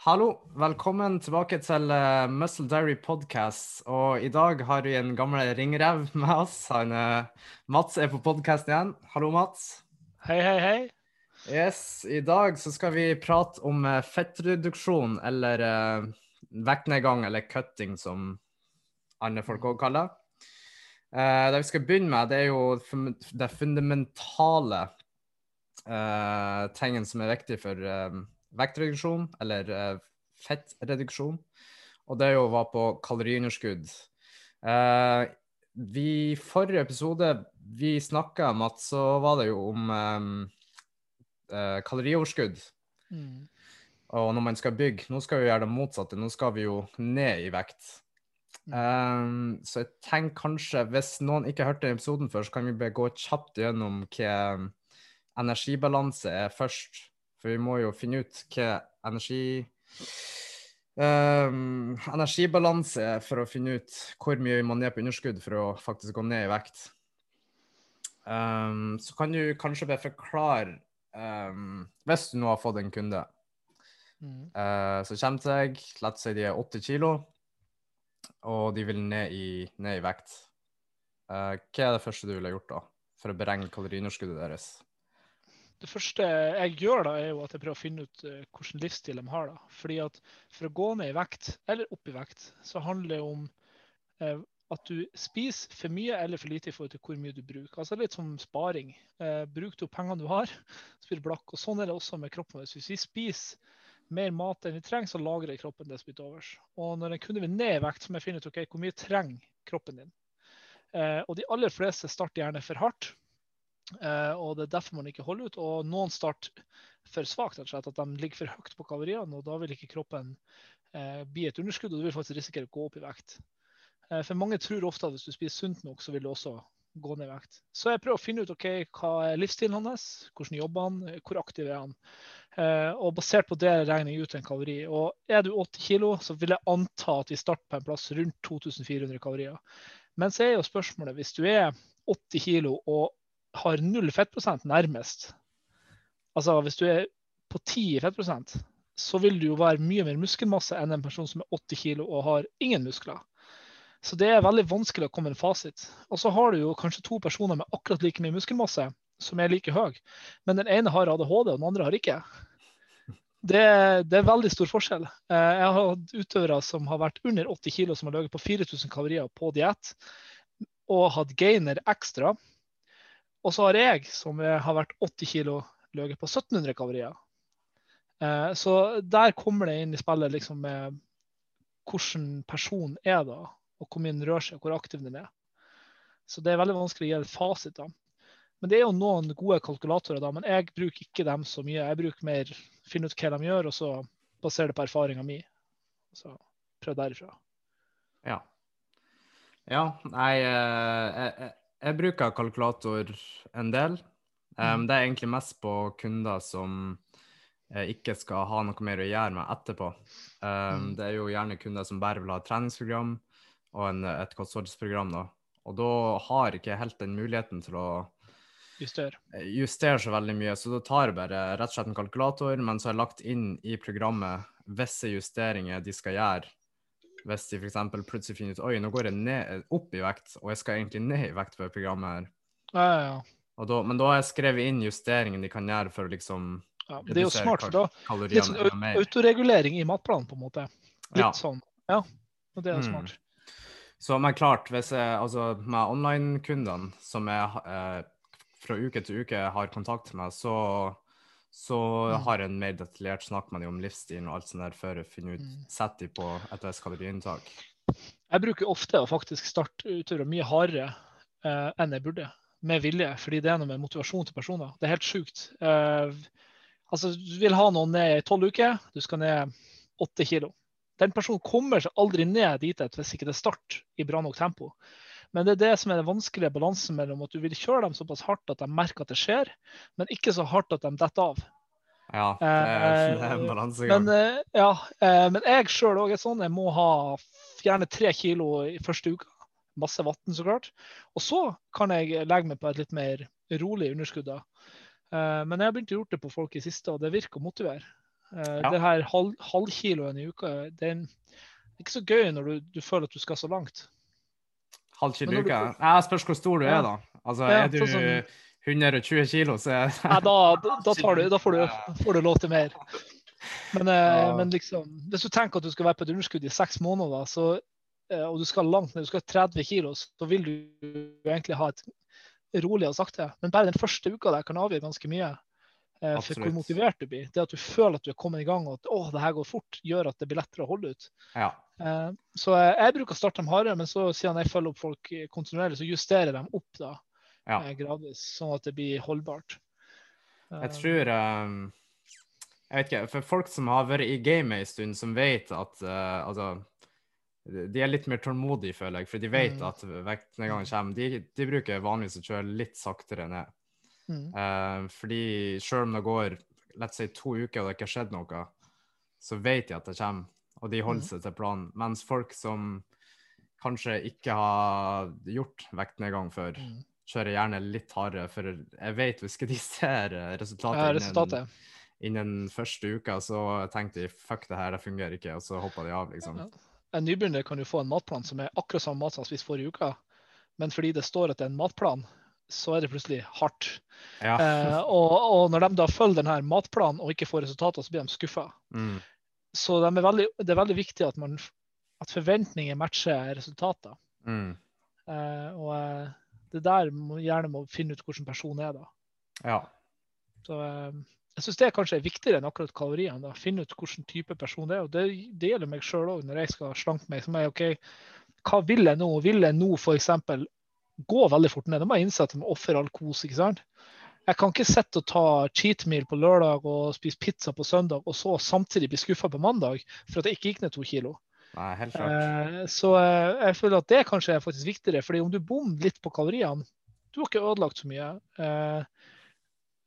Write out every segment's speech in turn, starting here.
Hallo, velkommen tilbake til uh, Muscle Diary Podcast. Og i dag har vi en gammel ringrev med oss. Han, uh, Mats er på podkasten igjen. Hallo, Mats. Hei, hei, hei. Yes, I dag så skal vi prate om uh, fettreduksjon, eller vektnedgang, eller cutting, som andre folk òg kaller det. det vi skal begynne med, det er jo det fundamentale tingen som er viktig for vektreduksjon, eller uh, fettreduksjon. Og det jo være på kaloriunderskudd. Uh, vi forrige episode vi snakka om at så var det jo om um, uh, kalorioverskudd. Mm. Og når man skal bygge Nå skal vi gjøre det motsatte. Nå skal vi jo ned i vekt. Um, så jeg tenker kanskje, hvis noen ikke hørte episoden før, så kan vi bare gå kjapt gjennom hva energibalanse er først. For vi må jo finne ut hva energi um, energibalanse er for å finne ut hvor mye man er på underskudd for å faktisk gå ned i vekt. Um, så kan du kanskje bare forklare um, Hvis du nå har fått en kunde mm. uh, som kommer til deg, la oss si de er 80 kilo, og de vil ned i, ned i vekt. Uh, hva er det første du ville gjort da, for å beregne kaloriunderskuddet deres? Det første jeg gjør, da, er jo at jeg prøver å finne ut uh, hvilken livsstil de har. da. Fordi at For å gå ned i vekt, eller opp i vekt, så handler det om eh, at du spiser for mye eller for lite i forhold til hvor mye du bruker. Altså Litt som sparing. Eh, bruk du pengene du har, så blir du blakk. Og Sånn er det også med kroppen. Hvis vi spiser mer mat enn vi trenger, så lagrer kroppen det som blir overs. Og når en kunde vil ned i vekt, så må jeg finne ut okay, hvor mye trenger kroppen din. og de aller fleste starter gjerne for hardt. Uh, og Det er derfor man ikke holder ut. Og noen starter for svakt, at de ligger for høyt på kaloriene. og Da vil ikke kroppen uh, bli et underskudd, og du vil faktisk risikere å gå opp i vekt. Uh, for Mange tror ofte at hvis du spiser sunt nok, så vil du også gå ned i vekt. Så jeg prøver å finne ut okay, hva er livsstilen hans, hvordan jobber han, hvor aktiv er han. og Basert på det regner jeg ut en kalori. Og Er du 80 kg, så vil jeg anta at vi starter på en plass rundt 2400 kalorier. Men så er jo spørsmålet, hvis du er 80 kg og har null fettprosent nærmest, altså hvis du er på 10 fettprosent, så vil du jo være mye mer muskelmasse enn en person som er 80 kg og har ingen muskler. Så det er veldig vanskelig å komme med en fasit. Og så har du jo kanskje to personer med akkurat like mye muskelmasse som er like høy, men den ene har ADHD, og den andre har ikke. Det, det, er veldig stor forskjell. Eh, jeg har hatt utøvere som har vært under 80 kg, som har ligget på 4000 kalorier på diett, og hatt gainer ekstra, og så har jeg, som har vært 80 kg, løyet på 1700 kalorier. Eh, så der kommer det inn i spillet liksom med hvordan personen er da, og hvor mye den rører seg, og hvor aktiv den er. Så det er veldig vanskelig å gi et fasit. da. Men det er jo noen gode kalkulatorer, da, men jeg bruker ikke dem så mye. Jeg bruker mer finne ut hva de gjør, og så basere det på erfaringa mi. Så prøv derifra. Ja. Ja, nei, eh, jeg, jeg bruker kalkulator en del. Um, det er egentlig mest på kunder som eh, ikke skal ha noe mer å gjøre med etterpå. Um. Det er jo gjerne kunder som bare vil ha et treningsprogram og en, et kostholdsprogram. Da. Og da har ikke helt den muligheten til å justere. Eh, justere så veldig mye. Så da tar jeg bare rett og slett en kalkulator, men så har jeg lagt inn i programmet visse justeringer de skal gjøre hvis de f.eks. plutselig finner ut oi, nå går jeg ned, opp i vekt, og jeg skal egentlig ned i vekt på det programmet her. Ja, ja, ja. Da, men da har jeg skrevet inn justeringen de kan gjøre for å liksom ja, Det er jo smart, da litt sånn autoregulering i matplanen, på en måte. Litt ja. sånn. Ja, og det er mm. smart. Så, men klart, hvis jeg, altså med online-kundene som jeg eh, fra uke til uke har kontakt med, så så har en mer detaljert snakk med dem om livsstilen og alt sånt der før jeg finner ut mm. setter de på et visst kaloriinntak. Jeg bruker ofte å faktisk starte utøvere mye hardere eh, enn jeg burde, med vilje. Fordi det er noe med motivasjon til personer. Det er helt sjukt. Eh, altså, du vil ha noen ned i tolv uker, du skal ned åtte kilo. Den personen kommer seg aldri ned dit hvis ikke det er start i bra nok tempo. Men det er det som er den vanskelige balansen mellom at du vil kjøre dem såpass hardt at de merker at det skjer, men ikke så hardt at de detter av. Ja, det er, det er en eh, balansegang. Men, eh, ja, eh, men jeg sjøl òg er sånn. Jeg må ha gjerne tre kilo i første uka. Masse vann, så klart. Og så kan jeg legge meg på et litt mer rolig underskudd. da. Men jeg har begynt å gjøre det på folk i siste, og det virker å motivere. Eh, Ja. Det her halv, halvkiloen i uka, det er ikke så gøy når du, du føler at du skal så langt. Halv kilo i uka? Jeg spørs hvor stor du er, da. Altså, Ja, er du sånn 120 kilo, så er Nei, da, da, du, da får, du, får du lov til mer. Men, eh, Ja. men liksom, hvis du tenker at du skal være på et underskudd i seks måneder, så, eh, og du skal langt ned, du skal 30 kilo, så vil du egentlig ha et rolig og sakte. Men bare den første uka der kan avgjøre ganske mye. Eh, For hvor motivert du blir. Det at du føler at du er kommet i gang og at å, det her går fort, gjør at det blir lettere å holde ut. Ja. Eh, Så jeg bruker å starte dem hardere, men så siden jeg følger opp folk eh, kontinuerlig, så justerer dem opp da, ja. gradvis, sånn at det blir holdbart. Jeg tror um, Jeg vet ikke. For folk som har vært i gamet en stund, som vet at uh, Altså De er litt mer tålmodige, føler jeg, for de vet Mm. at vektnedgangen kommer. De, de bruker vanligvis å kjøre litt saktere ned. Mm. Eh, fordi selv om det går let's say, to uker og det ikke har skjedd noe, så vet de at det kommer, og de holder mm. seg til planen. Mens folk som kanskje ikke har gjort vektnedgang før, Mm. kjører gjerne litt hardere. For jeg vet hvis ikke de ser eh, resultatet, Ja, resultatet. innen første uka, så tenker de fuck det her, det fungerer ikke, og så hopper de av, liksom. Ja. En nybegynner kan jo få en matplan som er akkurat samme mat som han spiste forrige uke, men fordi det står at det er en matplan, så er det plutselig hardt. Ja. Eh, og, og når de da følger denne matplanen og ikke får resultater, så blir de skuffa. Mm. Så de er veldig, det er veldig viktig at, man, at forventninger matcher resultater. Mm. Eh, og eh, det der må gjerne må finne ut hvordan personen er da. Ja. Så eh, jeg syns det kanskje er viktigere enn akkurat kaloriene. da. Finne ut hvilken type person det er. og Det, det gjelder meg sjøl òg, når jeg skal slanke meg. Så må jeg OK, hva vil jeg nå? Vil jeg nå f.eks. gå veldig fort ned? Da må jeg innse at jeg må ofre all kos. ikke sant? Jeg kan ikke sitte og ta cheat meal på lørdag og spise pizza på søndag, og så samtidig bli skuffa på mandag for at jeg ikke gikk ned to kilo. Nei, helt klart. Eh, så eh, jeg føler at det kanskje er faktisk viktigere. fordi om du bommer litt på kaloriene, du har ikke ødelagt så mye. Eh,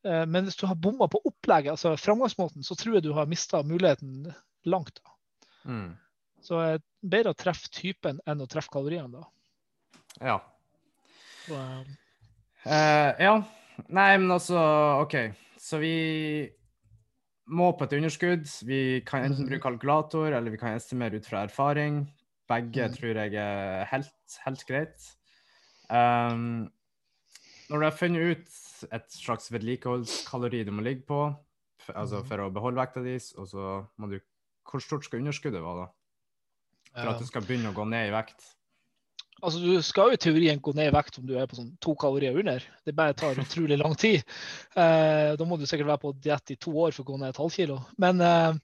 eh, men hvis du har bomma på opplegget, altså framgangsmåten, så tror jeg du har mista muligheten langt. da. Mm. Så bedre å treffe typen enn å treffe kaloriene, da. Ja. Eh, Eh, ja. Nei, men altså OK. Så vi må på et underskudd. Vi kan enten bruke kalkulator, eller vi kan estimere ut fra erfaring. Begge mm. tror jeg er helt, helt greit. Um, når du har funnet ut et slags vedlikeholdskalori du må ligge på, altså Mhm. for å beholde vekta di, og så må du Hvor stort skal underskuddet være, da? For at du skal begynne å gå ned i vekt? Altså, Du skal jo i teorien gå ned i vekt om du er på sånn to kalorier under. Det bare tar utrolig lang tid. Eh, da må du sikkert være på diett i to år for å gå ned et halvkilo. Men eh,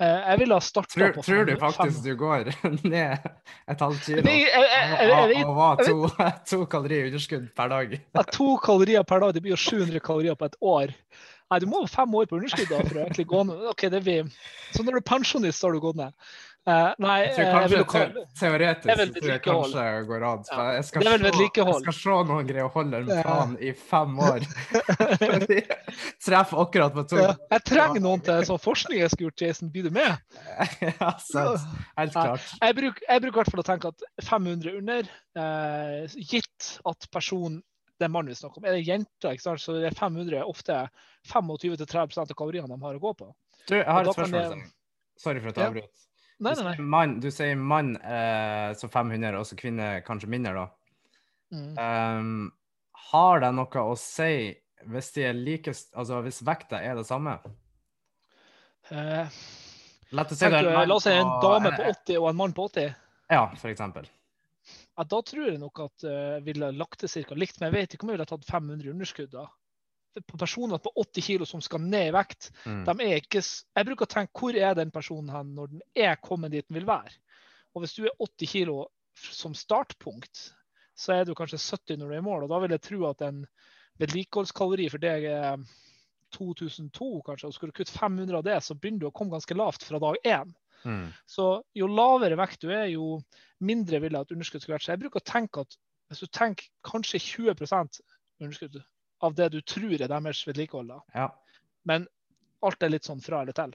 eh, jeg ville ha starta Tror, fem, tror du fem- faktisk du går ned et halvt kilo? Og var to, to kalorier underskudd per dag. to kalorier per dag, det blir jo 700 kalorier på et år. Nei, du må ha fem år på underskudd da, for å egentlig gå ned. Okay. Så når du er pensjonist, har du gått ned. Eh, nei, Jeg tror eh, kanskje jeg jo kalle- teoretisk så tror jeg kanskje går an. Ja, jeg, skal se, jeg skal se noen greier å holde en plan i fem år. Treffer akkurat på to. Jeg trenger noen til sånn forskning jeg skulle gjort, Jason. Blir du med? Ja, sant. Helt klart. Jeg bruker, jeg bruker i hvert fall å tenke at 500 under, eh, gitt at personen er mann vi snakker om. Er det jenter, så det er 500 ofte 25-30 av kaloriene de har å gå på. Du, jeg har et spørsmål. jeg- Sorry for at Ja. Jeg avbryter. Nei, Du nei, sier nei. mann, du sier mann eh, så 500, og så kvinne kanskje mindre, da. Mm. Um, har det noe å si hvis de er like Altså hvis vekta er det samme? Eh, La oss si en dame på 80 og en mann på 80. Ja, for eksempel. Ja, da tror jeg nok at uh, ville lagt det ca. likt. Men jeg vet ikke om jeg ville tatt 500 underskudd da. På personer på 80 kg som skal ned i vekt, Mm. de er ikke Jeg bruker å tenke hvor er den personen hen når den er kommet dit den vil være. Og hvis du er 80 kg som startpunkt, så er du kanskje 70 når du er i mål. Og da vil jeg tro at en vedlikeholdskalori for deg er 2002, kanskje. Og skulle du kutte 500 av det, så begynner du å komme ganske lavt fra dag én. Mm. Så jo lavere vekt du er, jo mindre vil jeg at underskudd skulle vært. Så jeg bruker å tenke at hvis du tenker kanskje 20% underskudd av det du tror er deres vedlikehold. Ja. men alt er litt sånn fra eller til.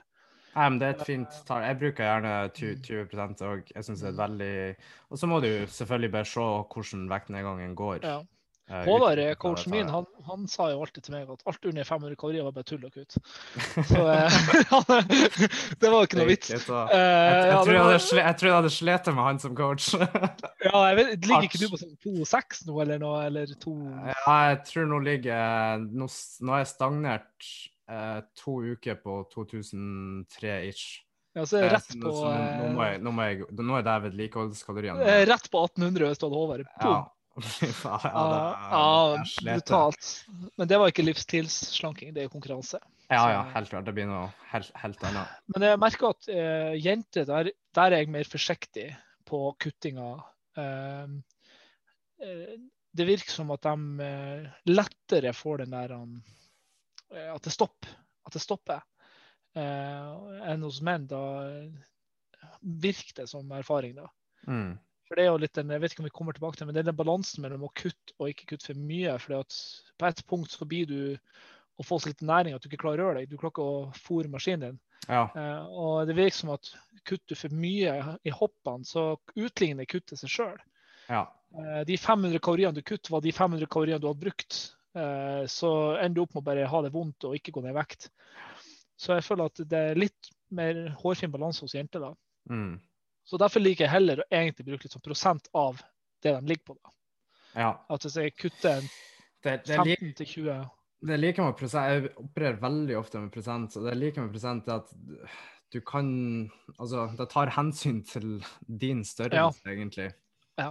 Men det er et fint tall. Jeg bruker gjerne 20, 20 og jeg syns det er veldig Og så må du selvfølgelig bare se hvordan vektnedgangen går. Ja. Håvard, coachen min, han, han sa jo alltid til meg at alt under 500 kalorier var bare tull og kutt. Så eh, det var ikke noe vits. Eh, Jeg, jeg, ja, tror jeg, var- hadde sle, jeg tror jeg hadde slitt med han som coach. Ja, jeg vet, Ligger ikke du på sånn 2,6 nå, eller noe? Eller to ja, jeg tror nå ligger Nå, nå er jeg stagnert eh, to uker på 2003-ish. Ja, så er Eh, rett på, nå- må jeg, nå, må jeg, nå er det vedlikeholdskaloriene. eh, rett på 1800 hvis du hadde Håvard. Ja. Ja, Ja, brutalt. Men det var ikke livsstilsslanking, det er konkurranse. Ja, ja, helt klart. Det blir noe helt, helt annet. Men jeg merker at uh, jenter, der, der er jeg mer forsiktig på kuttinga. Uh, det virker som at de lettere får den der um, At det stopper. At det stopper. Enn hos menn. Da virker det som erfaring, da. Mm. For det er jo litt den, jeg vet ikke om vi kommer tilbake til, men det er den balansen mellom å kutte og ikke kutte for mye. For på et punkt så blir du å få så lite næring at du ikke klarer å røre deg. Du klarer ikke å fôre maskinen din. Ja. Eh, og det virker som at kutter du for mye i hoppene, så utligner kuttet seg sjøl. ja. de 500 kaloriene du kutter, var de 500 kaloriene du hadde brukt. Eh, så ender du opp med å bare ha det vondt og ikke gå ned i vekt. Så jeg føler at det er litt mer hårfin balanse hos jenter da. Mm. Så derfor liker jeg heller å egentlig bruke litt sånn prosent av det de ligger på. da. ja. At hvis jeg kutter en Det, det, er 15 til 20 det liker like med prosent. Jeg opererer veldig ofte med prosent, og det liker like med prosent at du kan Altså, det tar hensyn til din størrelse, egentlig. Ja.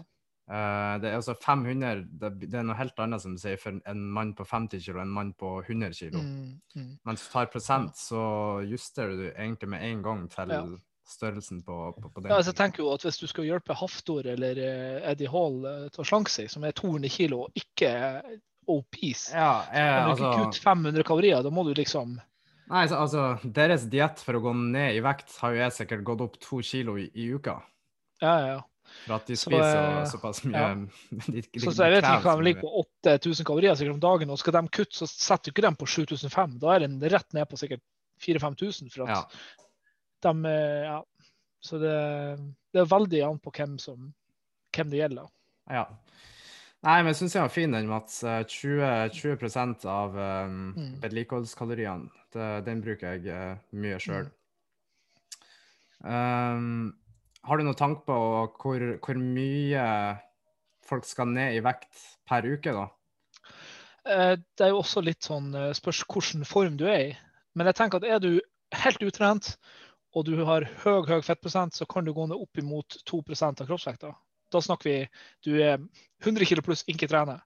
Eh, det er altså 500 det, det er noe helt annet som du sier for en mann på 50 kilo og en mann på 100 kilo. mm, mm. Mens du tar prosent, så justerer du egentlig med en gang til Ja. Størrelsen på, på, på den. Ja, altså, jeg tenker jo at Hvis du skal hjelpe Haftor eller eh, Eddie Hall eh, til å slanke seg, som er 200 kilo, og ikke er obese ja, jeg, Kan du ikke altså, kutte 500 kalorier, da må du liksom nei, så, altså, deres diett for å gå ned i vekt har jo jeg sikkert gått opp to kilo i, i uka. Ja, ja. ja. For at de Så, spiser eh, såpass mye ja. de, de, Så, så jeg vet ikke hva de ligger på 8000 kalorier sikkert om dagen, og skal de kutte, så setter du ikke dem på 7500. Da er den rett ned på sikkert 4000-5000. For at Ja. De Ja. Så det, det er veldig an på hvem, som, hvem det gjelder. Ja. Nei, men syns jeg var fin den, Mats. Eh, 20, 20 av um, Mm. vedlikeholdskaloriene. Den bruker jeg uh, mye sjøl. Mm. Um, har du noen tanke på hvor, hvor mye folk skal ned i vekt per uke, da? Eh, Det er jo også litt sånn spørs hvilken form du er i. Men jeg tenker at er du helt utrent og du har høy, høy fettprosent, så kan du gå ned opp imot 2% av kroppsvekta. Da snakker vi du er 100 kg pluss, ikke trener.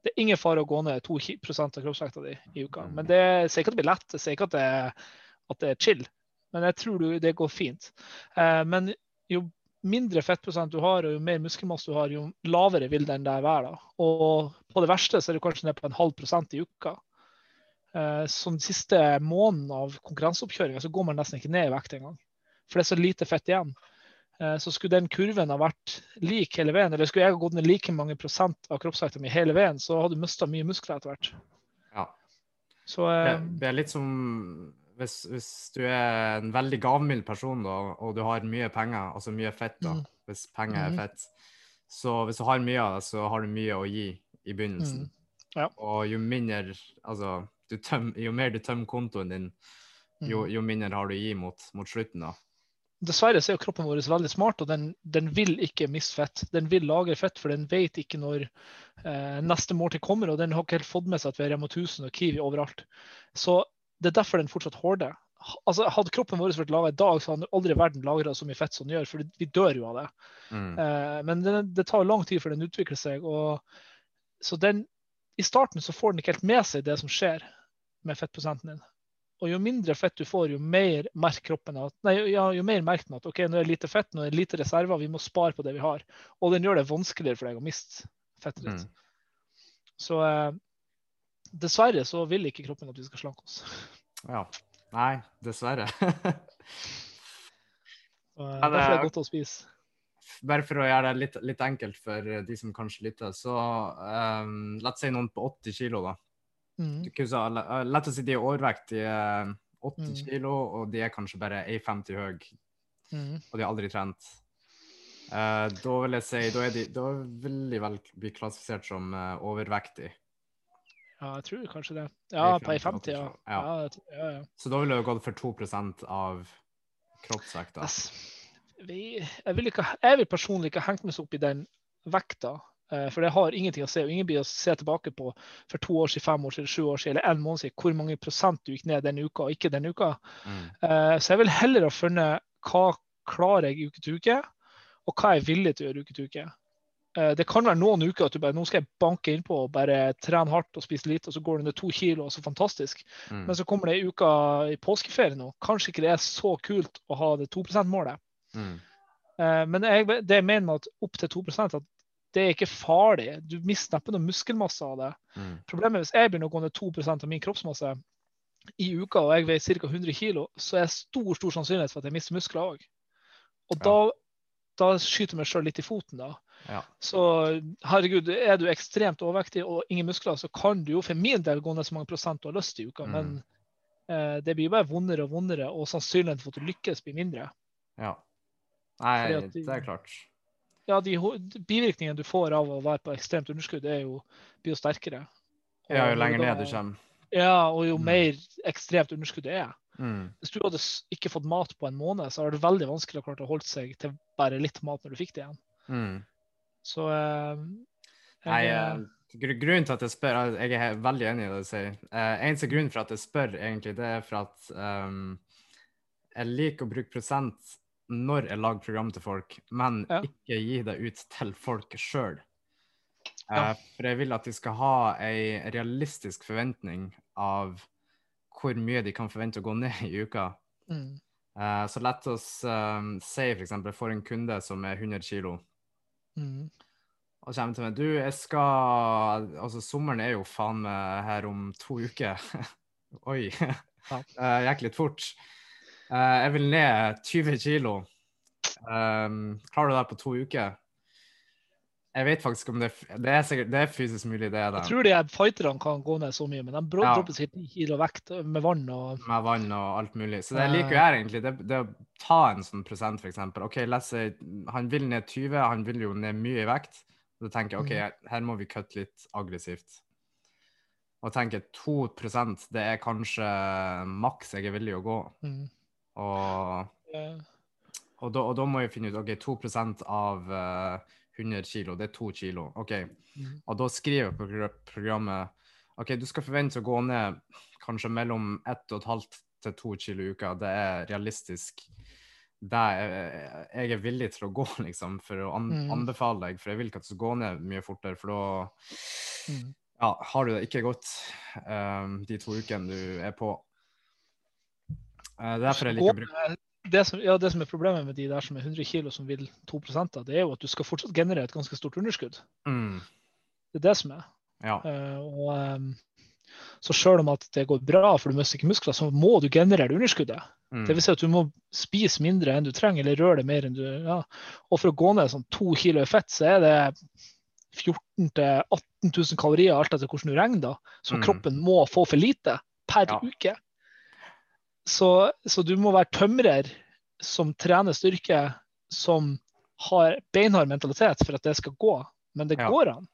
Det er ingen fare å gå ned 2 ki- av kroppsvekta di i uka. Men det sier ikke at det blir lett, det sier ikke at det, at det er chill. Men jeg tror du, det går fint. Eh, men jo mindre fettprosent du har, og jo mer muskelmasse du har, jo lavere vil den der være. da. Og på det verste så er du kanskje ned på en halv prosent i uka. Eh, Som den siste måneden av konkurranseoppkjøringa så går man nesten ikke ned i vekt engang. For det er så lite fett igjen. Eh, Så skulle den kurven ha vært lik hele veien, eller skulle jeg ha gått ned like mange prosent av kroppsvekta mi hele veien, så hadde du mista mye muskler etter hvert. Ja. Så Det, eh, det er litt som hvis, hvis du er en veldig gavmild person da, og du har mye penger, altså mye fett, da, Mm. hvis penger er Mhm. fett, så hvis du har mye av det, så har du mye å gi i begynnelsen. Mm. Ja. Og jo mindre, altså, du tøm, jo mer du tømmer kontoen din, jo, mm. jo mindre har du å gi mot, mot slutten da. dessverre så er jo kroppen vår veldig smart, og den, den vil ikke miste fett. Den vil lagre fett, for den vet ikke når eh, neste måltid kommer, og den har ikke helt fått med seg at vi har Rema 1000 og Kiwi overalt. Så det er derfor den fortsatt hårder. Altså, hadde kroppen vår vært laga i dag, så hadde aldri verden lagra så mye fett som den gjør, for vi dør jo av det. Mm. Eh, men det, det tar lang tid før den utvikler seg. og så den, I starten så får den ikke helt med seg det som skjer med fettprosenten din. Og jo mindre fett du får, jo mer merker kroppen at, nei, ja, jo mer merker den at ok, nå er det lite fett, nå er det lite reserver, vi må spare på det vi har. Og den gjør det vanskeligere for deg å miste fettet ditt. Mm. Så eh, dessverre så vil ikke kroppen at vi skal slanke oss. Ja. Nei, dessverre. Og, eh, derfor er det godt å spise. Bare for å gjøre det litt, litt enkelt for de som kanskje lytter, så um, la oss si noen på 80 kilo, da. Mm. La- La oss si de er overvekt, de er 80 Mm. kilo, og de er kanskje bare 1,50 høy, Mm. og de har aldri trent. Uh, da vil jeg si Da, er de, da vil de vel bli klassifisert som uh, overvektig. Ja, jeg tror kanskje det. Ja, på ei 50, 50, ja. ja. Ja, ja, ja. Så da ville du gått for 2% av kroppsvekta. Vi, jeg, vil ikke, jeg vil personlig ikke hengt meg opp i den vekta. Eh, For det har ingenting å se. og Ingen blir å se tilbake på for to år siden, fem år siden, sju år siden eller en måned siden hvor mange prosent du gikk ned denne uka og ikke denne uka. Mm. Eh, Så jeg vil heller ha funnet hva klarer jeg uke til uke, og hva er jeg villig til å gjøre uke til uke. Eh, Det kan være noen uker at du bare nå skal jeg banke innpå og bare trene hardt og spise lite, og så går du ned to kilo, og så fantastisk. Mm. Men så kommer det ei uke i påskeferie nå. Kanskje ikke det er så kult å ha det 2 %-målet. Mm. Men jeg, det jeg mener med at opp til 2 at det er ikke farlig. Du mister neppe noe muskelmasse av det. Mm. Problemet er hvis jeg begynner å gå ned 2% av min kroppsmasse i uka, og jeg veier ca. 100 kg, så er det stor stor sannsynlighet for at jeg mister muskler òg. Og Ja. da, da skyter jeg meg sjøl litt i foten, da. Ja. Så herregud, er du ekstremt overvektig og ingen muskler, så kan du jo for min del gå ned så mange prosent du har lyst i uka, Mm. men eh, det blir bare vondere og vondere, og sannsynligheten for at du lykkes, blir mindre. ja. Nei, de- det er klart. Ja, de bivirkningene du får av å være på ekstremt underskudd, er jo, blir jo sterkere. Ja, jo lenger ned du kommer. Ja, og jo Mm. mer ekstremt underskudd det er. Mm. Hvis du hadde ikke fått mat på en måned, så hadde det veldig vanskelig å klare å holde seg til bare litt mat når du fikk det igjen. Mm. Så eh, Nei, eh, grunnen til at jeg spør Jeg er veldig enig i det du sier. Eh, eneste grunnen for at jeg spør, egentlig, det er for at um, jeg liker å bruke prosent når jeg lager program til folk, men Ja. ikke gi det ut til folk sjøl. Ja. for jeg vil at de skal ha ei realistisk forventning av hvor mye de kan forvente å gå ned i uka. mm, Eh, så la oss um, si f.eks. jeg får en kunde som er 100 kg. mm, Og kommer til meg Du, jeg skal Altså, sommeren er jo faen meg her om to uker. Oi. Ja. Eh, gikk litt fort. Eh, jeg vil ned 20 kilo. Um, klarer du det på to uker? Jeg vet faktisk om det Det er, sikkert, det er fysisk mulig, det er det. Jeg tror de fighterne kan gå ned så mye, men de bro- Ja. dropper sikkert 9 kilo vekt med vann og Med vann og alt mulig. Så det Eh. jeg liker jeg egentlig, det, det å ta en sånn prosent, f.eks. OK, han vil ned 20, han vil jo ned mye i vekt. Da tenker jeg OK, Mm. her må vi kutte litt aggressivt. Og tenker 2% det er kanskje maks jeg er villig å gå. mm, Og, eh, og, da, og da må jeg finne ut OK, 2% av uh, 100 kilo, det er 2 kilo. OK. mm, Og da skriver jeg på programmet OK, du skal forvente å gå ned kanskje mellom 1,5 til 2 kilo i uka. Det er realistisk. Det er, jeg er villig til å gå, liksom, for å an Mm. anbefale deg. For jeg vil ikke at du skal gå ned mye fortere, for da mm. ja, har du det ikke godt um, de to ukene du er på. Uh, derfor jeg liker å bruke det som, ja, det som er problemet med de der som er 100 kilo som vil 2 av, det er jo at du skal fortsatt generere et ganske stort underskudd. mm, Det er det som er. Ja. Uh, og, um, så selv om at det går bra, for du mister ikke muskler, så må du generere det underskuddet. Mm, Det vil si at du må spise mindre enn du trenger, eller røre det mer enn du ja. Og for å gå ned sånn to kilo i fett, så er det 14 000-18 000 kalorier, alt etter hvordan du regner, da, som Mm. kroppen må få for lite per Ja. uke. Så, så du må være tømrer som trener styrke, som har beinhard mentalitet for at det skal gå. Men det Ja. går an.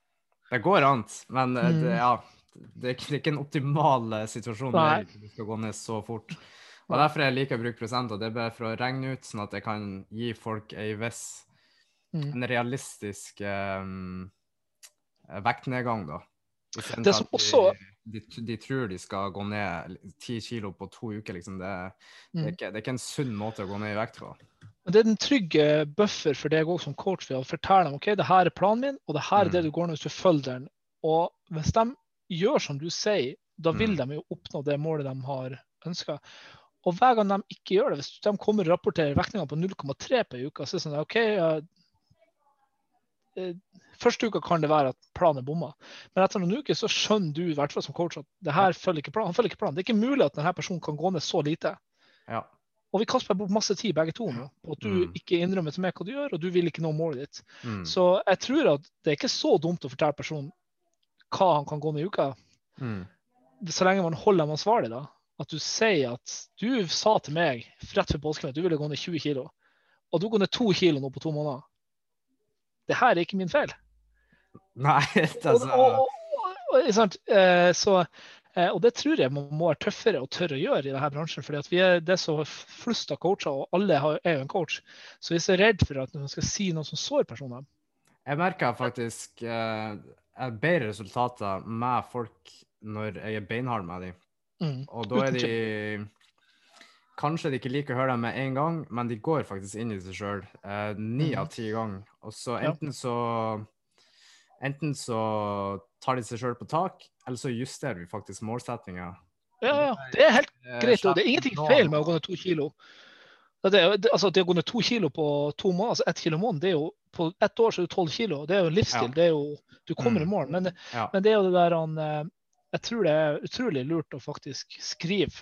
Det går an, men mm. det, ja, det, er ikke- en optimal uh, situasjon når du skal gå ned så fort. Og. Derfor jeg liker å bruke prosenter. Det er bare for å regne ut, sånn at jeg kan gi folk ei viss Mm. en realistisk um, vektnedgang, da. Det som også- de, de, de tror de skal gå ned ti kilo på to uker, liksom. Det, det, er Mm. ikke, det er ikke en sunn måte å gå ned i vekt på. Men det er den trygg eh, buffer for deg òg som coach ved å fortelle dem ok, det her er planen min, og det her er det Mm. du går ned hvis du følger den. Og hvis de gjør som du sier, da vil Mm. de jo oppnå det målet de har ønska. Og hver gang de ikke gjør det, hvis de kommer og rapporterer vektinga på 0,3 på ei uke, så er det sånn OK uh, eh, Første uka kan det være at planen er bomma, men etter noen uker så skjønner du i hvert fall som coach at det her følger ikke planen. Han følger ikke planen. Det er ikke mulig at denne personen kan gå ned så lite. Ja. Og vi kaster bort masse tid begge to nå på at du Mm. ikke innrømmer til meg hva du gjør, og du vil ikke nå målet ditt. Mm. Så jeg tror at det er ikke så dumt å fortelle personen hva han kan gå ned i uka, Mm. så lenge man holder dem ansvarlig. da. At du sier at du sa til meg rett før påsken at du ville gå ned 20 kilo, og du går ned 2 kilo nå på to måneder. det her er ikke min feil. Nei, altså Og, og, og. Eh, så, eh, og det tror jeg man må være tøffere og tørre å gjøre i denne bransjen. vi er, Det er så flust av coacher, og alle er jo en coach. Så jeg er redd for at man skal si noe som sår personer Jeg merker faktisk eh, bedre resultater med folk når jeg er beinhard med dem. mm, Og da er de Kanskje de ikke liker å høre dem med en gang, men de går faktisk inn i seg sjøl eh, ni Mhm. av ti ganger. Og så enten så Enten så tar de seg sjøl på tak, eller så justerer vi faktisk målsettinga. Ja, ja. Det er helt Eh, greit. og Det er ingenting feil med å gå ned to kilo. Det, er- det, altså, det å gå ned to kilo på to måneder, altså ett kilo måneden, det er jo på ett år så er du tolv kilo. Det er jo en livsstil. Ja. Det er jo, du kommer i Mm. mål. Men, Ja. men det er jo det der han eh, Jeg tror det er utrolig lurt å faktisk skrive.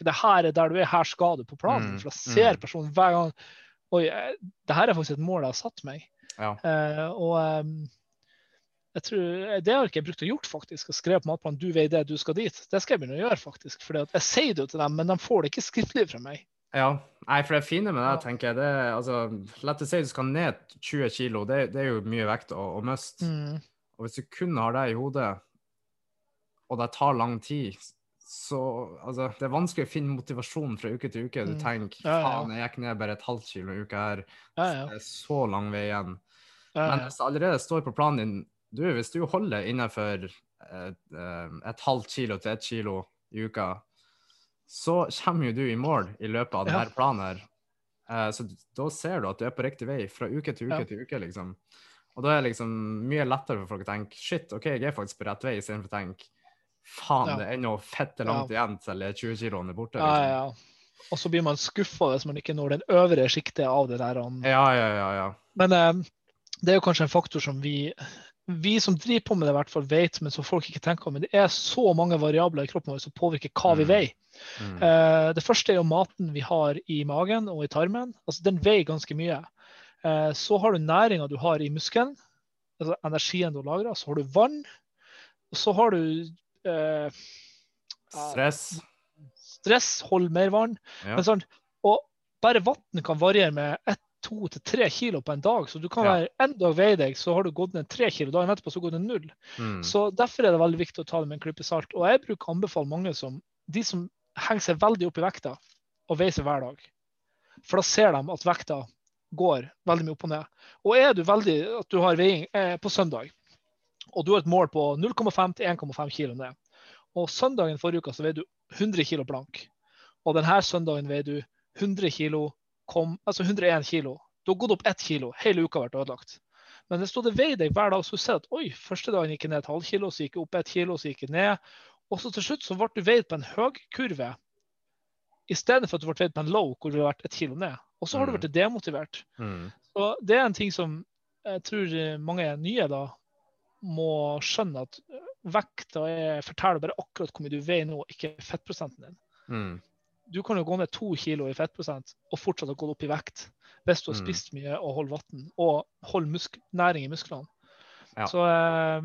Det her er der du er, her skal du på planen. Mm, For da ser mm. personen hver gang Oi, eh, det her er faktisk et mål jeg har satt meg. Ja. Uh, og eh, jeg tror, Det har ikke jeg brukt å gjort, faktisk. Å skrive på matplanen du vet det, du skal dit. Det skal jeg begynne å gjøre, faktisk. For jeg sier det jo til dem, men de får det ikke skriftlig fra meg. Ja, nei, for det fine med det, tenker jeg, det er altså La oss si du skal ned 20 kilo, det, det er jo mye vekt å, å miste. Mm. Og hvis du kun har det i hodet, og det tar lang tid, så altså, Det er vanskelig å finne motivasjon fra uke til uke. Du Mm. tenker Ja, ja. faen, jeg gikk ned bare et halvt kilo i uke her. Det er så lang vei igjen. Men hvis det allerede står på planen din du, Hvis du holder innenfor et, eh, et halvt kilo til ett kilo i uka, så kommer jo du i mål i løpet av Ja. denne planen her. Eh, Så da ser du at du er på riktig vei fra uke til uke Ja. til uke, liksom. Og da er det liksom mye lettere for folk å tenke shit, OK, jeg er faktisk på rett vei, istedenfor å tenke faen, Ja. det er ennå fette langt igjen til de 20 kiloene er borte. Liksom. ja. Og så blir man skuffa hvis man ikke når den øvre sjiktet av det der. Ja, ja, ja. ja. Men eh, det er jo kanskje en faktor som vi vi som driver på med det, i hvert fall vet, men som folk ikke tenker om. Men det er så mange variabler i kroppen vår som påvirker hva vi Mm. veier. Mm. Uh, det første er jo maten vi har i magen og i tarmen. Altså, den veier ganske mye. Uh, så har du næringa du har i muskelen, altså energien du lagrer. Så har du vann. Og så har du uh, Stress. stress, hold mer vann. Ja. Sånn, og bare vann kan variere med ett, to til tre kilo på en dag. Så du kan Ja. være en dag veie deg, så har du gått ned tre kilo. Dagen etterpå så går det null. Mm. Så Derfor er det veldig viktig å ta det med en klype salt. Og jeg bruker å anbefale mange som de som henger seg veldig opp i vekta, og veier seg hver dag. For da ser de at vekta går veldig mye opp og ned. Og er du veldig at du har veiing eh, på søndag, og du har et mål på 0,5 til 1,5 kilo ned, og søndagen forrige uke så veier du 100 kilo blank, og denne søndagen veier du 100 kilo, kom, altså 101 kilo. Du har gått opp ett kilo. Hele uka har vært ødelagt. Men hvis du hadde veid deg hver dag, så ser du at oi, første dagen gikk jeg ned et halvt kilo, så gikk jeg opp ett kilo, så gikk jeg ned. Og så til slutt så ble du veid på en høy kurve i stedet for at du ble veid på en low, hvor du har vært ett kilo ned. Og så har du Mm. blitt demotivert. Mm. Så det er en ting som jeg tror mange nye da må skjønne at vekta er, forteller bare akkurat hvor mye du veier nå, ikke fettprosenten din. Mm. Du kan jo gå ned to kilo i fettprosent og fortsatt ha gått opp i vekt hvis du har Mm. spist mye og holdt vann og holdt næring i musklene. Ja. Så eh,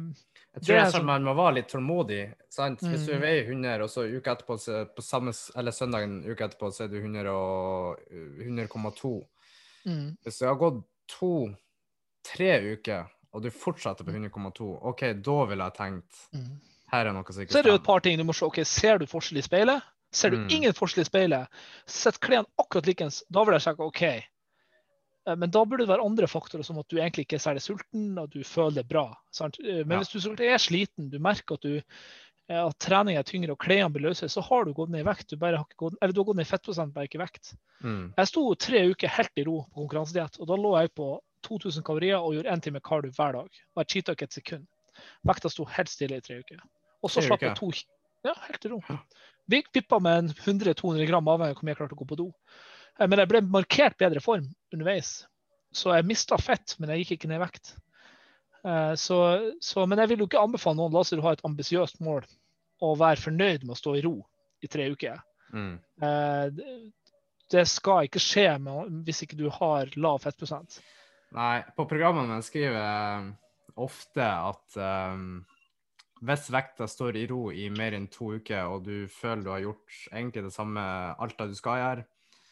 Jeg tror det er sånn man må være litt tålmodig. sant? Hvis du Mm. veier 100, og så uka etterpå, så på samme, eller søndagen uka etterpå, så er du 100 og- 100,2. mm, Hvis det har gått to-tre uker, og du fortsetter på 100,2, OK, da ville jeg tenkt mm. her er noe ikke Så er det jo et par ting du må se. ok, Ser du forskjell i speilet? Ser du Mm. ingen forskjell i speilet? Sett klærne akkurat likens. Da vil jeg sjekke OK. Eh, Men da burde det være andre faktorer, som at du egentlig ikke er særlig sulten og du føler det bra. Sant? Eh, Men Ja. hvis du er sliten, du merker at, du, eh, at trening er tyngre og klærne blir løse, så har du gått ned i vekt. Du, har gått, eller du har gått ned i fettprosent, bare ikke vekt. Mm. Jeg sto tre uker helt i ro på konkurransediett, og da lå jeg på 2000 kalorier og gjorde én time cardio hver dag. Og jeg cheata ikke et sekund. Vekta sto helt stille i tre uker. Og så slapp jeg to Ja, helt i ro. Vi vippa med 100-200 gram avhengig av hvor mye jeg klarte å gå på do. Eh, Men jeg ble markert bedre form underveis. Så jeg mista fett, men jeg gikk ikke ned i vekt. Eh, Så, så, men jeg vil jo ikke anbefale noen la oss ha et ambisiøst mål, og være fornøyd med å stå i ro i tre uker. Mm. Eh, det- skal ikke skje med, hvis ikke du har lav fettprosent. Nei, på programmene skriver jeg ofte at um, hvis vekta står i ro i mer enn to uker, og du føler du har gjort egentlig det samme alt det du skal gjøre,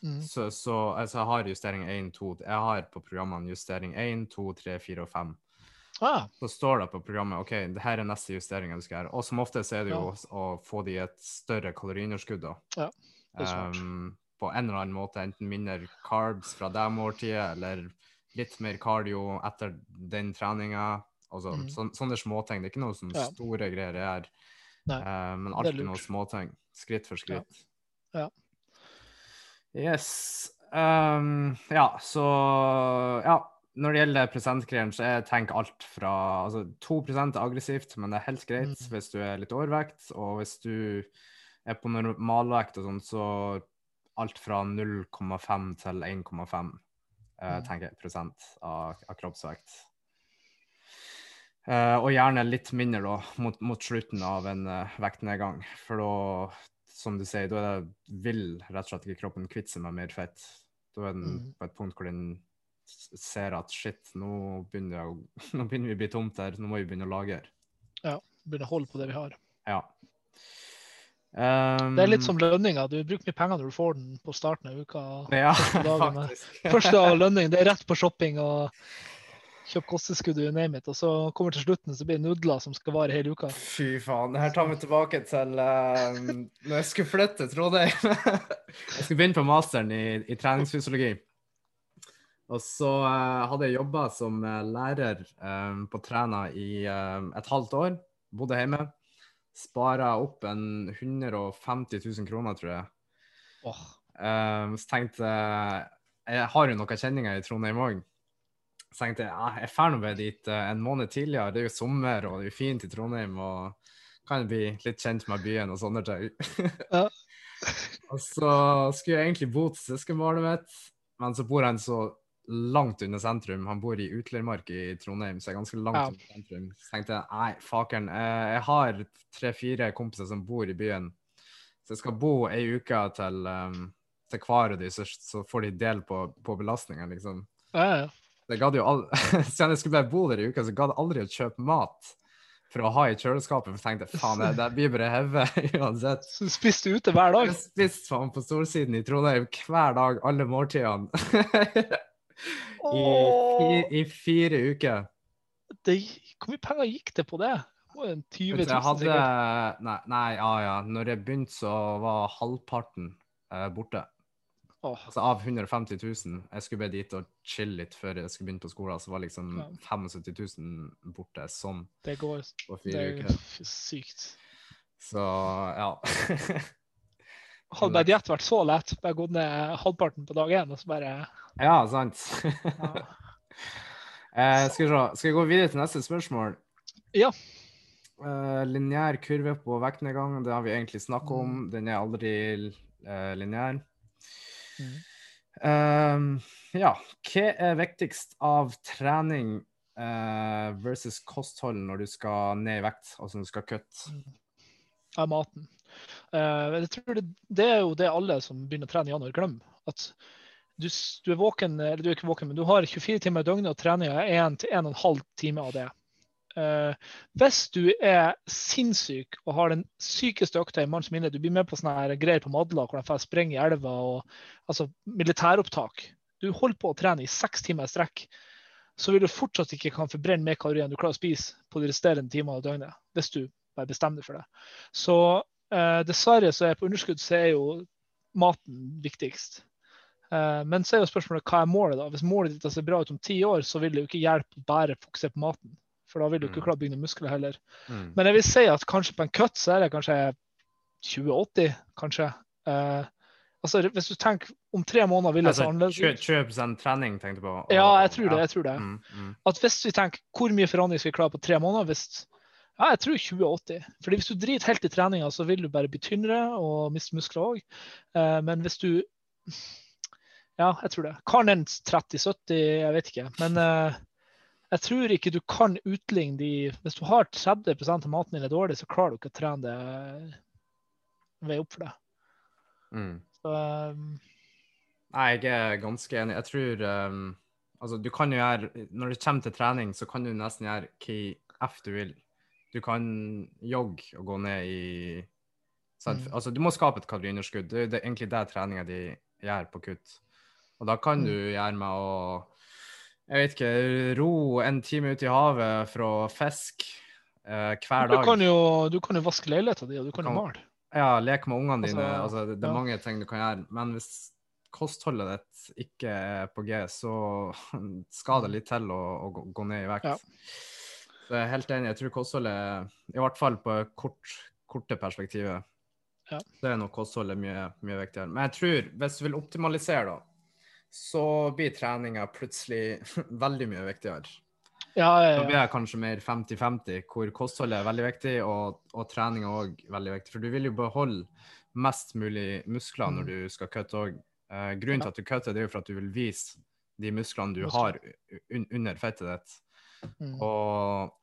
Mm. Så, så altså, jeg har justering 1, 2 Jeg har på programmene justering 1, 2, 3, 4 og 5. Ah, Så står det på programmet OK, det her er neste justering du skal gjøre. Og som ofte så er det jo Ja. å, få de et større kaloriunderskudd. Ja, er. Um, på en eller annen måte, enten mindre carbs fra det måltidet, eller litt mer cardio etter den treninga. Altså, Mm. sån- sånne småting. Det er ikke noe som Ja. store greier er, Nei, eh, men er alltid noen småting. Skritt for skritt. Ja. Yes. Um, ja, så Ja. Når det gjelder prosentgreiene, så jeg tenker alt fra altså 2 er aggressivt, men det er helt greit Mm. hvis du er litt overvekt. Og hvis du er på normalvekt og sånn, så alt fra 0,5 til 1,5 eh, Mm. tenker jeg prosent av, av kroppsvekt. Eh, og gjerne litt mindre da, mot, mot slutten av en uh, vektnedgang. For da, som du sier, da vil rett og slett ikke kroppen kvitte seg med mer fett. Da er den Mm. på et punkt hvor den ser at shit, nå begynner, å, nå begynner vi å bli tomt her, nå må vi begynne å lagre. Begynne å holde på det vi har. Ja. Um, Det er litt som lønninga. Du bruker mye penger når du får den på starten av uka. Ja, første dagen. Første av lønning, det er rett på shopping og kjøp kosttilskudd, you name it. Og så kommer til slutten, så blir det nudler som skal vare hele uka. Fy faen. Her tar vi tilbake til uh, når jeg skulle flytte Trondheim. jeg skulle begynne på masteren i, i treningsfysiologi. Og så uh, hadde jeg jobba som eh, lærer um, på Træna i um, et halvt år. Bodde hjemme. Spara opp en 150 000 kroner, tror jeg. Oh. Um, så tenkte jeg Jeg har jo noen kjenninger i Trondheim òg. Så tenkte jeg ja, jeg drar bare dit eh, en måned tidligere. Det er jo sommer, og det er jo fint i Trondheim. Og kan bli litt kjent med byen og sånne ting. Ja. og så skulle jeg egentlig bo til søskenbarnet mitt, men så bor han så langt under sentrum. Han bor i Utlermark i Trondheim, så jeg er ganske langt Ja. under sentrum. Så tenkte jeg nei, fakeren, eh, jeg har tre-fire kompiser som bor i byen. Så jeg skal bo ei uke til, um, til hver av de, så, så får de del på, på belastningen, liksom. ja, ja. Jeg gadd jo al Siden jeg skulle bare bo der i uka, så gadd aldri å kjøpe mat for å ha i kjøleskapet. For tenkte faen, det, det blir bare heve uansett. Så du spiste ute hver dag? Jeg spiste faen på Storsiden i Trondheim hver dag, alle måltidene. I, i, I fire uker. det, hvor mye penger gikk det på det? Det var en 20 Vet 000 Jeg hadde. Nei, nei, ja ja. Når jeg begynte, så var halvparten eh, borte. Åh, Altså av 150 000. Jeg skulle bare dit og chille litt før jeg skulle begynne på skolen. Så var liksom Ja. 75 000 borte sånn det går på Det fire er uker. f- sykt. Så ja. Hadde bare diett vært så lett, bare gått ned halvparten på dag én, og så bare ja, sant. ja. eh, skal, vi se. skal vi gå videre til neste spørsmål? Ja. Eh, lineær kurve på vektnedgang, det har vi egentlig snakket om. Den er aldri eh, lineær. Mm. Um, ja, hva er viktigst av trening uh, versus kosthold når du skal ned i vekt, altså når du skal kutte? av maten. Uh, jeg tror det, det er jo det alle som begynner å trene i januar, glemmer. At du, du er våken, eller du er ikke våken, men du har 24 timer i døgnet, og treninga er 1 til 1,5 timer av det. Eh, hvis du er sinnssyk og har den sykeste økta i manns minne, du blir med på sånne greier på Madla hvor de får sprenge i elva, og, altså militæropptak. Du holder på å trene i seks timer i strekk, så vil du fortsatt ikke kan forbrenne mer kalorier enn du klarer å spise på de resterende timene av døgnet. Hvis du bare bestemmer deg for det. Så eh, dessverre så er på underskudd så er jo maten viktigst. Eh, men så er jo spørsmålet hva er målet, da? Hvis målet ditt ser bra ut om ti år, så vil det jo ikke hjelpe å bare fokusere på maten. For da vil du ikke klare å bygge muskler heller. Mm. Men jeg vil si at kanskje på en cut så er det kanskje 2080, kanskje. Eh, altså hvis du tenker om tre måneder vil det se Altså, annerledes 20, ut. 20 trening, tenkte du på? og- Ja, jeg tror det. jeg tror det. Mm, mm. At hvis vi tenker hvor mye forandring skal vi klare på tre måneder hvis, Ja, jeg tror 2080. Fordi hvis du driter helt i treninga, så vil du bare bli tynnere og miste muskler òg. men hvis du Ja, jeg tror det. Kan en 30-70, jeg vet ikke. Men eh, jeg tror ikke du kan utligne de Hvis du har 30 av maten din er dårlig, så klarer du ikke å trene det vei opp for det. Mm. Så, um... Nei, jeg er ganske enig. Jeg tror um, Altså, du kan jo gjøre Når det kommer til trening, så kan du nesten gjøre hva f du vil. Du kan jogge og gå ned i? Mm. Altså, du må skape et kaloriunderskudd. Det er egentlig det treninga di gjør på kutt. Og da kan Mm. du gjøre med å jeg vet ikke, ro en time ut i havet for å fiske eh, hver Du dag. kan jo, du kan jo vaske leiligheta di, og du kan jo male. Ja, leke med ungene dine. Altså, Altså, det, det er ja. mange ting du kan gjøre. Men hvis kostholdet ditt ikke er på G, så skal det litt til å, å gå- gå ned i vekt. Ja. Så jeg er helt enig. Jeg tror kostholdet, i hvert fall på kort, korte perspektivet, Ja. så er nok kostholdet mye, mye viktigere. Men jeg tror, hvis du vil optimalisere, da, så blir treninga plutselig veldig mye viktigere. Ja, ja, Da blir jeg kanskje mer 50-50, hvor kostholdet er veldig viktig, og, og trening er òg veldig viktig. For du vil jo beholde mest mulig muskler når Mm. du skal kutte òg. Eh, grunnen til at du kutter, det er jo for at du vil vise de musklene du har un under fettet ditt. Mm. Og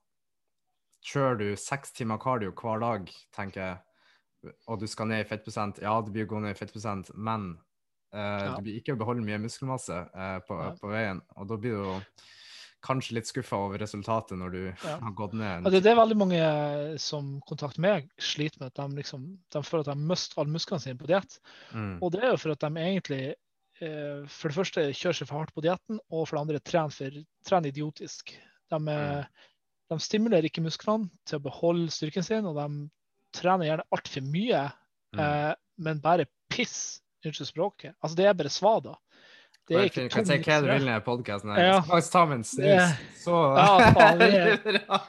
kjører du seks timer cardio hver dag, tenker jeg, og du skal ned i fettprosent, ja, det blir å gå ned i fettprosent, men Ja. du blir ikke beholde mye muskelmasse eh, på, på veien. Og da blir du kanskje litt skuffa over resultatet når du Ja. har gått ned. Ja, det er veldig mange som kontakter meg, sliter med. At de, liksom, de føler at de mister alle musklene sine på diett. Mm. Og det er jo for at de egentlig eh, for det første kjører seg for hardt på dietten, og for det andre trener, for, trener idiotisk. De, mm. de stimulerer ikke musklene til å beholde styrken sin, og de trener gjerne altfor mye, Mm. eh, men bare piss. Unnskyld språket. Altså, det er bare svada. Det er ikke kan si hva du tungt. vil i podkasten. Ja. Faktisk ta med en snus. Så Ja, faen, det er-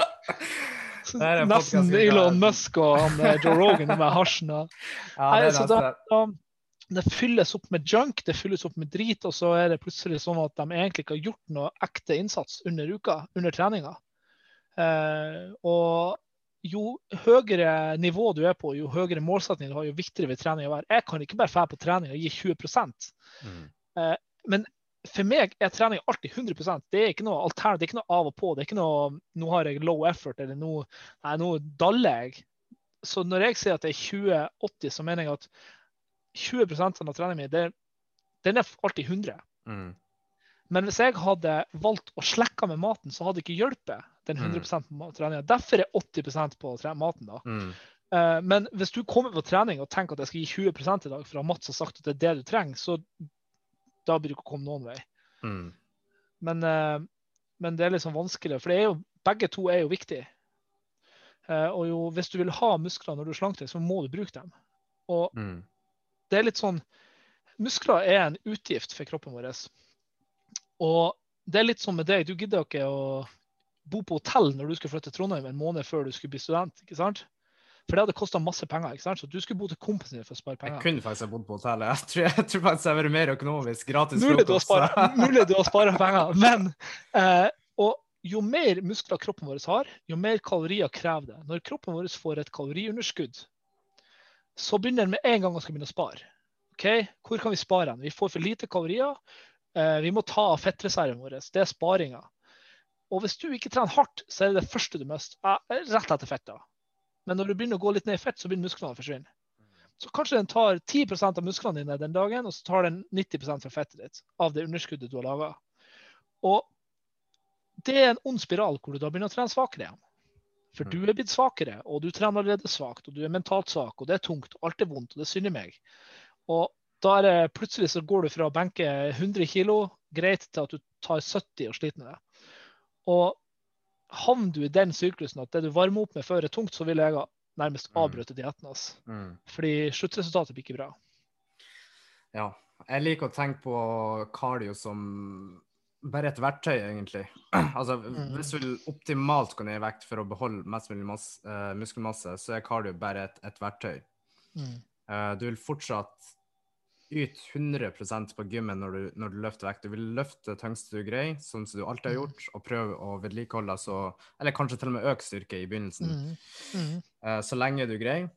Nesten Elon Musk og han, eh, Joe Rogan med hasjen. Ja, det da, da, det fylles opp med junk, det fylles opp med drit, og så er det plutselig sånn at de egentlig ikke har gjort noe ekte innsats under uka, under treninga. Eh, og jo høyere nivå du er på, jo høyere målsetning du har, jo viktigere vil trening være. Jeg kan ikke bare dra på trening og gi 20 Mm. men for meg er trening alltid 100% Det er ikke noe alternativ, det er ikke noe av og på. Det er ikke noe nå har jeg low effort eller noe, nei, nå daller jeg. Så når jeg sier at det er 20-80, så mener jeg at 20% av treninga min, den er alltid 100. Mm. Men hvis jeg hadde valgt å slekke med maten, så hadde det ikke hjulpet den 100 på treninga. Derfor er 80% på maten. da. Mm. Uh, Men hvis du kommer på trening og tenker at jeg skal gi 20 i dag, for Mats har sagt at det er det du trenger, så da blir du ikke komme noen vei. Mm. Men, uh, men det er sånn vanskelig, for det jo, begge to er jo viktige. Uh, og jo, hvis du vil ha muskler når du er slank deg, så må du bruke dem. Og Mm. det er litt sånn Muskler er en utgift for kroppen vår. Og det er litt sånn med deg. Du gidder ikke å bo på hotell når du skulle flytte til Trondheim en måned før du skulle bli student. ikke sant? For det hadde kosta masse penger. ikke sant? Så du skulle bo til kompisen din for å spare penger. Jeg kunne faktisk ha bodd på hotellet. Jeg tror, jeg tror faktisk jeg hadde vært mer økonomisk. Gratis Mulig du har frokost. mulig du har spart penger, men eh, og jo mer muskler kroppen vår har, jo mer kalorier krever det. Når kroppen vår får et kaloriunderskudd, så begynner den med en gang å skal begynne å spare. Ok? Hvor kan vi spare den? Vi får for lite kalorier. Eh, vi må ta av fettreserven vår. Det er sparinga. Og hvis du ikke trener hardt, så er det det første du mister. rett etter fettet. Men når du begynner å gå litt ned i fett, så begynner musklene å forsvinne. Så kanskje den tar 10% av musklene dine den dagen, og så tar den 90% fra fettet ditt av det underskuddet du har laga. Og det er en ond spiral hvor du da begynner å trene svakere igjen. For du er blitt svakere, og du trener allerede svakt, og du er mentalt svak, og det er tungt, og alt er vondt, og det synder meg. Og da er det plutselig så går du fra å benke 100 kg greit til at du tar 70 og sliter med det. Og havner du i den syklusen at det du varmer opp med før er tungt, så vil jeg nærmest Mm. avbryte dietten hans. Mm. Fordi sluttresultatet blir ikke bra. Ja. Jeg liker å tenke på cardio som bare et verktøy, egentlig. altså, mm. Hvis du optimalt kan ned i vekt for å beholde mest mulig eh, muskelmasse, så er cardio bare et, et verktøy. Eh, du vil fortsatt yte 100% på gymmen når du, når du løfter vekt. Du vil løfte det tyngste du greier, sånn som du alltid har Mhm. gjort, og prøve å vedlikeholde, så, eller kanskje til og med øke styrke i begynnelsen, Mm. Mm. eh, så lenge du greier.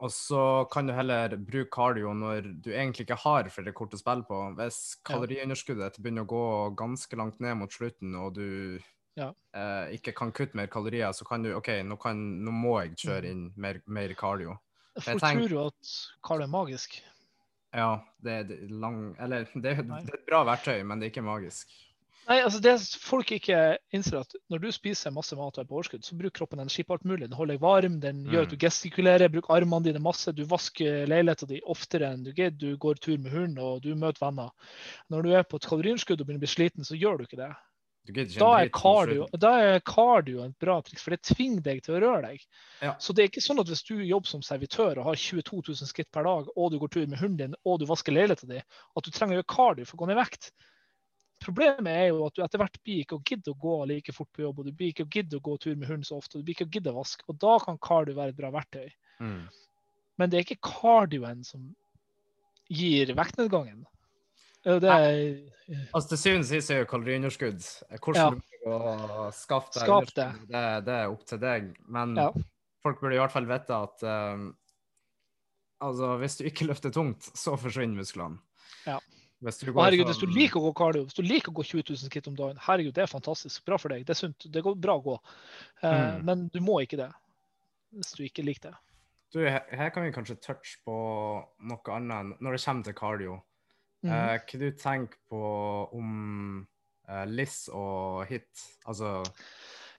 Og så kan du heller bruke cardio når du egentlig ikke har flere kort å spille på. Hvis kaloriunderskuddet begynner å gå ganske langt ned mot slutten, og du Ja. eh, ikke kan kutte mer kalorier, så kan du OK, nå, kan, nå må jeg kjøre Mhm. inn mer, mer cardio. Folk tenker- tror jo at cardio er magisk. Ja, det er lang Eller det er, det er et bra verktøy, men det er ikke magisk. Nei, altså det folk ikke innser at Når du spiser masse mat og er på overskudd, så bruker kroppen energi på alt mulig. Den holder deg varm, den Mm. gjør at du gestikulerer, bruker armene dine masse. Du vasker leiligheten din oftere enn du gidder. Du går tur med hunden og du møter venner. Når du er på et kaloriunderskudd og begynner å bli sliten, så gjør du ikke det. Da er, cardio, da er cardio et bra triks, for det tvinger deg til å røre deg. Ja. Så det er ikke sånn at hvis du jobber som servitør og har 22 000 skritt per dag, og du går tur med hunden din, og du vasker leiligheten din, at du trenger å gjøre cardio for å gå ned i vekt. Problemet er jo at du etter hvert blir ikke å gidde å gå like fort på jobb, og du blir ikke å gidde å gå tur med hunden så ofte, og du blir ikke å gidde å vaske. Og da kan cardio være et bra verktøy. Mm. Men det er ikke cardioen som gir vektnedgangen. Ja, Det er Altså, til syvende og sist er jo kaloriunderskudd. Hvordan Ja. du å skaffe deg Skap det. det, det er opp til deg. Men Ja. folk burde i hvert fall vite at um, altså, hvis du ikke løfter tungt, så forsvinner musklene. Ja. Hvis du herregud, hvis du liker å gå cardio, hvis du liker å gå 20 000 skritt om dagen, herregud, det er fantastisk. Bra for deg. Det er sunt. Det går bra å gå. Uh, Mm. Men du må ikke det hvis du ikke liker det. Du, her, her kan vi kanskje touche på noe annet når det kommer til cardio. Mhm. Uh, hva du tenker på om uh, LIS og HIT? Altså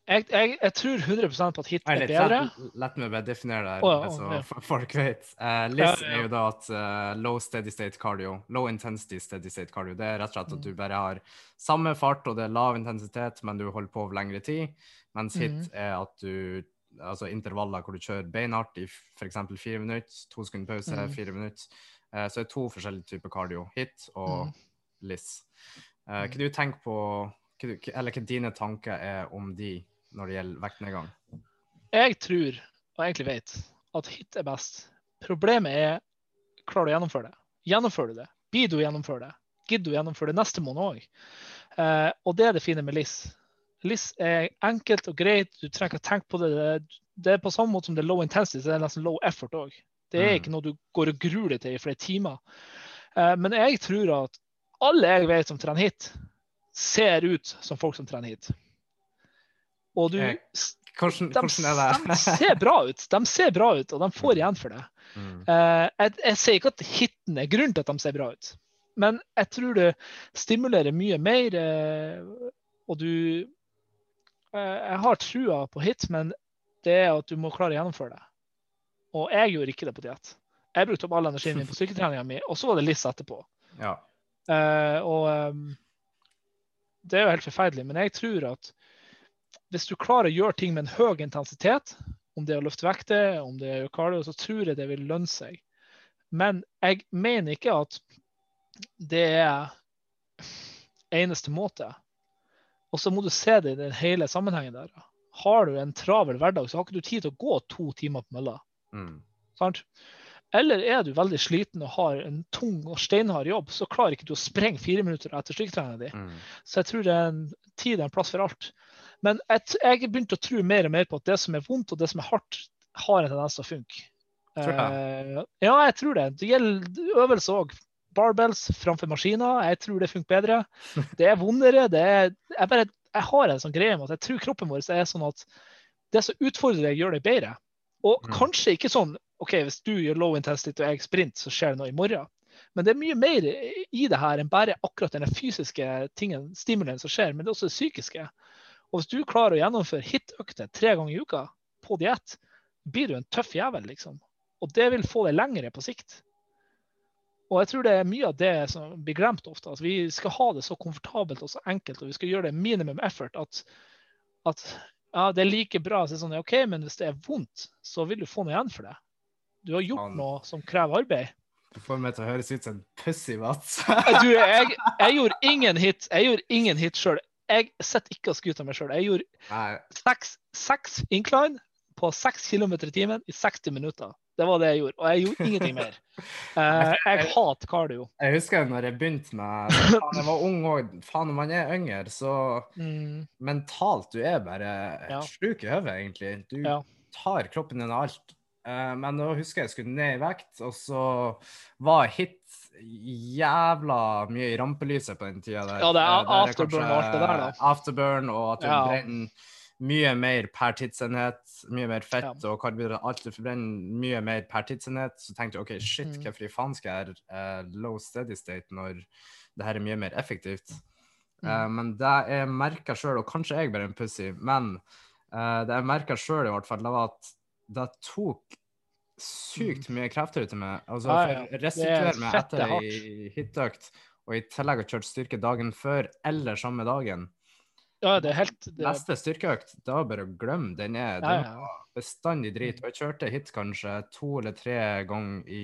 Jeg, jeg, jeg tror 100% på at hit er bedre. la, la meg bare definere det, Å, ja, så ja. folk vet. Uh, LIS ja, ja. er jo da at uh, low steady state cardio, low intensity steady state cardio, det er rett og slett at Mm. du bare har samme fart og det er lav intensitet, men du holder på over lengre tid. Mens HIT Mhm. er at du altså intervaller hvor du kjører beinhardt i f.eks. fire minutter, to sekunder pause, Mhm. fire minutter. Eh, så er to forskjellige typer cardio, HIT og mm. LIS. Eh, hva du tenker på, eller hva dine tanker er om de når det gjelder vektnedgang? Jeg tror, og egentlig vet, at hit er best. Problemet er klarer du å gjennomføre det. Gjennomfører du det? Blir du å gjennomføre det? Gidder du å gjennomføre det neste måned òg? Eh, og det er det fine med LIS. LIS er enkelt og greit, du trenger ikke å tenke på det. Det er- Det er på samme måte som det er low intensity, så det er nesten low effort òg. Det er Mm. ikke noe du går og gruer deg til i flere timer. Eh, men jeg tror at alle jeg vet som trener hit, ser ut som folk som trener hit. Og du Hvordan, de, hvordan de ser bra ut, de ser bra ut, og de får igjen for det. Mm. Eh, jeg, jeg sier ikke at hiten er grunnen til at de ser bra ut, men jeg tror det stimulerer mye mer. eh, og du Jeg har trua på hit, men det er at du må klare å gjennomføre det. Og jeg gjorde ikke det på diett. Jeg brukte opp all energien min på styrketreninga mi, og så var det LIS etterpå. Ja. Uh, og um, det er jo helt forferdelig, men jeg tror at hvis du klarer å gjøre ting med en høy intensitet, om det er å løfte vekter, om det er å cardio, så tror jeg det vil lønne seg. Men jeg mener ikke at det er eneste måte. Og så må du se det i den hele sammenhengen der. Har du en travel hverdag, så har ikke du tid til å gå to timer på mølla. Mm. Sant? Eller er du veldig sliten og har en tung og steinhard jobb, så klarer ikke du å sprenge fire minutter etter styrketreninga di. Mm. Så jeg tror det er en tid er en plass for alt. Men jeg, jeg har begynt å tro mer og mer på at det som er vondt og det som er hardt, har en tendens til å funke. Eh, ja, jeg tror det. Det gjelder øvelse òg. Barbells framfor maskiner. Jeg tror det funker bedre. Det er vondere. Det er, jeg, bare, jeg har en sånn greie med at jeg tror kroppen vår er sånn at det som utfordrer deg, gjør deg bedre. Og Mm. kanskje ikke sånn OK, hvis du gjør low intensity og jeg sprint, så skjer det noe i morgen. Men det er mye mer i det her enn bare akkurat den fysiske tingen, stimulien som skjer, men det er også det psykiske. Og hvis du klarer å gjennomføre hit-økter tre ganger i uka på diett, blir du en tøff jævel, liksom. Og det vil få deg lengre på sikt. Og jeg tror det er mye av det som blir glemt ofte. At vi skal ha det så komfortabelt og så enkelt, og vi skal gjøre det minimum effort. At, at ja, det er like bra Så det er sånn OK, men hvis det er vondt, så vil du få noe igjen for det. Du har gjort noe som krever arbeid. Du får meg til å høres ut som en pussy, Mats. Du, jeg, jeg gjorde ingen hit Jeg gjorde ingen hit sjøl. Jeg sitter ikke og skryter av meg sjøl. Jeg gjorde seks, seks incline på 6 km i timen i 60 minutter. Det var det jeg gjorde. Og jeg gjorde ingenting mer. Uh, jeg hater cardio. jeg husker når jeg begynte med jeg var ung òg. Faen, når man er yngre, så Mm, mentalt du er bare Ja. sjuk i hodet, egentlig. Du Ja. tar kroppen din og alt. Uh, men da husker jeg jeg skulle ned i vekt, og så var hit jævla mye i rampelyset på den tida der. Ja, det er Eh, der afterburn og alt det der, da. Afterburn, og at du Ja. brenner mye mer per tidsenhet. Mye mer fett Ja. og karbohydrater. Alt du forbrenner mye mer per tidsenhet. Så tenkte jeg OK, shit, Mm. hvorfor i faen skal jeg eh, low steady state når det her er mye mer effektivt? Mm. Uh, men det jeg merka sjøl, og kanskje jeg bare er en pussy, men uh, det jeg merka sjøl i hvert fall, det var at det tok sykt mye krefter ut av meg. Altså, Mm. Ja, restituere er meg etter ei hitøkt, og i tillegg har kjørt styrke dagen før eller samme dagen. Ja, det er helt det, Neste styrkeøkt, da bare glem. Den er, ja, den ja. var bestandig drit. Og jeg kjørte hit kanskje to eller tre ganger i,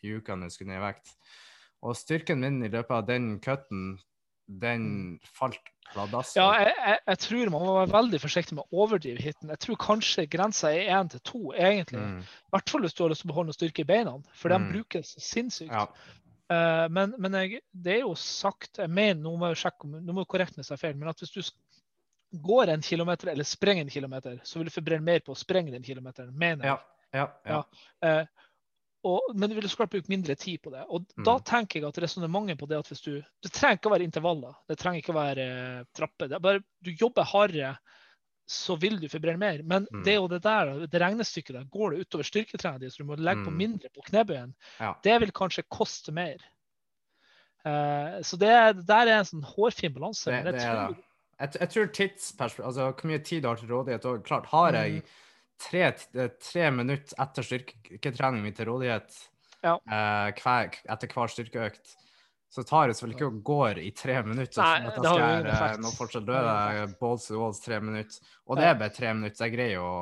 i uka når jeg skulle ned i vekt. Og styrken min i løpet av den cutten, den falt pladask. Mm. Ja, jeg, jeg, jeg tror man må være veldig forsiktig med å overdrive hiten. Jeg tror kanskje grensa er én til to, egentlig. Mm, I hvert fall hvis du har lyst til å beholde noe styrke i beina, for de Mm. brukes sinnssykt. ja. Eh, men men jeg, det er jo sagt jeg mener, Nå må jeg sjekke nå må jeg korrekte meg er feil, men at hvis du går en kilometer eller sprenger en kilometer, så vil du forbrenne mer på å sprenge den kilometeren, mener jeg. Ja, ja, ja. Eh, og, men du vil så klart bruke mindre tid på det. Og Mm. da tenker jeg at resonnementet på det at hvis du Det trenger ikke å være intervaller, det trenger ikke å være eh, trapper. Er bare du jobber hardere, så vil du forbrenne mer. Men Mm. det er jo det der, det regnestykket der, går det utover styrketreningen din, så du må legge på Mm. mindre på knebøyen, Ja. det vil kanskje koste mer. Uh, så det, der er en sånn hårfin balanse. Det, det er tror, det. Jeg, jeg tror tidsperspektiv Altså hvor mye tid du har til rådighet. òg. klart, har jeg Mm. tre, tre minutter etter styrketrening min til rådighet Ja. uh, hver, etter hver styrkeøkt, så tar det selvfølgelig ikke og går i tre minutter. Nei, sånn at jeg det skal nå fortsatt er balls to walls tre minutter. Og det er bare tre minutter. Jeg greier å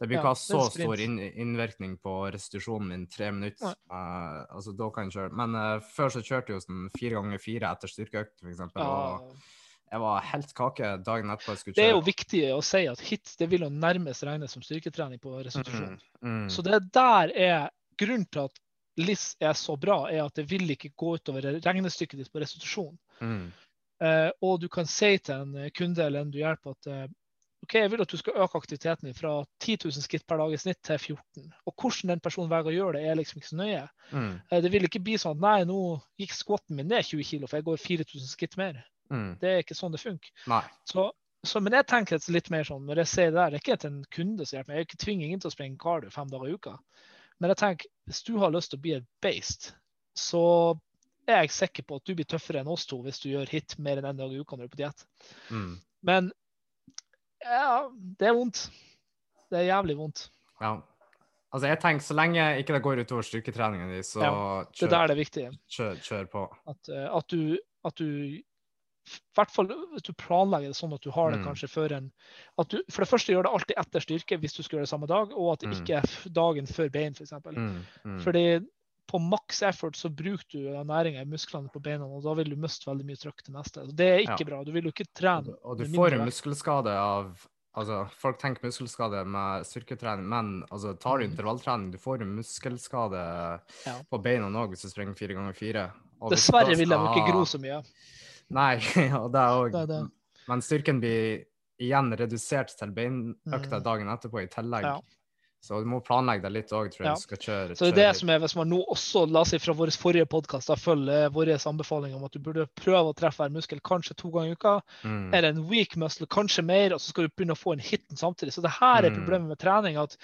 Det blir Ja, ha så stor inn, innvirkning på restitusjonen min, tre minutter. Eh, altså, da kan jeg kjøre. Men uh, før så kjørte jeg jo sånn fire ganger fire etter styrkeøkt, eksempel. ja, Og jeg var helt kake dagen etterpå jeg skulle det er jo viktig å si at hit det vil jo nærmest regnes som styrketrening på restitusjon. Mm, mm, Så det der er grunnen til at LIS er så bra, er at det vil ikke gå utover regnestykket ditt på restitusjon. mm, Uh, og du kan si til en eh, kunde eller en du hjelper at uh, OK, jeg vil at du skal øke aktiviteten din fra 10 000 skritt per dag i snitt til 14. Og hvordan den personen velger å gjøre det, er liksom ikke så nøye. mm, Uh, det vil ikke bli sånn at nei, nå gikk squatten min ned 20 kg, for jeg går 4000 skritt mer. mm. Det er ikke sånn det funker. Så, så, men jeg tenker litt mer sånn, når jeg sier det der, det er ikke til en kunde som hjelper meg. Jeg tvinger ingen til å springe cardio fem dager i uka. Men jeg tenker, hvis du har lyst til å bli et beist, så er jeg sikker på at du blir tøffere enn oss to hvis du gjør hit mer enn én dag i uka når du er på diett. Mm, Men ja, det er vondt. Det er jævlig vondt. ja. Altså, jeg tenker så lenge ikke det går utover styrketreningen din, så Ja, Det kjør, der er det viktige. kjør, kjør på. At, eh, at du, at du hvert fall hvis du planlegger det sånn at du har det Mm. kanskje før en at du, For det første gjør det alltid etter styrke hvis du skal gjøre det samme dag, og at det Mm. ikke er dagen før bein, f.eks. Mm, mm. Fordi på maks effort så bruker du næringa i musklene på beina, og da vil du miste veldig mye trøkk til neste. Det er ikke Ja. bra. Du vil jo ikke trene. du- Og du får vekt. muskelskade av Altså, folk tenker muskelskade med styrketrening, men altså, tar du Mm. intervalltrening, du får en muskelskade Ja. på beina òg hvis du springer fire ganger fire. Dessverre vil de ikke gro så mye. Nei, og det òg. Men styrken blir igjen redusert til beinøkta Mm. dagen etterpå i tillegg. Ja. Så du må planlegge deg litt òg, tror jeg. Ja. Du skal kjøre, Så det er det som er, Hvis man nå også la seg fra vår forrige podkast følger vår anbefaling om at du burde prøve å treffe hver muskel kanskje to ganger i uka, Mm. eller en weak muscle kanskje mer, og så skal du begynne å få en hiten samtidig. Så det her er Mm. problemet med trening. at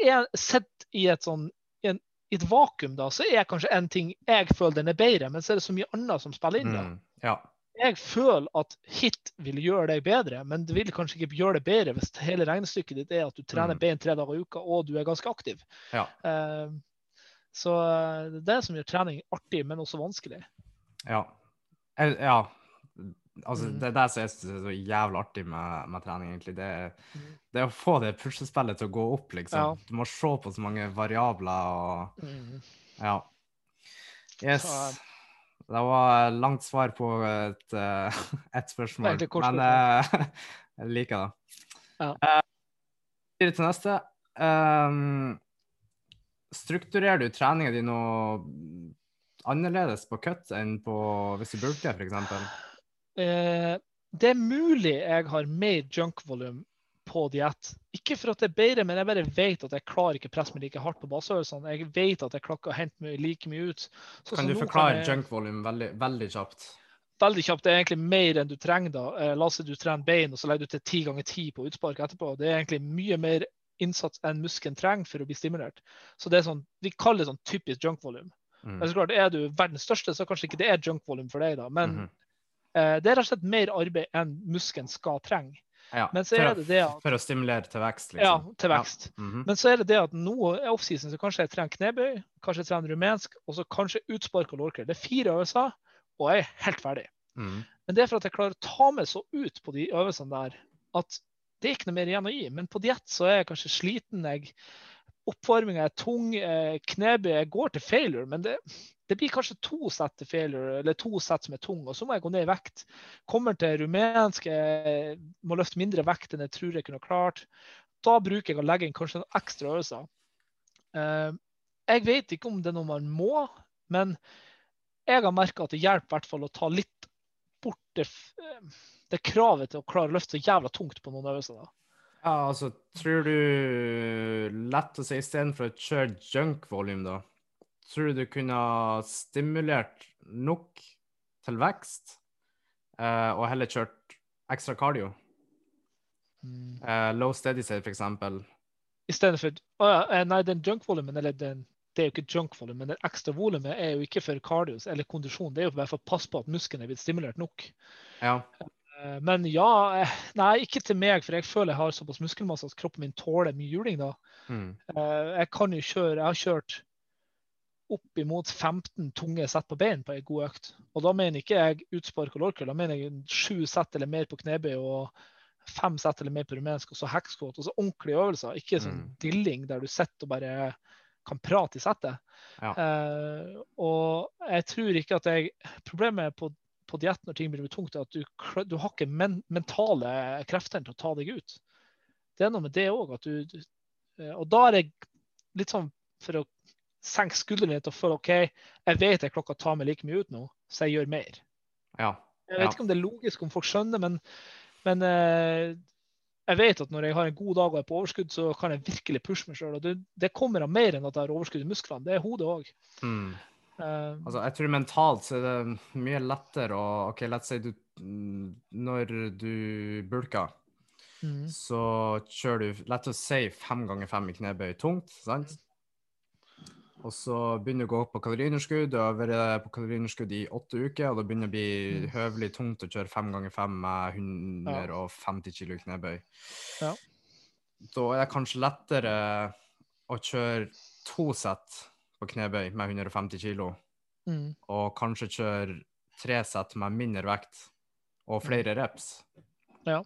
jeg Sett i et sånn i, en, i et vakuum, da, så er kanskje en ting jeg føler den er bedre, men så er det så mye annet som spiller inn. da. Mm. Ja. Jeg føler at hit vil gjøre deg bedre, men det vil kanskje ikke gjøre det bedre hvis hele regnestykket ditt er at du trener Mm. bein tre dager i uka og du er ganske aktiv. Ja. Eh, så eh, det er det som gjør trening artig, men også vanskelig. Ja. Jeg, ja. Altså, Mm. Det er det som er så jævlig artig med, med trening, egentlig. Det, Mm. det å få det puslespillet til å gå opp, liksom. Ja. Du må se på så mange variabler og Ja. Yes. Så, Det var langt svar på et, eh, ett spørsmål, men eh, jeg liker det. Ja. Eh, Videre til neste. Um, strukturerer du treninga di noe annerledes på cut enn på hvis du bulker, f.eks.? Eh, det er mulig jeg har mer junk-volum på diett. Ikke for at det er bedre, men jeg bare vet at jeg klarer ikke presse meg like hardt på baseøvelsene. Jeg vet at jeg klarer å hente meg like mye ut. Så Kan så du forklare jeg- junk volume veldig, veldig kjapt? veldig kjapt. Det er egentlig mer enn du trenger da. Eh, La oss si du trener bein, og så legger du til ti ganger ti på utspark etterpå. Det er egentlig mye mer innsats enn muskelen trenger for å bli stimulert. Så det er sånn, Vi kaller det sånn typisk junk volume. Mm. Men så klart, Er du verdens største, så kanskje ikke det er junk volume for deg, da. Men Mhm. Eh, det er rett og slett mer arbeid enn muskelen skal trenge. Ja, Men så er det det at- for å stimulere til vekst, Ja, liksom. til vekst. Ja. mhm. Men så er det det at nå er offseason, så kanskje jeg trener knebøy, kanskje jeg trener rumensk, og så kanskje utspark og lorker. Det er fire øvelser, og jeg er helt ferdig. Mm. Men det er for at jeg klarer å ta meg så ut på de øvelsene der at det er ikke noe mer igjen å gi. Men på diett så er jeg kanskje sliten. jeg Oppvarminga er tung. eh, Knebøy går til failure, men det, det blir kanskje to sett til failure, eller to sett som er tung, og så må jeg gå ned i vekt. Kommer til rumensk, må løfte mindre vekt enn jeg tror jeg kunne klart. Da bruker jeg å legge inn kanskje noen ekstra øvelser. Eh, Jeg vet ikke om det er noe man må, men jeg har merka at det hjelper hvert fall å ta litt bort det, eh, det kravet til å klare å løfte så jævla tungt på noen øvelser. da. Ja, altså, tror du Lett å si istedenfor å kjøre junk volume, da. Tror du du kunne ha stimulert nok til vekst, eh, og heller kjørt ekstra cardio? Eh, low steady state, for eksempel. I stedet for ja, eh, Nei, den junk-volumen, eller den det er jo ikke junk-volum, men det ekstra volumet er jo ikke for cardios eller kondisjon. Det er jo bare for å passe på at muskelen er blitt stimulert nok. Ja. Eh, Men ja eh, Nei, ikke til meg, for jeg føler jeg har såpass muskelmasse at kroppen min tåler mye juling da. Mm. Eh, Jeg kan jo kjøre Jeg har kjørt opp imot 15 tunge sett på bein på ei god økt. Og da mener ikke jeg utspark og lårkurl, da mener jeg sju sett eller mer på knebøy og fem sett eller mer på rumensk, og så hackskåt, og så ordentlige øvelser. Ikke sånn Mm. dilling der du sitter og bare kan prate i settet. Ja. Uh, og jeg tror ikke at jeg Problemet på, på diett når ting blir tungt, er at du, du har ikke men, mentale krefter til å ta deg ut. Det er noe med det òg, at eh, Og da er det litt sånn for å senke skuldrene litt og føle OK, jeg vet jeg klokka tar meg like mye ut nå, så jeg gjør mer. ja. Jeg vet ikke om det er logisk, om folk skjønner, men, men eh, jeg vet at når jeg har en god dag og er på overskudd, så kan jeg virkelig pushe meg sjøl. Og det, det kommer av mer enn at jeg har overskudd i musklene. Det er hodet òg. Mm. Uh, Altså, jeg tror mentalt så er det mye lettere å OK, oss si du Når du bulker, mm, så kjører du Lett å si fem ganger fem i knebøy tungt, sant? Og så begynner du å gå opp på kaloriunderskudd. Du har vært på kaloriunderskudd i åtte uker, og det begynner å bli Mm. høvelig tungt å kjøre fem ganger fem med 150 kilo i knebøy. Ja. Da er det kanskje lettere å kjøre to sett på knebøy med 150 kilo, mm, og kanskje kjøre tre sett med mindre vekt og flere reps. Ja.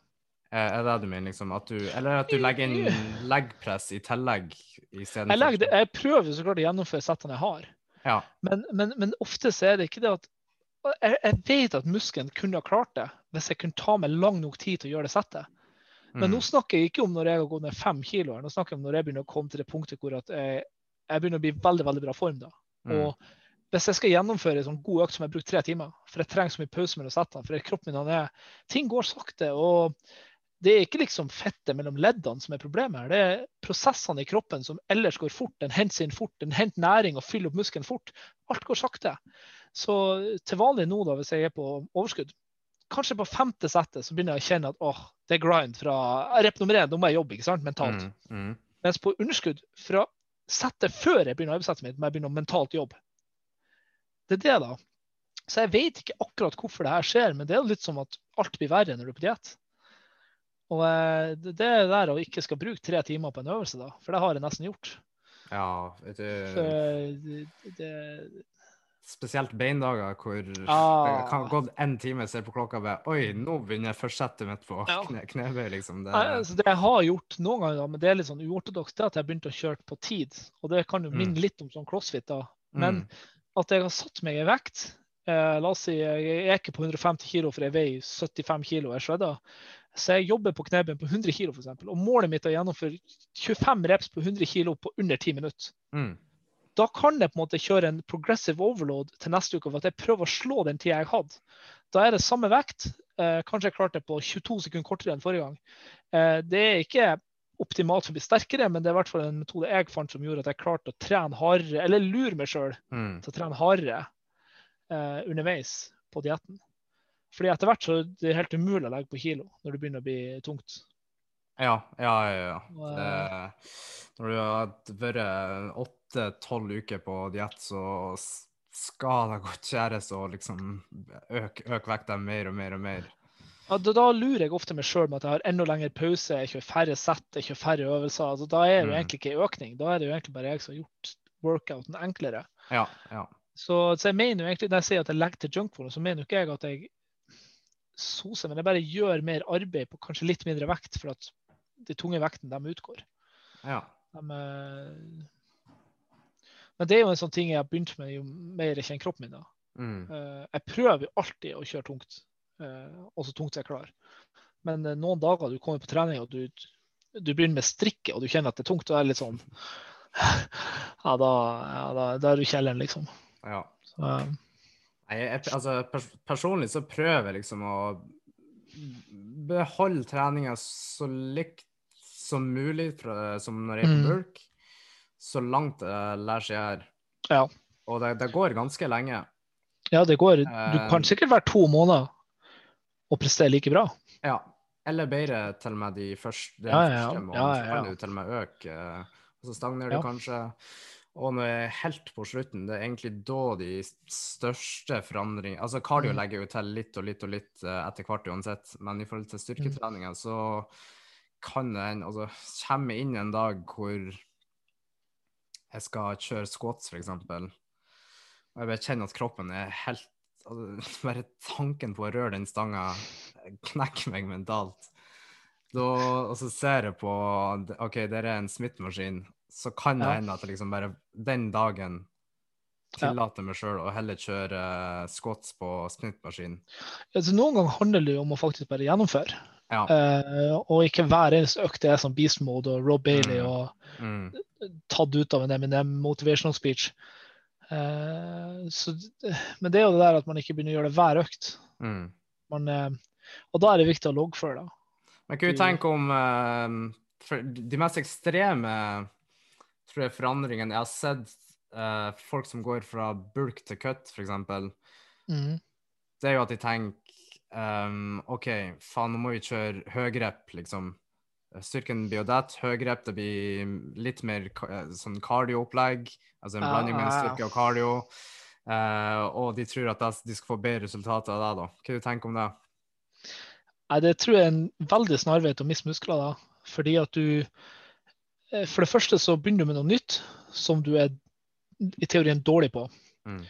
Er det du mener, liksom? At du, eller at du legger inn leggpress i tillegg I jeg, legger det, jeg prøver så klart å gjennomføre settene jeg har, Ja. men, men, men ofte så er det ikke det at jeg, jeg vet at muskelen kunne ha klart det hvis jeg kunne ta meg lang nok tid til å gjøre det settet. Men nå Mm. snakker jeg ikke om når jeg har gått ned fem kilo. Nå snakker jeg om når jeg begynner å komme til det punktet hvor jeg, jeg begynner å bli veldig veldig bra form. da. Mm. Og hvis jeg skal gjennomføre en sånn god økt som jeg bruker tre timer, for jeg trenger så mye pause mellom settene, for kroppen min han er Ting går sakte. og det er ikke liksom fettet mellom leddene som er problemet. her, Det er prosessene i kroppen som ellers går fort. Den henter inn fort, den henter næring og fyller opp muskelen fort. Alt går sakte. Så til vanlig nå, da, hvis jeg er på overskudd, kanskje på femte settet så begynner jeg å kjenne at åh, det er grind fra rep nummer én. Nå må jeg jobbe ikke sant, mentalt. Mm. Mm. Mens på underskudd, fra settet før jeg begynner øvelsetet mitt, må jeg begynne å mentalt jobbe. Det er det, da. Så jeg vet ikke akkurat hvorfor det her skjer, men det er litt som at alt blir verre når du er på diett. Og eh, det det er der å ikke skal bruke tre timer på en øvelse, da. For det har jeg nesten gjort. Ja, vet For, du, eh, det, det, spesielt beindager hvor Ah. det kan ha gått én time, ser på klokka og bare Oi, nå begynner jeg førstsettet mitt på Ja. kne, knebøy, liksom. Det, Nei, altså det jeg har gjort noen ganger, da, men det er litt sånn uortodoks, det er at jeg har begynt å kjøre på tid. Og det kan jo Mm. minne litt om sånn crossfit, da. Men Mm. at jeg har satt meg i vekt eh, La oss si jeg er ikke på 150 kilo, for jeg veier 75 kilo og er shredda. Så jeg jobber på knebøy på 100 kilo, f.eks. Og målet mitt er å gjennomføre 25 reps på 100 kilo på under 10 minutter. Mm. Da kan jeg på en måte kjøre en progressive overload til neste uke, for at jeg prøver å slå den tida jeg hadde. Da er det samme vekt. Eh, kanskje jeg klarte det på 22 sekunder kortere enn forrige gang. Eh, det er ikke optimalt for å bli sterkere, men det er i hvert fall en metode jeg fant som gjorde at jeg klarte å trene hardere, eller lure meg sjøl Mm. til å trene hardere eh, underveis på dietten. Fordi etter hvert så er det helt umulig å legge på kilo når det begynner å bli tungt. Ja, ja, ja. ja. Det, når du har vært åtte-tolv uker på diett, så skal det godt gjøres å liksom øke, øke vekta mer og mer og mer. Ja, da, da lurer jeg ofte meg sjøl med at jeg har enda lengre pause, jeg kjører færre sett, jeg kjører færre øvelser. Altså, da er det jo Mm. egentlig ikke økning. Da er det jo egentlig bare jeg som har gjort workouten enklere. Ja, ja. Så, så jeg mener jo egentlig, når jeg sier at jeg legger til junkfood, så mener jo ikke jeg at jeg soser, men jeg bare gjør mer arbeid på kanskje litt mindre vekt, for at de tunge vektene, de utgår. ja. De, eh, men det er jo en sånn ting jeg har begynt med jo mer jeg kjenner kroppen min. da. Mm. Uh, Jeg prøver jo alltid å kjøre tungt, uh, og så tungt jeg klarer. Men uh, noen dager du kommer på trening og du, du begynner med strikke og du kjenner at det er tungt, og er litt sånn Ja, da, ja, da, da er du i kjelleren, liksom. ja. Så, Nei, jeg, altså, pers personlig så prøver jeg liksom å beholde treninga så likt som mulig fra, som når jeg er på Mm. bulk, så langt det lærer seg her. Ja. Og det, det går ganske lenge. ja, det går. Du Eh, kan sikkert være to måneder og prestere like bra. Ja. Eller bedre til og med de første, de Ja, ja, første månedene. Ja, kan du til og med øke, eh, og så stagnerer Ja. du kanskje. Og når jeg er helt på slutten, det er egentlig da de største forandringene Altså cardio Mm. legger jo til litt og litt og litt eh, etter hvert uansett, men i forhold til Mm. styrketreninga så kan det hende Altså kommer jeg inn en dag hvor jeg skal kjøre squats, eksempel, og jeg bare kjenner at kroppen er helt altså, Bare tanken på å røre den stanga knekker meg mentalt. Da, og så ser jeg på OK, det er en smittemaskin, så kan det Ja. hende at jeg liksom bare den dagen Ja. meg sjøl å heller kjøre squats på smittemaskin. Ja, noen ganger handler det jo om å faktisk bare gjennomføre. Ja. Eh, og ikke hver eneste økt er sånn beast mode og Rob Bailey Mm. og Mm. tatt ut av en Eminem motivational speech. Uh, så, men det er jo det der at man ikke begynner å gjøre det hver økt. Mm. Man, uh, og da er det viktig å loggføre. da. Kan du Vi- tenker om de mest ekstreme tror jeg, forandringene Jeg har sett folk som går fra bulk til cut, f.eks. Mm. Det er jo at de tenker ehm, OK, faen, nå må vi kjøre høyrep, liksom. Styrken blir jo det. Høyrep det blir litt mer eh, sånn cardio-opplegg. Altså en blanding mellom ja. styrke og cardio. Uh, og de tror at de skal få bedre resultater av det, da. Hva du tenker om det? Nei, det tror jeg er en veldig snarvei til å miste muskler. da. Fordi at du eh, For det første så begynner du med noe nytt som du er i teorien dårlig på. Mm.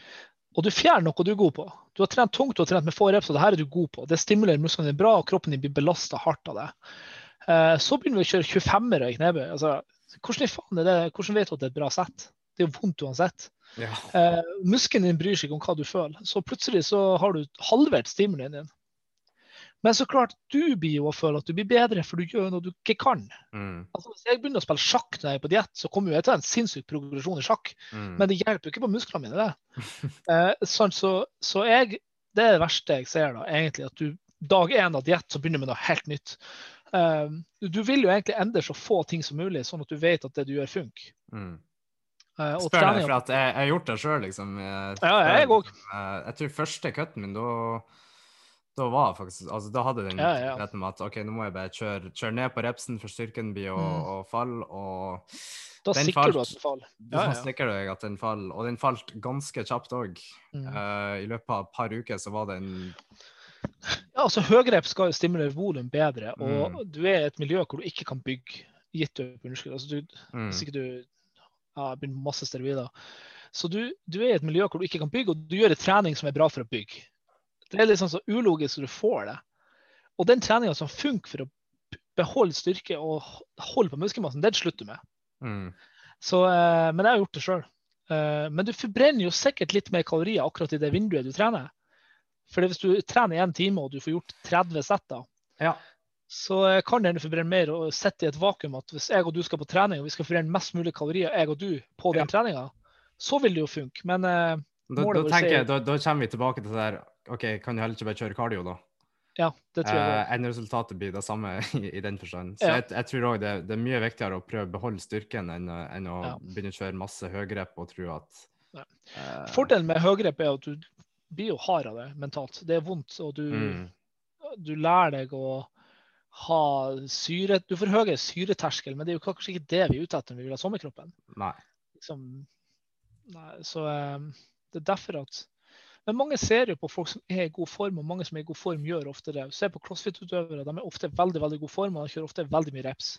Og du fjerner noe du er god på. Du har trent tungt, du har trent med få reps, og det her er du god på. Det stimulerer musklene dine bra, og kroppen din blir belasta hardt av det. Eh, så begynner vi å kjøre 25-ere i knebøy. Altså, hvordan, hvordan vet du at det er et bra sett? Det er jo vondt uansett. Ja. Eh, muskelen din bryr seg ikke om hva du føler. Så plutselig så har du halvert stimulien din. Men så klart, du blir jo å føle at du blir bedre, for du gjør noe du ikke kan. Mm. Altså, hvis jeg begynner å spille sjakk når jeg er på diett, så kommer jeg til en sinnssyk progresjon i sjakk. Mm. Men det hjelper jo ikke på musklene mine, det. Eh, sånn, så, så jeg, det er det verste jeg ser, da, egentlig. At du dag én av diett så begynner med noe helt nytt. Eh, du vil jo egentlig endre så få ting som mulig, sånn at du vet at det du gjør, funker. Mm. Uh, og Spør deg, for at jeg, jeg har gjort det sjøl, liksom. Jeg, Ja, jeg òg. Eh, Jeg tror første cutten min, da da var faktisk, altså da hadde den Ja, ja. retten med at ok, nå må jeg bare kjøre, kjøre ned på repsen for styrken blir å, Mm. falle, og Da sikrer sikrer du at den faller. Ja, da sikrer du deg at den faller. Og den falt ganske kjapt òg. Mm. I løpet av et par uker så var den Ja, altså Høyrep skal jo stimulere volum bedre, og Mm. du er i et miljø hvor du ikke kan bygge gitt du er underskudd. Altså, du, mm, Hvis ikke du ja, begynner med masse steroider. Så du, du er i et miljø hvor du ikke kan bygge, og du gjør en trening som er bra for å bygge. Det er sånn så ulogisk du får det. Og den treninga som funker for å beholde styrke og holde på muskelmassen, den slutter du med. mm, Så, eh, men jeg har gjort det sjøl. Eh, men du forbrenner jo sikkert litt mer kalorier akkurat i det vinduet du trener. For hvis du trener i én time og du får gjort 30 sett, Ja. så eh, kan det hende du forbrenner mer og sitte i et vakuum at hvis jeg og du skal på trening og vi skal forbrenne mest mulig kalorier, jeg og du, på den treninga, så vil det jo funke. Men Da, da tenker er- jeg, da, da kommer vi tilbake til det der OK, kan du heller ikke bare kjøre cardio, da? ja, det tror jeg Eh, enn resultatet blir det samme i, i den forstand. Så Ja. jeg, jeg tror òg det, det er mye viktigere å prøve å beholde styrken enn, enn å Ja. begynne å kjøre masse høygrep og tro at eh, Fordelen med høygrep er at du blir jo hard av det mentalt. Det er vondt, og du, mm, du lærer deg å ha syre Du får høyere syreterskel, men det er jo kanskje ikke det vi er ute etter når vi vil ha sommerkroppen. Nei. Liksom, nei, så eh, Det er derfor at Men mange ser jo på folk som er i god form, og mange som er i god form, gjør ofte det. Se på crossfit-utøvere. De er ofte veldig veldig god form, og de kjører ofte veldig mye reps.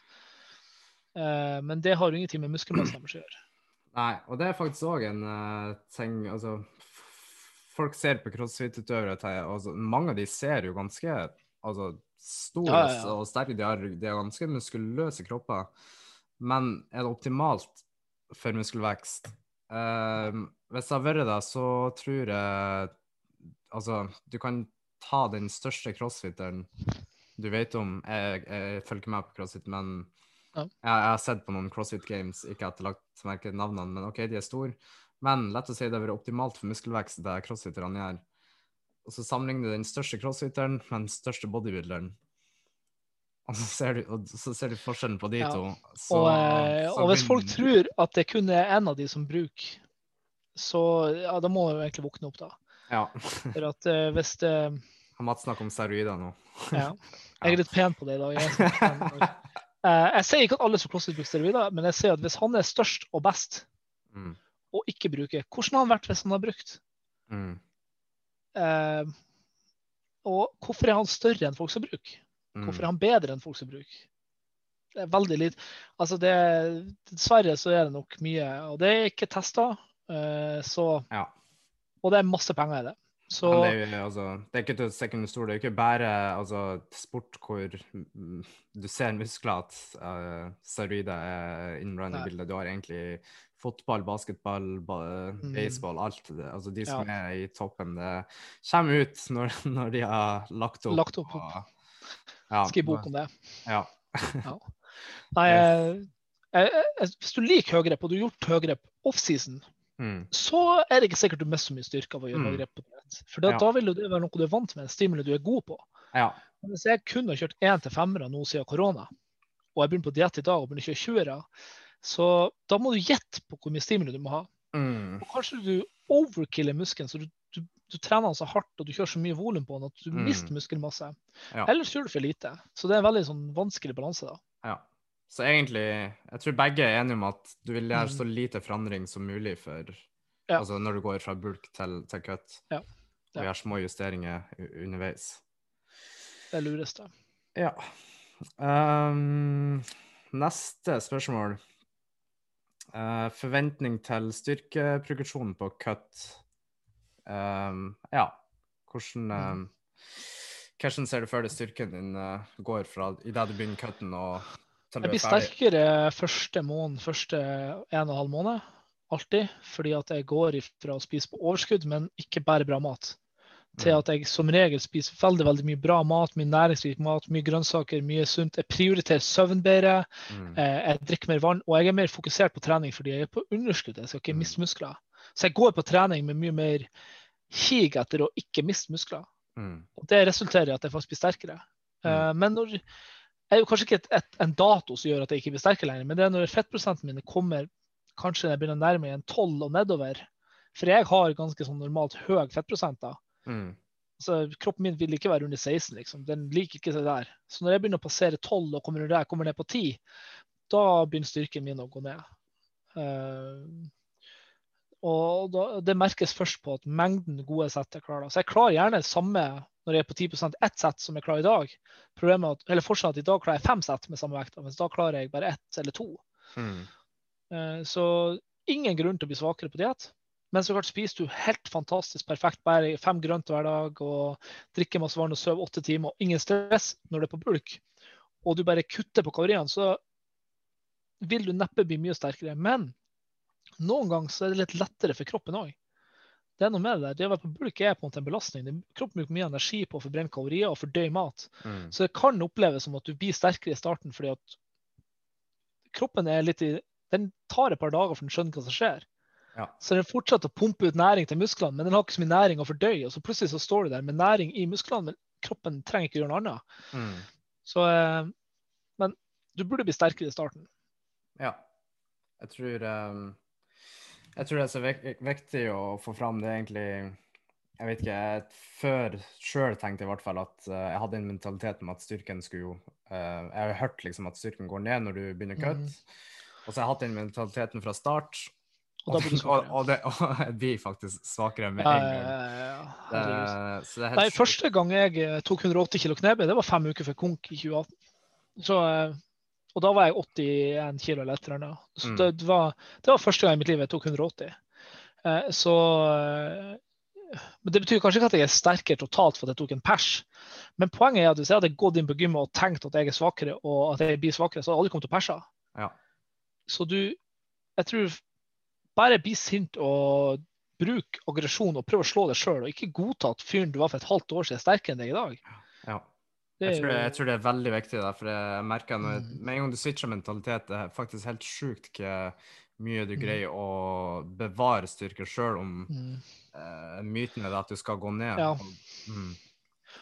Uh, men det har jo ingenting med muskelmassen deres å gjøre. Nei, og det er faktisk òg en uh, ting Altså, folk ser på crossfit-utøvere altså, Mange av de ser jo ganske altså, store ja, ja, ja. og sterke. De har, de har ganske muskuløse kropper. Men er det optimalt for muskelvekst? Uh, hvis det har vært det, så tror jeg Altså, du kan ta den største crossfitteren du vet om. Jeg, jeg følger med på crossfit, men ja. jeg, jeg, har sett på noen crossfit games, ikke at jeg har lagt merke til navnene, men OK, de er store. Men lett å si det har vært optimalt for muskelvekst, det crossfitterne gjør. Og så sammenligner du den største crossfitteren med den største bodybuilderen. Og så ser du, så ser du forskjellen på de ja. to. Så, og, så og, hvis folk tror at det kun er én av de som bruker, så ja, da må du egentlig våkne opp, da. Ja. For at uh, hvis det Har Mats snakket om steroider nå? ja. Jeg er litt pen på det i dag. Jeg, uh, jeg sier ikke at alle som CrossFit bruker steroider, men jeg sier at hvis han er størst og best, mm. og ikke bruker, hvordan har han vært hvis han har brukt? Mm. Uh, og hvorfor er han større enn folk som bruker? Hvorfor er mm. han bedre enn folk som bruker? Det er veldig lite. Altså det, dessverre så er det nok mye, og det er ikke testa. Uh, så ja. Og det er masse penger i det. Så, det, er jo, altså, det er ikke til second store, det er ikke bare altså, sport hvor du ser muskler at uh, steroider er innblandet i bildet. Du har egentlig fotball, basketball, ba mm. baseball, alt. Det. Altså, de som ja. er i toppen, det kommer ut når, når de har lagt opp. Lagt opp. Og, ja, Skriv bok om det. Ja. ja. Nei, jeg, jeg, hvis du liker høygrep, og du har gjort høygrep offseason, mm. så er det ikke sikkert du mister så mye styrke av å gjøre mm. grep på det. For da, ja. da, vil det være noe du er vant med, en stimuli du er god på. Ja. Men hvis jeg kun har kjørt én til femmere nå siden korona, og jeg begynner på diett i dag og begynner å kjøre 20 så da må du gjette på hvor mye stimuli du må ha. Mm. Og kanskje du overkiller muskelen, så du du trener den så hardt og du kjører så mye volum på den at du mm. mister muskelmasse. Ja. Ellers gjør du for lite. Så det er en veldig sånn, vanskelig balanse. da. Ja. Så egentlig, jeg tror begge er enige om at du vil gjøre mm. så lite forandring som mulig for ja. altså når du går fra bulk til, til cut. Ja. Og gjør små justeringer underveis. Det er da. Ja. Um, neste spørsmål. Uh, forventning til styrkeprogresjon på cut. Um, ja, hvordan um, Hvordan ser du for deg styrken din uh, går fra idet du begynner cutten og Jeg blir sterkere første måned, første en og en halv måned. Alltid. Fordi at jeg går fra å spise på overskudd, men ikke bare bra mat, til mm. at jeg som regel spiser veldig veldig mye bra mat, mye næringsrik mat, mye grønnsaker, mye sunt. Jeg prioriterer søvn bedre, mm. Eh, jeg drikker mer vann, og jeg er mer fokusert på trening fordi jeg er på underskudd. Jeg skal ikke mm. miste muskler. Så jeg går på trening med mye mer hig etter å ikke miste muskler. Mm. Og Det resulterer i at jeg faktisk blir sterkere. Mm. Uh, men når, er jo kanskje ikke et, et, en dato som gjør at jeg ikke blir sterkere lenger, men det er når fettprosenten min kommer kanskje jeg begynner å nærme meg en 12 og nedover. For jeg har ganske sånn normalt høy fettprosent. da. Mm. Så kroppen min vil ikke være under 16. liksom. Den liker ikke det der. Så når jeg begynner å passere 12 og kommer der, kommer ned på 10, da begynner styrken min å gå ned. Uh, og da, det merkes først på at mengden gode sett jeg klarer. Så jeg klarer gjerne samme når jeg er på 10% ett sett som jeg klarer i dag. Problemet at, eller fortsatt at i dag klarer jeg fem sett med samme vekt, mens da klarer jeg bare ett eller to. Mm. Uh, så ingen grunn til å bli svakere på diett. Men så klart spiser du helt fantastisk perfekt bare fem grønt hver dag og drikker masse vann og sover åtte timer og ingen stress når det er på bulk, og du bare kutter på kaloriene, så vil du neppe bli mye sterkere. Men noen ganger så er det litt lettere for kroppen òg. Det er noe med det der. Det å være på bulk er på en måte en belastning. Kroppen bruker mye energi på å forbrenne kalorier og fordøye mat. Mm. Så det kan oppleves som at du blir sterkere i starten fordi at kroppen er litt i Den tar et par dager for den skjønner hva som skjer. Ja. Så den fortsetter å pumpe ut næring til musklene, men den har ikke så mye næring å fordøye. Og så plutselig så står du der med næring i musklene, men kroppen trenger ikke gjøre noe annet. Mm. Så, eh, men du burde bli sterkere i starten. Ja. Jeg tror um jeg tror det er så viktig å få fram det egentlig Jeg vet ikke, jeg før sjøl tenkte jeg i hvert fall at uh, jeg hadde en mentalitet med at styrken skulle jo uh, Jeg har hørt liksom at styrken går ned når du begynner cut. Mm. Og så har jeg hatt den mentaliteten fra start. Og blir og, og, det, og jeg blir faktisk svakere med en gang. ja, ja, ja. Det, så det helt Nei, første gang jeg eh, tok 180 kilo knebøy, det var fem uker før konk i 2018. Så, eh, og da var jeg 81 kilo eller annet. Så Mm. det, det, var, det var første gang i mitt liv jeg tok 180. Eh, Så eh, Men det betyr kanskje ikke at jeg er sterkere totalt for at jeg tok en pers. Men poenget er at hvis jeg hadde gått inn på gymmet og tenkt at jeg er svakere, og at jeg blir svakere, så hadde jeg aldri kommet til å perse. Ja. Så du Jeg tror bare bli sint og bruk aggresjon og prøv å slå deg sjøl, og ikke godta at fyren du var for et halvt år siden, er sterkere enn deg i dag. Ja. Det Jeg tror, det, jeg tror det er veldig viktig, da, for jeg merker når, Mm. med en gang du switcher mentalitet, det er faktisk helt sjukt hvor mye du Mm. greier å bevare styrke sjøl om Mm. uh, myten er at du skal gå ned. Ja. Mm,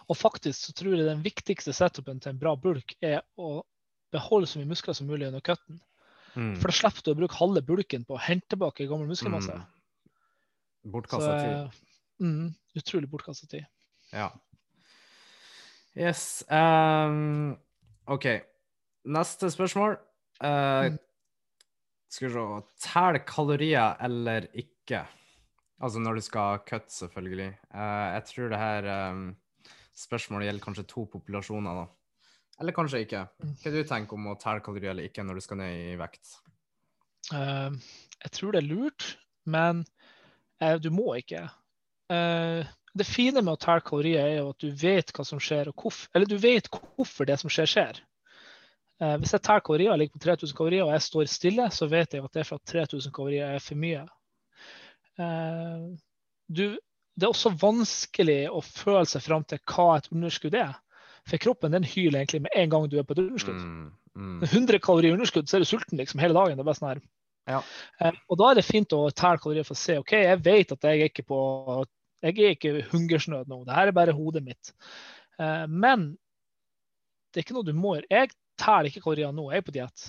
Og faktisk så tror jeg den viktigste setupen til en bra bulk er å beholde så mye muskler som mulig under cutten. mm, For da slipper du å bruke halve bulken på å hente tilbake gammel muskelmasse. mm. Bortkasta tid. eh, mm, utrolig bortkasta tid. Ja. Yes. Um, OK. Neste spørsmål. Mm. skal vi se Tell kalorier eller ikke? Altså når du skal kutte, selvfølgelig. Uh, jeg tror det her um, spørsmålet gjelder kanskje to populasjoner, da. Eller kanskje ikke. Mm. Hva du tenker om å telle kalorier eller ikke når du skal ned i vekt? Uh, jeg tror det er lurt, men uh, du må ikke. Eh, det fine med å telle kalorier er jo at du vet hva som skjer, og hvorfor, eller du vet hvorfor det som skjer, skjer. Eh, hvis jeg teller kalorier, ligger på 3000 kalorier og jeg står stille, så vet jeg at det er for at 3000 kalorier er for mye. Eh, du, det er også vanskelig å føle seg fram til hva et underskudd er. For kroppen den hyler egentlig med en gang du er på et underskudd. Mm, mm, 100 kalorier underskudd, så er du sulten liksom hele dagen. Det er bare sånn her. Ja. Eh, og da er det fint å telle kalorier for å se OK, jeg vet at jeg er ikke på jeg er ikke hungersnød nå. Det her er bare hodet mitt. Eh, men det er ikke noe du må gjøre. Jeg teller ikke kalorier nå, jeg er på diett.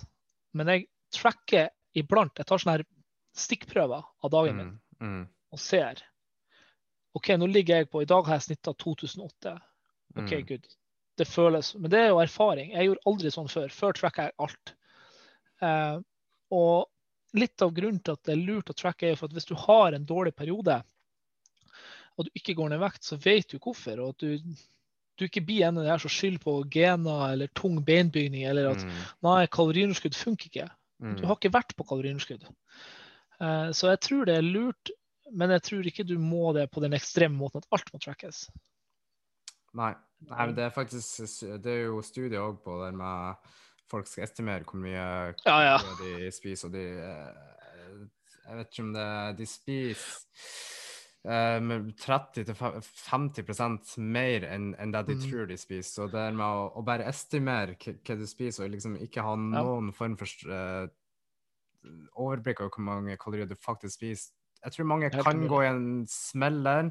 Men jeg tracker iblant. Jeg tar sånne her stikkprøver av dagen min mm, mm, og ser. OK, nå ligger jeg på I dag har jeg snitta 2008. OK, mm. good. Det føles Men det er jo erfaring. Jeg gjorde aldri sånn før. Før tracka jeg alt. Eh, og litt av grunnen til at det er lurt å tracke, er for at hvis du har en dårlig periode, og du ikke går ned i vekt, så vet du hvorfor. Og at du, du ikke blir en av de her som skylder på gener eller tung beinbygning, eller at Mm, nei, kaloriunderskudd funker ikke. mm. Du har ikke vært på kaloriunderskudd. Uh, så jeg tror det er lurt, men jeg tror ikke du må det på den ekstreme måten at alt må trackes. Nei. Nei, det er faktisk Det er jo studier òg på det med folk skal estimere hvor mye Ja, ja. de spiser, og de eh, Jeg vet ikke om det De spiser med 30-50% mer enn en det de Mm. tror de spiser. Så det med å, å bare estimere hva du spiser, og liksom ikke ha noen form for uh, overblikk over hvor mange kalorier du faktisk spiser. Jeg tror mange jeg kan tror gå i en smell der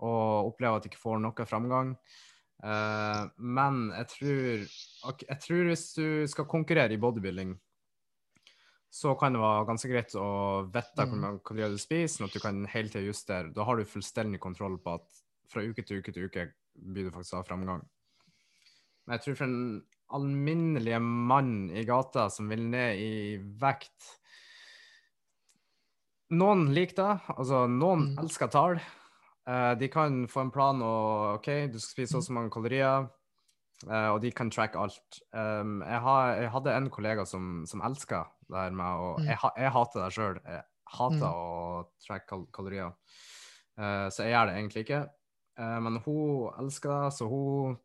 og oppleve at de ikke får noe framgang. Uh, men jeg tror, jeg tror hvis du skal konkurrere i bodybuilding, så kan det være ganske greit å vite Mm. mange kalorier du spiser, sånn at du kan hele tida justere. Da har du fullstendig kontroll på at fra uke til uke til uke blir du faktisk ha framgang. Men jeg tror for en alminnelig mann i gata som vil ned i vekt Noen liker det. Altså, noen Mm. elsker tall. Eh, de kan få en plan og OK, du skal spise så og så mange kalorier. eh, og de kan tracke alt. Um, jeg, har, jeg hadde en kollega som, som elska det her med å Mm. jeg, jeg hater det sjøl. Jeg hater Mm. å tracke kal kalorier. Uh, så jeg gjør det egentlig ikke. Uh, men hun elsker det, så hun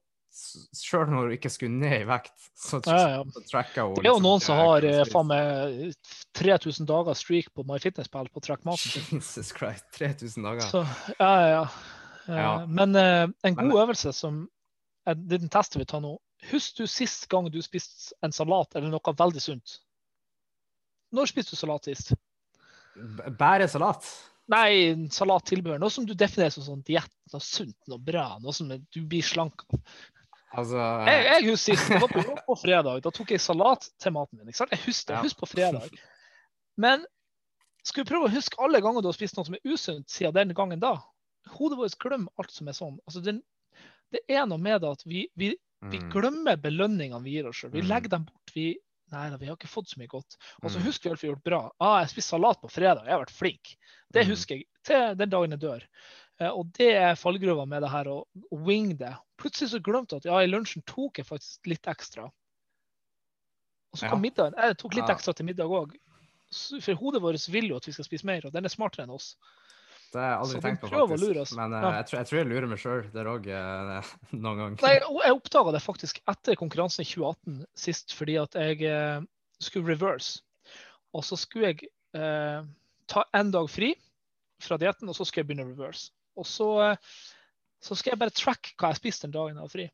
Sjøl når hun ikke skulle ned i vekt, så, Ja, ja. så tracker hun. Det er jo liksom, noen som har eh, faen meg 3000 dager streak på MyFitnessPal på å track maten. Jesus Christ, 3000 dager. Så, ja, ja, ja. Men uh, en god Men- øvelse som eh, den testen vi tar nå Husk du sist gang du spiste en salat eller noe veldig sunt? Når spiste du salat sist? Bare salat? Nei, salattilbehør. Noe som du definerer som sånn diett, noe sunt, noe bra, noe som du blir slank av. Altså Jeg, jeg husker sist, det var på, på fredag. Da tok jeg salat til maten min. Jeg husker Ja. Husk på fredag. Men skal vi prøve å huske alle ganger du har spist noe som er usunt siden den gangen da? Hodet vårt glemmer alt som er sånn. Altså, den, det er noe med det at vi, vi, vi mm, glemmer belønningene vi gir oss sjøl. Vi Mm. legger dem bort. Vi, Nei da, vi har ikke fått så mye godt. Og så Mm. husker vi at vi har gjort bra. Ah, jeg spiste salat på fredag, jeg har vært flink. Det Mm. husker jeg til den dagen jeg dør. Eh, og det er fallgruva med det her å wing det. Plutselig så glemte jeg at ja, i lunsjen tok jeg faktisk litt ekstra. Og så kom Ja. middagen. Jeg tok litt ekstra til middag òg. For hodet vårt vil jo at vi skal spise mer, og den er smartere enn oss. Det har jeg aldri tenkt på, faktisk. Men eh, Ja. jeg, tror, jeg tror jeg lurer meg sjøl der òg, noen gang. Nei, jeg oppdaga det faktisk etter konkurransen i 2018 sist, fordi at jeg uh, skulle reverse. Og så skulle jeg uh, ta en dag fri fra dietten, og så skulle jeg begynne å reverse. Og så, eh, så skal jeg bare track hva jeg spiste den dagen jeg hadde fri.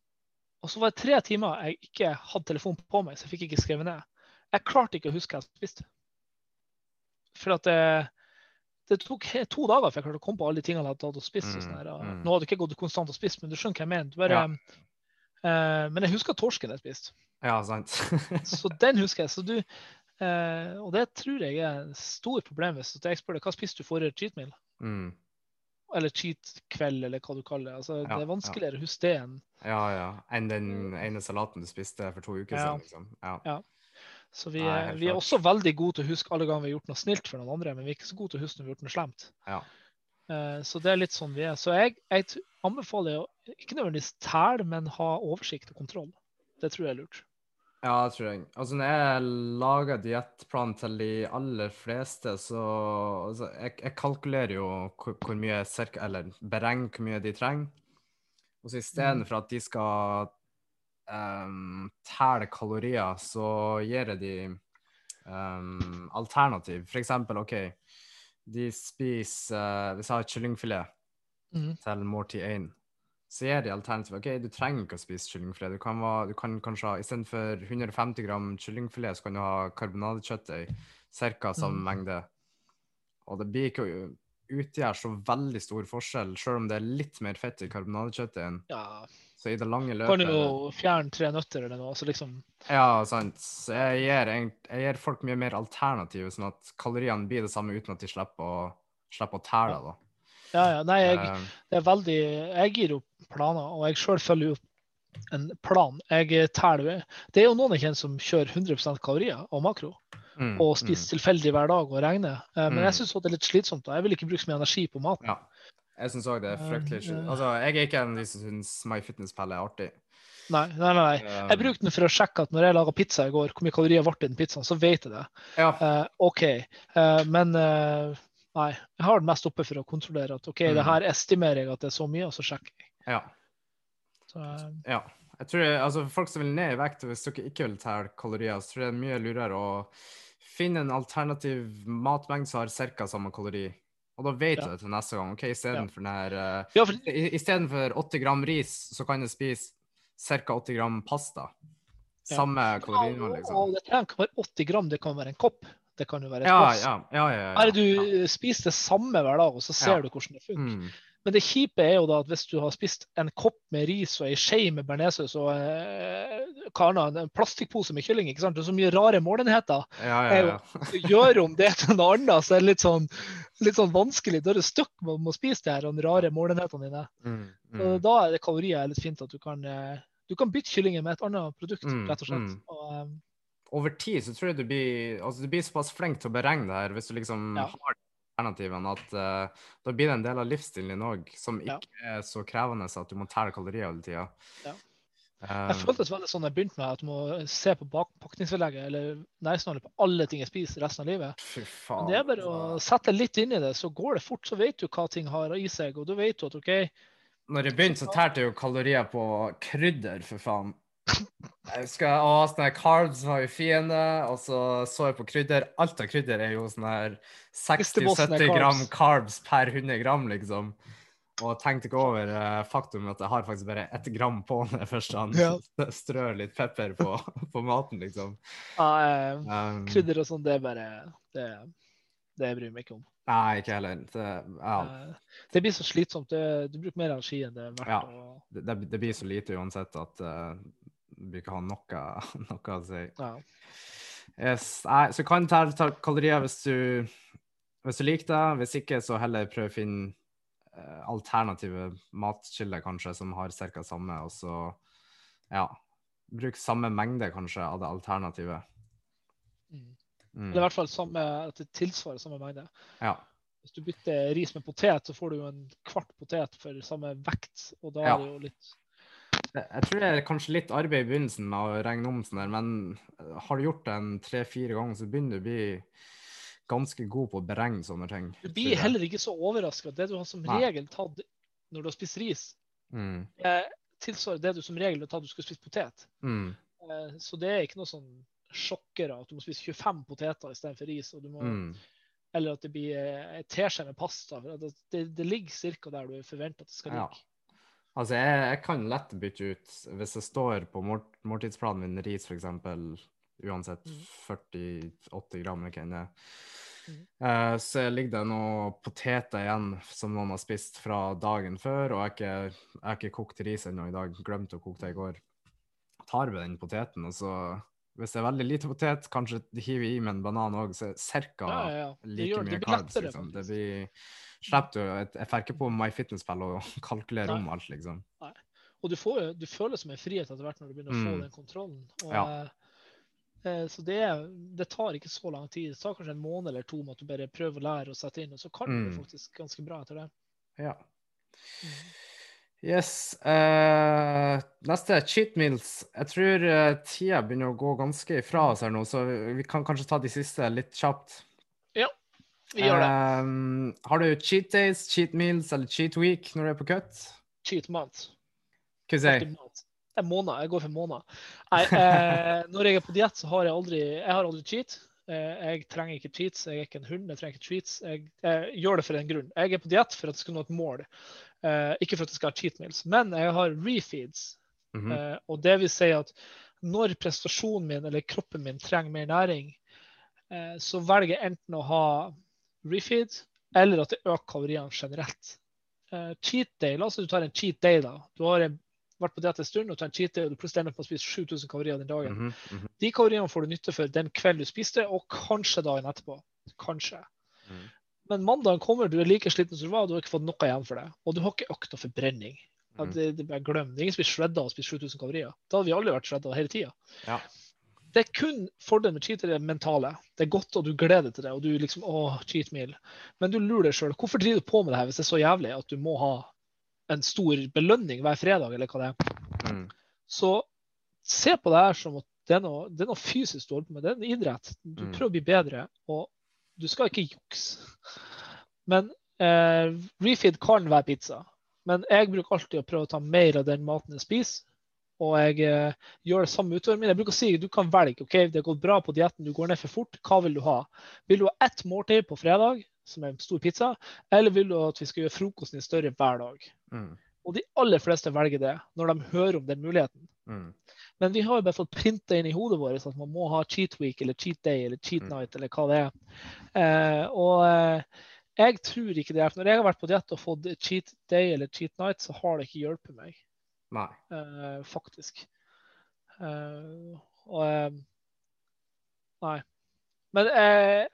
Og så var det tre timer jeg ikke hadde telefon på meg, så jeg fikk ikke skrevet ned. Jeg klarte ikke å huske hva jeg spiste. For at det, det tok to dager før jeg klarte å komme på alle de tingene jeg hadde tatt og spist. og Mm, sånn her. Og mm. Nå hadde jeg ikke gått konstant og spist, men du skjønner hva jeg mener. Bare, ja. uh, men jeg husker torsken jeg spiste. Ja, sant. Så den husker jeg. Så du, uh, og det tror jeg er et stort problem hvis jeg spør deg hva spiste du forrige cheat meal? mm. Eller cheat kveld, eller hva du kaller det. Altså, Ja, det er vanskeligere å huske det enn Ja, ja. Enn den ene salaten du spiste for to uker siden, liksom. Ja. Så vi, Nei, vi er også veldig gode til å huske alle ganger vi har gjort noe snilt for noen andre, men vi er ikke så gode til å huske når vi har gjort noe slemt. Ja. Eh, Så det er litt sånn vi er. Så jeg, jeg anbefaler å ikke nødvendigvis tæle, men ha oversikt og kontroll. Det tror jeg er lurt. Ja, det tror jeg. Altså, når jeg lager diettplan til de aller fleste, så altså, jeg, jeg kalkulerer jo hvor, hvor mye cirka, eller beregner hvor mye de trenger. Og så istedenfor at de skal um, teller kalorier, så gir jeg de um, alternativ. For eksempel, OK, de spiser uh, Hvis jeg har kyllingfilet mm. til måltid 1, så gir de alternativ. OK, du trenger ikke å spise kyllingfilet. Du kan, va- du kan kanskje ha Istedenfor 150 gram kyllingfilet, så kan du ha karbonadekjøttdeig. Ca. samme mm. mengde. Og det blir ikke å utgjøre så veldig stor forskjell, selv om det er litt mer fett i karbonadekjøttdeigen. Ja, Så i det lange løpet kan du jo fjerne tre nøtter eller noe. Så liksom, Ja, sant. Så jeg gir, jeg gir folk mye mer alternativ, sånn at kaloriene blir det samme uten at de slipper å, slipper å tæle, da. ja, ja. Nei, jeg, Eh, det er veldig Jeg gir jo planer, og jeg sjøl følger jo en plan. Jeg tæler Det er jo noen jeg kjenner som kjører 100% kalorier og makro, mm, og spiser tilfeldig hver dag og regner. Men Men jeg Mm. syns det er litt slitsomt. og Jeg vil ikke bruke så mye energi på maten. Ja. Jeg syns òg det er fryktelig Eh. Altså, jeg er ikke en av de som syns MyFitnessPal er artig. Nei, nei, nei. nei. Um, Jeg brukte den for å sjekke at når jeg laga pizza i går, hvor mye kalorier ble det i den pizzaen, så vet jeg det. Ja. Uh, OK. Uh, men uh, nei, jeg har den mest oppe for å kontrollere at OK, det Mm. her estimerer jeg at det er så mye, og så sjekker jeg. ja. Så, eh, Ja. Jeg tror, jeg- altså Folk som vil ned i vekt, hvis dere ikke vil telle kalorier, så tror jeg det er mye lurere å finne en alternativ matmengde som har ca. samme kalori. Og da vet Ja. du det til neste gang. ok, Istedenfor den her eh, ja, for, Istedenfor 80 gram ris, så kan du spise ca. 80 gram pasta. Ja. Samme kaloriinnhold, liksom. liksom. det trenger ikke være 80 gram, det kan være en kopp. Det kan jo være et Ja, glass. ja, ja. ja, ja, Bare du ja. spiser det samme hver dag, og så ser Ja. du hvordan det funker. Mm. Men det kjipe er jo da at hvis du har spist en kopp med ris og ei skje med bearnéssaus og eh, karna, en plastikkpose med kylling, ikke sant? det er så mye rare målenheter. Ja, ja, ja. Gjør om det til noe annet, så er det litt sånn, litt sånn vanskelig. Da er det stuck med å spise de her rare målenhetene dine. Mm, Så mm. da er det kalorier litt fint at du kan, eh, du kan bytte kyllingen med et annet produkt, Mm, rett og slett. mm. Og, eh, Over tid så tror jeg du blir altså du blir såpass flink til å beregne det her, hvis du liksom Ja. har alternativene, at uh, da blir det en del av livsstilen din òg, som Ja. ikke er så krevende at du må tære kalorier hele tida. Ja. Jeg føltes veldig sånn jeg begynte med at du må se på bak- eller næringsnavnet på alle ting jeg spiser resten av livet. Fy Men det er bare å sette litt inn i det, så går det fort. Så vet du hva ting har i seg, og da vet du at OK, Når jeg begynte, så tærte jeg jo kalorier på krydder, for faen. Jeg husker å, sånne carbs var jo fine, og så så jeg på krydder. Alt av krydder er jo sånn her er 60-70 gram carbs. per 100 gram, liksom. Og tenkte ikke over eh, faktum at jeg har faktisk bare ett gram på når jeg først Ja. strør litt pepper på, på maten, liksom. ja, eh, Um, krydder og sånn, det er bare Det, det bryr jeg meg ikke om. Nei, ikke heller. Det, ja, Eh, Det blir så slitsomt. Du, du bruker mer energi enn det er verdt. Ja. det, det det blir så lite uansett at uh, blir ikke ha noe, noe å si. ja. Yes. Nei, så kan telle ta kalorier hvis du, hvis du liker det. Hvis ikke, så heller prøv å finne eh, alternative matkilder, kanskje, som har ca. samme, og så ja, bruk samme mengde, kanskje, av det alternativet. Mm. Mm. Eller i hvert fall samme, at det tilsvarer samme mengde. Ja. Hvis du bytter ris med potet, så får du jo en kvart potet for samme vekt. Og da Ja. er det jo litt Jeg tror det er kanskje litt arbeid i begynnelsen med å regne om sånn der, men har du gjort det en tre-fire ganger, så begynner du å bli ganske god på å beregne sånne ting. Du blir heller ikke så overraska. Det du har som regel tatt når du har spist ris, Mm. eh, tilsvarer det du som regel har tatt du skulle spist potet. Mm. Eh, så det er ikke noe sånn sjokkere at du må spise 25 poteter istedenfor ris. Og du må, Mm. Eller at det blir eh, en teskje med pasta. Det, det, det ligger ca. der du forventer at det skal Ja. Altså, jeg, jeg kan lett bytte ut Hvis det står på mål, måltidsplanen min ris, f.eks., uansett Mm. 40-80 gram eller hva enn det er, Mm. eh, så ligger det noen poteter igjen som noen har spist fra dagen før, og jeg har ikke, ikke kokt ris ennå i dag. Glemte å koke det i går. Tar vi den poteten, og så Hvis det er veldig lite potet, kanskje hiver i med en banan òg, så ca. Ja, ja, ja. Like gjør- mye carbs. Liksom. Det blir Slipper du Jeg jeg ikke på MyFitnessPal og kalkulere om alt, liksom. Og du, får, du føler som en frihet etter hvert når du begynner å få Mm. den kontrollen. Og, Ja. eh, så det, det tar ikke så lang tid. Det tar kanskje en måned eller to med at du bare prøver å lære å sette inn, og så kan du Mm. faktisk ganske bra etter det. Ja. Mm. Yes. Uh, neste, cheat meals. Jeg tror uh, tida begynner å gå ganske ifra oss her nå, så vi kan kanskje ta de siste litt kjapt. Ja, Vi gjør det. Um, har du cheat days, cheat meals eller cheat week når du er på cut? Cheat month. Hva sier du? er måned, Jeg går for måneder. Nei, uh, når jeg er på diett, så har jeg aldri jeg har aldri cheat. Jeg trenger ikke cheats. Jeg er ikke en hund. Jeg trenger ikke treats. Jeg, jeg gjør det for en grunn. Jeg er på diett for at jeg skal nå et mål, eh, ikke for at jeg skal ha cheat meals. Men jeg har refeeds. Mm -hmm. uh, og det vil si at når prestasjonen min eller kroppen min trenger mer næring, uh, så velger jeg enten å ha refeed eller at det øker kaloriene generelt. Cheat day, La oss si du tar en cheat day. da. Du har en, vært på diett en stund og tar en cheat day, og du plutselig ender på å spise 7000 kalorier den dagen. Mm -hmm. De kaloriene får du nytte for den kvelden du spiste, og kanskje dagen etterpå. Kanskje. mhm. Men mandagen kommer, du er like sliten som du var, og du har ikke fått noe igjen for det. Og du har ikke økt noe forbrenning. Mhm. det, det bare glem. Det er ingen som blir shredda og spiser 7000 kalorier. Da hadde vi alle vært shredda hele tida. Ja. Det er kun fordelen med cheat, det er mentale. Det er godt, og du gleder deg til det. og du liksom, åh, cheat meal. Men du lurer deg sjøl. Hvorfor driver du på med det her hvis det er så jævlig at du må ha en stor belønning hver fredag, eller hva det er? Mm. Så se på det her som at det er noe, det er noe fysisk du holder på med. Det er en idrett. Du Mm. prøver å bli bedre, og du skal ikke jukse. Men eh, refeed kan være pizza. Men jeg bruker alltid å prøve å ta mer av den maten jeg spiser. Og jeg eh, gjør det samme utover min. Jeg bruker å si du kan velge. ok, Det går bra på dietten, du går ned for fort. Hva vil du ha? Vil du ha ett måltid på fredag, som er en stor pizza, eller vil du at vi skal gjøre frokosten din større hver dag? Mm. Og de aller fleste velger det når de hører om den muligheten. Mm. Men vi har jo bare fått printa inn i hodet vårt at man må ha cheat week eller cheat day eller cheat Mm. night eller hva det er. Eh, og eh, jeg tror ikke det. hjelper. Når jeg har vært på diett og fått cheat day eller cheat night, så har det ikke hjulpet meg, Nei. eh, faktisk. Eh, og eh, Nei. Men eh,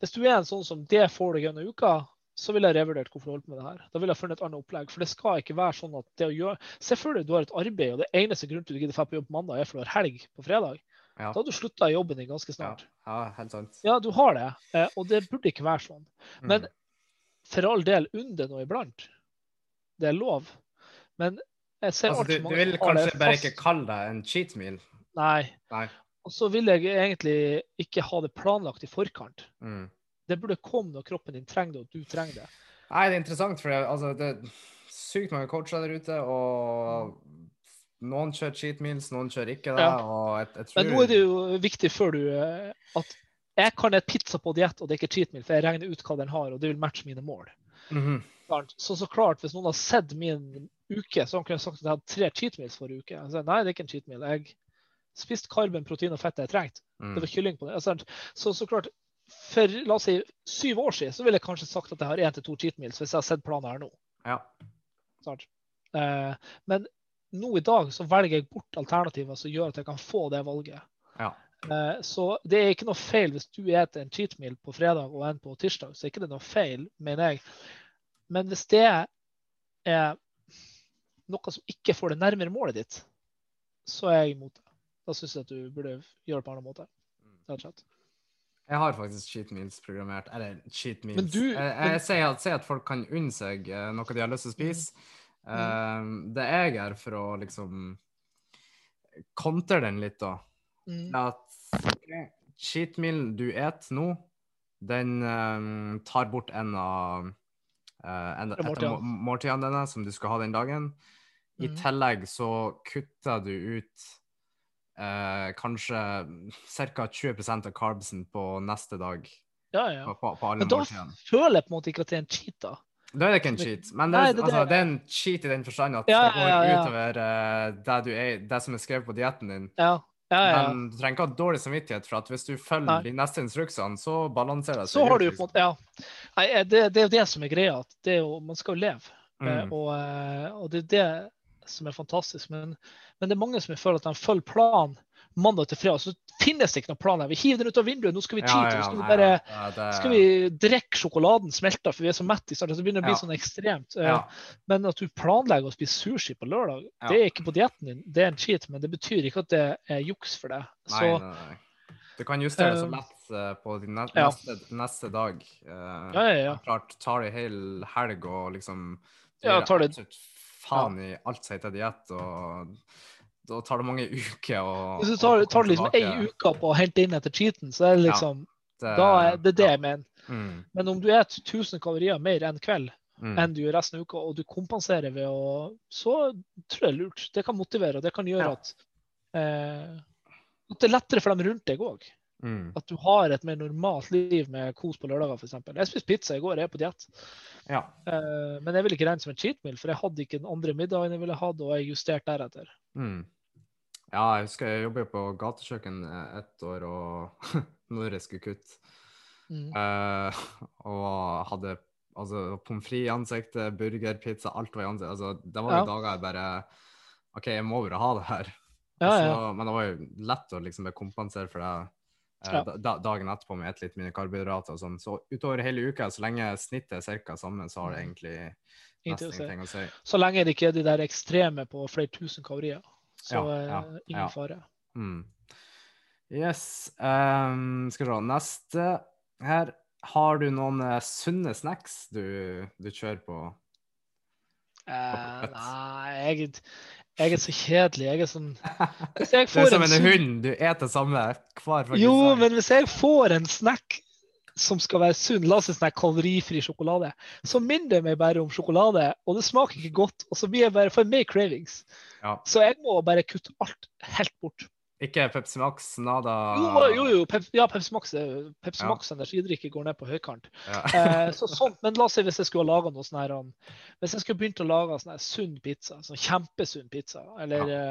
hvis du er en sånn som det får deg gjennom uka, så ville jeg revurdert hvorfor du holdt på med det her. Da ville jeg funnet et annet opplegg. For det skal ikke være sånn at det å gjøre Se for deg du har et arbeid, og det eneste grunnen til at du gidder dra på jobb mandag, er for du har helg på fredag. Ja. Da hadde du slutta i jobben din ganske snart. ja, helt sant. Ja, du har det, eh, og det burde ikke være sånn. Mm. Men for all del, unn det nå iblant. Det er lov. Men jeg ser altså, du, mange du vil kanskje bare ikke kalle det en cheat meal? Nei. Nei. Og så vil jeg egentlig ikke ha det planlagt i forkant. Mm. Det burde komme når kroppen din trenger det, og du trenger det. Nei, det er interessant, for altså, det er sykt mange coacher der ute, og noen kjører cheat meals, noen kjører ikke det. Ja. Og jeg, jeg tror Men nå er det jo viktig før du eh, at jeg kan et pizza på diett, og det er ikke cheat meal, for jeg regner ut hva den har, og det vil matche mine mål. Mm -hmm. Så så klart, hvis noen har sett min uke, så kunne jeg sagt at jeg hadde tre cheat meals forrige uke. Jeg sier, nei, det er ikke en cheat meal. Jeg spiste karben, protein og fett jeg trengte. Mm. Det var kylling på det. Så så klart, for la oss si syv år siden, så ville jeg kanskje sagt at jeg har én til to cheat meals, hvis jeg har sett planen her nå. Ja. Eh, men nå i dag så velger jeg bort alternativer som gjør at jeg kan få det valget. Ja. Eh, Så det er ikke noe feil hvis du spiser en cheat meal på fredag og en på tirsdag. så er ikke det noe feil, mener jeg. Men hvis det er noe som ikke får det nærmere målet ditt, så er jeg imot det. Da syns jeg at du burde gjøre det på en annen måte. rett og slett. Jeg har faktisk cheat meals programmert. Eller cheat meals. Du- jeg, jeg, sier, at, sier at folk kan unne seg eh, noe de har lyst til å spise. Eh, det jeg er for å liksom kontre den litt, da, Mm. at cheat meal du et nå, den eh, tar bort en av Uh, en, et av måltidene. dine som du skal ha den dagen. I Mhm. tillegg så kutter du ut eh, kanskje ca. 20% av carbsen på neste dag. Ja, ja. På, på, alle Men da måltiden. føler jeg på en måte ikke at det er en cheat, da. Da er det ikke en cheat, men det Nei, det er altså, det. det er en cheat i den forstand at Ja, det går ja, ja. utover eh, det, du er, det som er skrevet på dietten din. Ja, ja, ja. Men du trenger ikke ha dårlig samvittighet, for at hvis du følger Nei. de neste instruksene, så balanserer det Så har du på en måte Ja. Nei, eh, det, det er jo det som er greia. at det er jo, Man skal jo leve. Eh, Mm. Og, og det er det som er fantastisk. Men, men det er mange som føler at de følger planen mandag til fredag. Så finnes det ikke noen plan her. Vi hiver den ut av vinduet. Nå skal vi Ja, cheate. ja, Nå skal vi nei, bare ja, det- skal vi drikke sjokoladen smelta, for vi er så mette i starten. Så begynner det å bli Ja. sånn ekstremt. Eh, ja, Men at du planlegger å spise sushi på lørdag, Ja. det er ikke på dietten din. Det er en cheat, men det betyr ikke at det er juks for deg. Så nei, nei. Du kan justere så Eh, lett eh, på din ne ja. neste, neste dag. Uh, ja, ja, ja. Klart, tar det hel helg og liksom Ja, tar det- faen i alt som heter diett, og da tar det mange uker å Hvis du tar, tar liksom ei uke på å hente inn etter cheaten, så er det Ja. liksom Det- da er det det ja. jeg mener. Mm, Men om du spiser 1000 kalorier mer enn kveld mm. enn du gjør resten av uka, og du kompenserer ved å Så tror jeg det er lurt. Det kan motivere, og det kan gjøre Ja. at eh, at det er lettere for dem rundt deg òg. Mm. At du har et mer normalt liv med kos på lørdager, f.eks. Jeg spiste pizza i går, jeg er på diett. Ja. Uh, men jeg ville ikke regne som en cheat meal, for jeg hadde ikke den andre middagen jeg ville hatt, og jeg justerte deretter. Mm. Ja, jeg husker jeg jobbet på gatekjøkken eh, ett år, og når jeg skulle kutte, Mm. uh, og hadde altså, pommes frites i ansiktet, burger, pizza, alt var i ansiktet. Altså, det var jo Ja. dager jeg bare OK, jeg må bare ha det her. Ja, Så. Men det var jo lett å liksom kompensere for det Ja. da, da- dagen etterpå med et litt mindre karbohydrater og sånn. Så utover hele uka, så lenge snittet er ca. samme, så har det egentlig nesten ingenting å si. Så lenge det ikke er de der ekstreme på flere tusen kalorier, så Ja, ja, eh, ingen ja. fare. Mm. Yes. Um, skal vi se. Neste her. Har du noen eh, sunne snacks du, du kjører på? Eh, nei, jeg, jeg er så kjedelig. Jeg er sånn Hvis jeg Du er som en en hund, du eter samme hver dag. Jo, men hvis jeg får en snack som skal være sunn, la oss si kalorifri sjokolade, så minner det meg bare om sjokolade, og det smaker ikke godt, og så blir jeg bare for mer cravings. Ja. Så jeg må bare kutte alt helt bort. Ikke Pepsi Max, nada Jo, jo, jo Pep, ja, Pepsi Max, er- Pepsi Ja. Max energidrikke går ned på høykant. Ja. Eh, så sånt, men la oss si hvis jeg skulle ha laga noe sånn her um, Hvis jeg skulle begynt å lage sånn sunn pizza, sånn kjempesunn pizza, eller ja.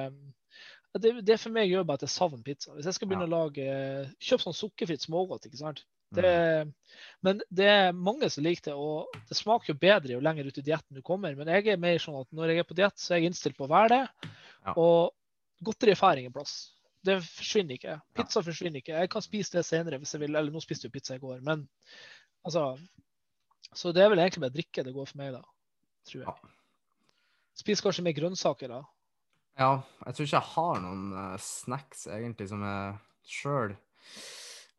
det, det for meg gjør bare at jeg savner pizza. Hvis jeg skal begynne å lage eh, Kjøp sånn sukkerfritt smågodt, ikke sant. Det, Mm. Men det er mange som liker det, og det smaker jo bedre jo lenger ut i dietten du kommer. Men jeg er mer sånn at når jeg er på diett, så er jeg innstilt på å være det. Ja. Og godteri får ingen plass. Det forsvinner ikke. Pizza forsvinner ikke. Jeg kan spise det senere hvis jeg vil. Eller nå spiste du pizza i går, men altså Så det er vel egentlig bare drikke det går for meg, da. Tror jeg. Ja. Spis kanskje mer grønnsaker, da. Ja, jeg tror ikke jeg har noen uh, snacks egentlig som jeg sjøl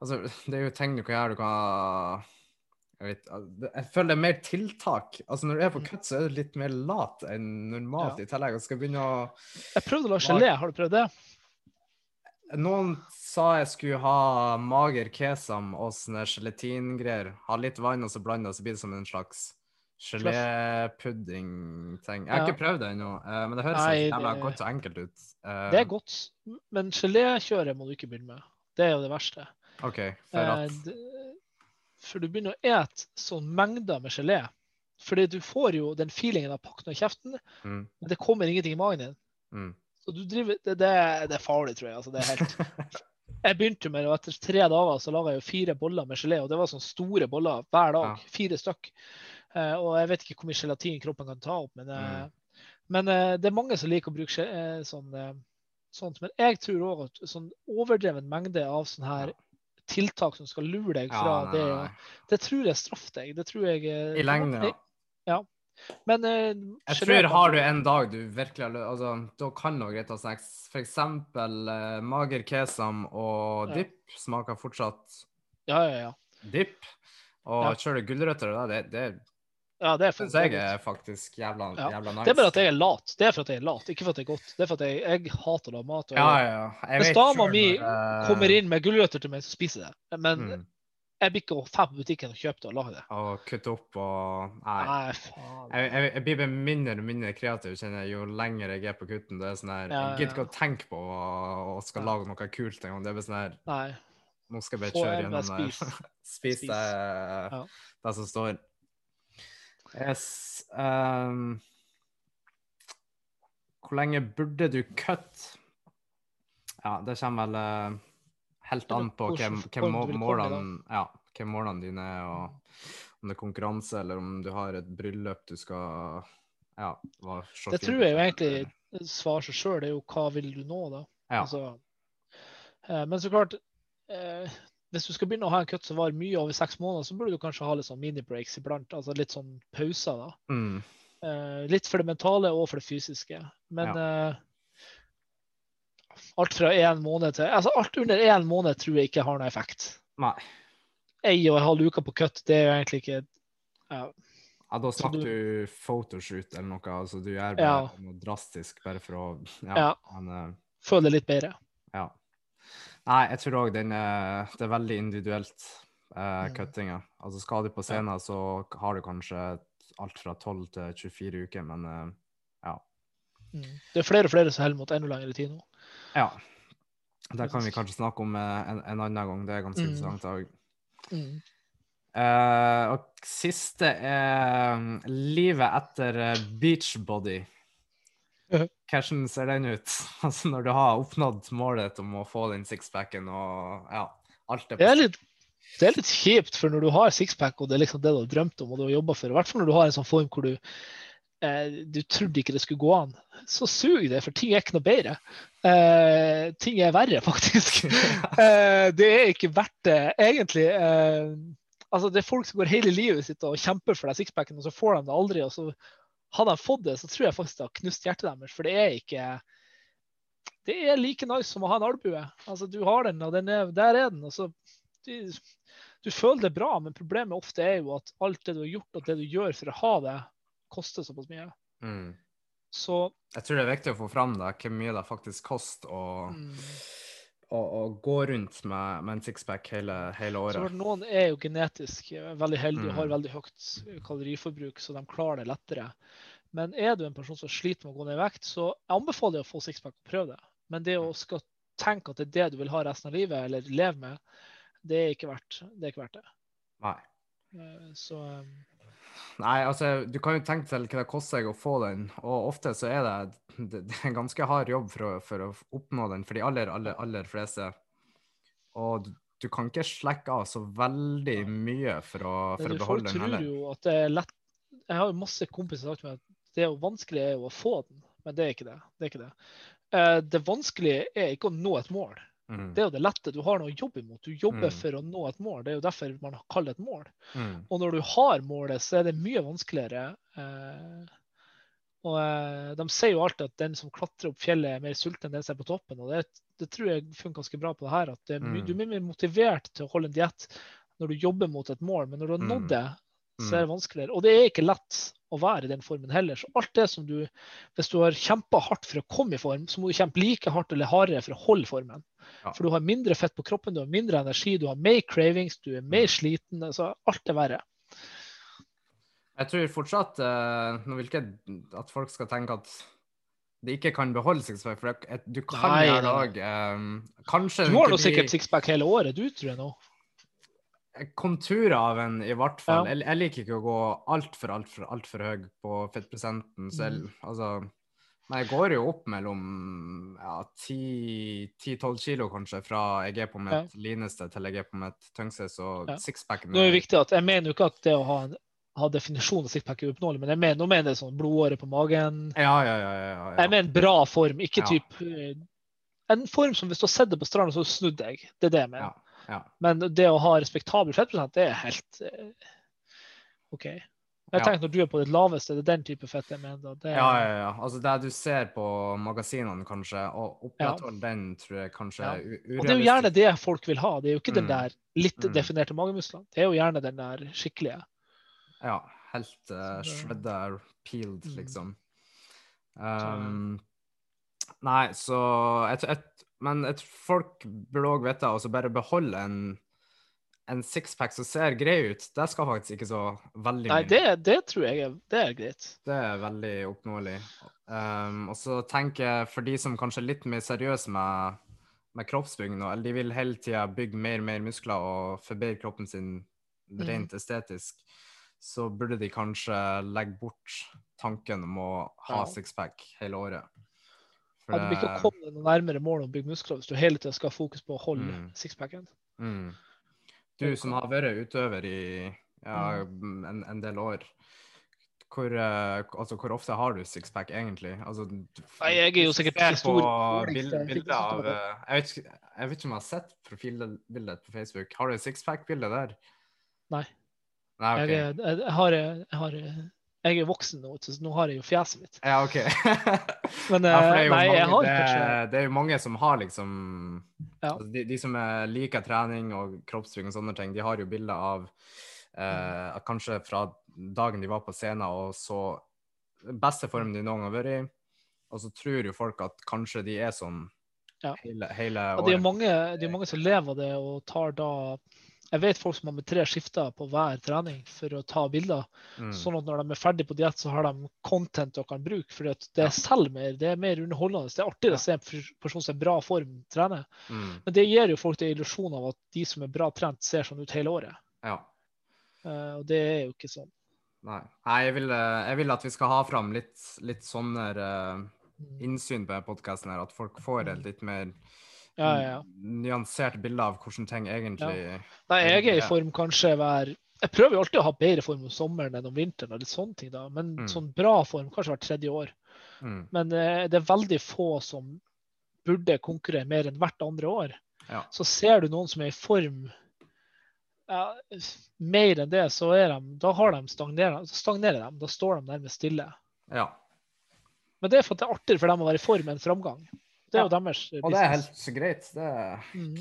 Altså, det er jo ting du kan gjøre. Du kan Jeg vet Jeg føler det er mer tiltak. Altså, når du er på cut, så er du litt mer lat enn normalt Ja. i tillegg. Og skal begynne å Jeg prøvde å lage gelé. Har du prøvd det? Noen sa jeg skulle ha mager kesam og sånne gelatingreier. Ha litt vann, og så blande, og så blir det som en slags gelépudding-ting. Jeg har Ja. ikke prøvd det ennå, eh, men det høres Nei, jævla godt og enkelt ut. Eh, Det er godt, men gelékjøret må du ikke begynne med. Det er jo det verste. OK, for Eh, at For du begynner å ete sånn mengder med gelé. Fordi du får jo den feelingen av pakken og kjeften, mm, men det kommer ingenting i magen din. mm. Så du driver, det, det, det er farlig, tror jeg. Altså, det er helt... Jeg begynte med det, og etter tre dager så laga jeg jo fire boller med gelé. Og det var sånne store boller hver dag. Ja. Fire stykk. Eh, og jeg vet ikke hvor mye gelatin kroppen kan ta opp, men, eh, Mm. men eh, det er mange som liker å bruke sånn, sånt. Men jeg tror òg at sånn overdreven mengde av sånne her tiltak som skal lure deg fra Ja, nei, det, nei, det, det tror jeg straffer deg. Det tror jeg I lengden, ja. Men eh, Jeg tror har du- du en dag du virkelig har altså, Da kan noe greit ha snacks. Eksempel eh, mager kesam og Ja. dipp smaker fortsatt Ja, ja, ja. Dipp. Og Ja. kjører gulrøtter, da, det, det ja det syns jeg er faktisk jævla, Ja. jævla nice. Det er bare at jeg er lat. Det er for at jeg er lat, ikke for at det er godt. Det er for at jeg, jeg hater da mat. Og Ja, ja, ja. Jeg Hvis dama mi eh, kommer inn med gulrøtter til meg, så spiser jeg det. Men mm, jeg blir ikke å dra på butikken og kjøpe det og lage det. Og kutte opp og Nei. Nei, faen. Jeg, jeg, jeg blir bare mindre og mindre kreativ jeg, jo lenger jeg er på kutten. Det er sånn her, Jeg gidder ikke å tenke på å, skal lage noe kult engang. Det er bare sånn her Nei. Nå skal jeg bare kjøre gjennom det. spis. Det, Ja. det som står. Yes. Um, hvor lenge burde du kutte? Ja, det kommer vel eh, helt an på hvem, hvem målene ja, hvem målene dine er, og om det er konkurranse, eller om du har et bryllup du skal ja, Det tror jeg jo egentlig svarer seg sjøl. Det er jo hva vil du nå, da. Ja. Altså, eh, men så klart eh, Hvis du skal begynne å ha en kutt som varer mye over seks måneder, så burde du kanskje ha litt sånn mini-breaks iblant. Altså litt sånn pauser, da. Mm, Eh, litt for det mentale og for det fysiske. Men eh, alt fra én måned til Altså alt under én måned tror jeg ikke har noen effekt. nei. Ei og en halv uke på kutt, det er jo egentlig ikke ja, Ja, da snakker du- du photoshoot eller noe. altså Du gjør bare Ja. noe drastisk bare for å Ja. Ja. Men, uh, Føler litt bedre. ja. Nei, jeg tror òg den er Det er veldig individuelt, uh, Mm. cuttinga. Altså skal du på scenen, så har du kanskje alt fra 12 til 24 uker, men uh, ja. Mm. Det er flere og flere som holder mot enda lengre tid nå. Ja. Det kan vi kanskje snakke om eh, en, en annen gang. Det er ganske Mm. interessant òg. Mm. Uh, og siste er livet etter eh, beachbody. Hvordan ser den ut? Altså når du har oppnådd målet ditt om å få den sixpacken og ja, alt er Det er litt det er litt kjipt, for når du har sixpack og det er liksom det du har drømt om og du har jobba for, i hvert fall når du har en sånn form hvor du du trodde ikke det skulle gå an, så suger det, for ting er ikke noe bedre. Eh, ting er verre, faktisk. eh, det er ikke verdt det, egentlig. Eh, altså, det er folk som går hele livet sitt og kjemper for den sixpacken, og så får de det aldri. og så Hadde de fått det, så tror jeg faktisk det har knust hjertet deres. For det er ikke Det er like nice som å ha en albue. Altså, du har den, og den er, der er den. og så du, du føler det bra, men problemet ofte er jo at alt det du har gjort og det du gjør for å ha det, koster såpass mye. Mm. Så Jeg tror det er viktig å få fram da, hvor mye det faktisk koster å, mm, å, å gå rundt med, med en sixpack hele, hele året. noen er jo genetisk eh, veldig heldige og har Mm. veldig høyt kaloriforbruk, så de klarer det lettere. Men er du en person som sliter med å gå ned i vekt, så jeg anbefaler jeg å få sixpack og prøve det. Men det å skal tenke at det er det du vil ha resten av livet, eller leve med, det er ikke verdt det. Er ikke verdt det. Nei. Eh, Så eh, Nei, altså, du kan jo tenke til hva det koster deg å få den, og ofte så er det, det, det er en ganske hard jobb for å, for å oppnå den for de aller, aller, aller fleste. Og du, du kan ikke slekke av så veldig mye for å, for å beholde den beholde den tror heller. jo at det er lett Jeg har jo masse kompiser som har sagt meg at det er vanskelig er jo å få den, men det er ikke det. Det, er ikke det. Eh, det vanskelige er ikke å nå et mål. Mm, Det er jo det lette. Du har noe å jobbe imot. Du jobber Mm. for å nå et mål. Det er jo derfor man kaller det et mål. mm, Og når du har målet, så er det mye vanskeligere. Eh, og eh, De sier jo alltid at den som klatrer opp fjellet, er mer sulten enn den som er på toppen. og Det, det tror jeg funker ganske bra på det her. at det Mm. Du er mye mer motivert til å holde en diett når du jobber mot et mål, men når du har Mm. nådd det, så er det vanskeligere. Og det er ikke lett å være i den formen heller. Så alt det som du Hvis du har kjempa hardt for å komme i form, så må du kjempe like hardt eller hardere for å holde formen. Ja. For du har mindre fett på kroppen, du har mindre energi, du har mer cravings, du er mer sliten. altså Alt er verre. Jeg tror fortsatt eh, Nå vil ikke at folk skal tenke at de ikke kan beholde sixpack, for du kan gjøre det nei, òg. kanskje Du har nå sikkert sixpack hele året, du tror jeg nå. Konturer av en, i hvert fall. Ja. Jeg, jeg liker ikke å gå altfor, altfor, altfor høy på fettprosenten. selv, Mm. altså Men jeg går jo opp mellom ja, 10-12 kilo, kanskje, fra jeg er på mitt lineste til jeg er på mitt tyngste, så Ja. sixpacken er det viktig at Jeg mener jo ikke at det å ha en ha definisjon av sixpack er uoppnåelig, men jeg mener, nå mener jeg sånn blodåre på magen. Ja, ja, ja. ja, ja. Jeg mener bra form, ikke Ja. typ eh, En form som hvis du har sett det på stranda, så snudd deg. Det er det jeg mener. Ja, ja. Men det å ha respektabel fettprosent, det er helt eh, OK. Jeg Ja. tenker Når du er på ditt laveste, det er den type fett jeg mener. Det er... Ja, ja, ja. Altså det du ser på magasinene, kanskje, og opprettholde den, tror jeg kanskje Ja. er urealistisk Og det er jo gjerne det folk vil ha. Det er jo ikke den Mm. der litt Mm. definerte magemusklene. Det er jo gjerne den der skikkelige. Ja, helt uh, shredda, peeled, Mm. liksom. Um, nei, så jeg, jeg, Men jeg tror folk burde òg vite å bare beholde en, en sixpack som ser grei ut. Det skal faktisk ikke så veldig Nei, mye. det, det tror jeg er, det er greit. Det er veldig oppnåelig. Um, og så tenker jeg for de som kanskje er litt mer seriøse med, med kroppsbygging nå, eller de vil hele tida bygge mer og mer muskler og forbedre kroppen sin rent estetisk, så burde de kanskje legge bort tanken om å ha Ja. sixpack hele året. For Ja, du blir ikke det- komme noe nærmere målet om å bygge muskler hvis du hele tida skal ha fokus på å holde Mm. sixpacken. mm. Du som har vært utøver i ja, en, en del år, hvor, eh, altså, hvor ofte har du sixpack egentlig? Altså, du- Nei, jeg er jo sikkert på dårligst, bil- jeg bilder av eh, jeg vet, ikke, jeg vet ikke om jeg har sett profilbildet på Facebook. Har du sixpack-bilde der? Nei. Nei, OK. Jeg, jeg, jeg, har, jeg, har, jeg er voksen nå, så nå har jeg jo fjeset mitt. Ja, OK. Men ja, eh, nei, mange, jeg har det, kanskje det er jo mange som har liksom Ja. altså, de, de som er, liker trening og kroppsbygging og sånne ting, de har jo bilder av eh, kanskje fra dagen de var på scenen og så beste formen de noen gang har vært i. Og så tror jo folk at kanskje de er sånn Ja. hele, hele Ja, det er mange, det er mange som lever det og tar da Jeg vet folk som har med tre skifter på hver trening for å ta bilder. Mm. Sånn at når de er ferdig på diett, så har de content de kan bruke. For det selger mer. Det er mer underholdende. Det er artigere å se en person som er bra form trene. Mm. Men det gir jo folk den illusjon av at de som er bra trent, ser sånn ut hele året. Ja. Uh, og det er jo ikke sånn. Nei. Nei, jeg vil, eh, jeg vil at vi skal ha fram litt, litt sånne eh, Mm. innsyn på podkasten her, at folk får et litt mer Ja, ja, ja. nyansert bilde av hvordan ting egentlig Nei, jeg er i form kanskje hver Jeg prøver jo alltid å ha bedre form om sommeren enn om vinteren, og litt sånne ting da. men Mm. sånn bra form kanskje hvert tredje år. mm. Men eh, det er veldig få som burde konkurrere mer enn hvert andre år. Ja. Så ser du noen som er i form ja, mer enn det, så er de, da har de stagnerer, stagnerer de. Da står de nærmest stille. ja. Men det er for at det er artigere for dem å være i form enn framgang. Det er jo deres Og det er helt greit. Det er Mm.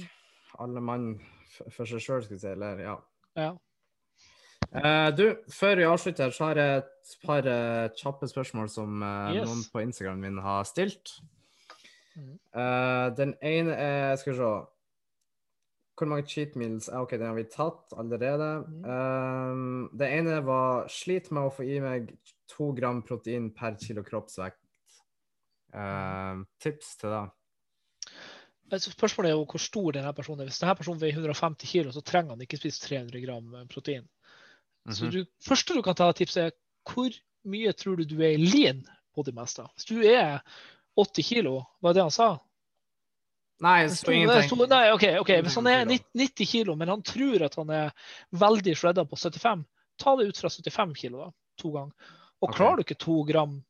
alle mann for seg sjøl, skal vi si. Eller, ja. Ja. Uh, du, før vi avslutter, så har jeg et par uh, kjappe spørsmål som uh, Yes. noen på Instagram min har stilt. Mhm. Den ene er Skal vi se Hvor mange cheat meals er OK, den har vi tatt allerede. Mhm. Eh, det ene var Slit med å få i meg to gram protein per kilo kroppsvekt. Eh, tips til det? Spørsmålet er jo hvor stor denne personen er. Hvis denne personen veier 150 kg, så trenger han ikke spise 300 gram eh, protein. Så det du, første du kan ta tips er hvor mye tror du du er lean på det meste? Hvis du er 80 kilo, hva er det han sa? Nei, jeg det sto- ingenting. sto- nei, ok, ok. Hvis han er 90 kilo, men han tror at han er veldig shredda på 75, ta det ut fra 75 kilo da, to ganger. Og okay. klarer du ikke to gram,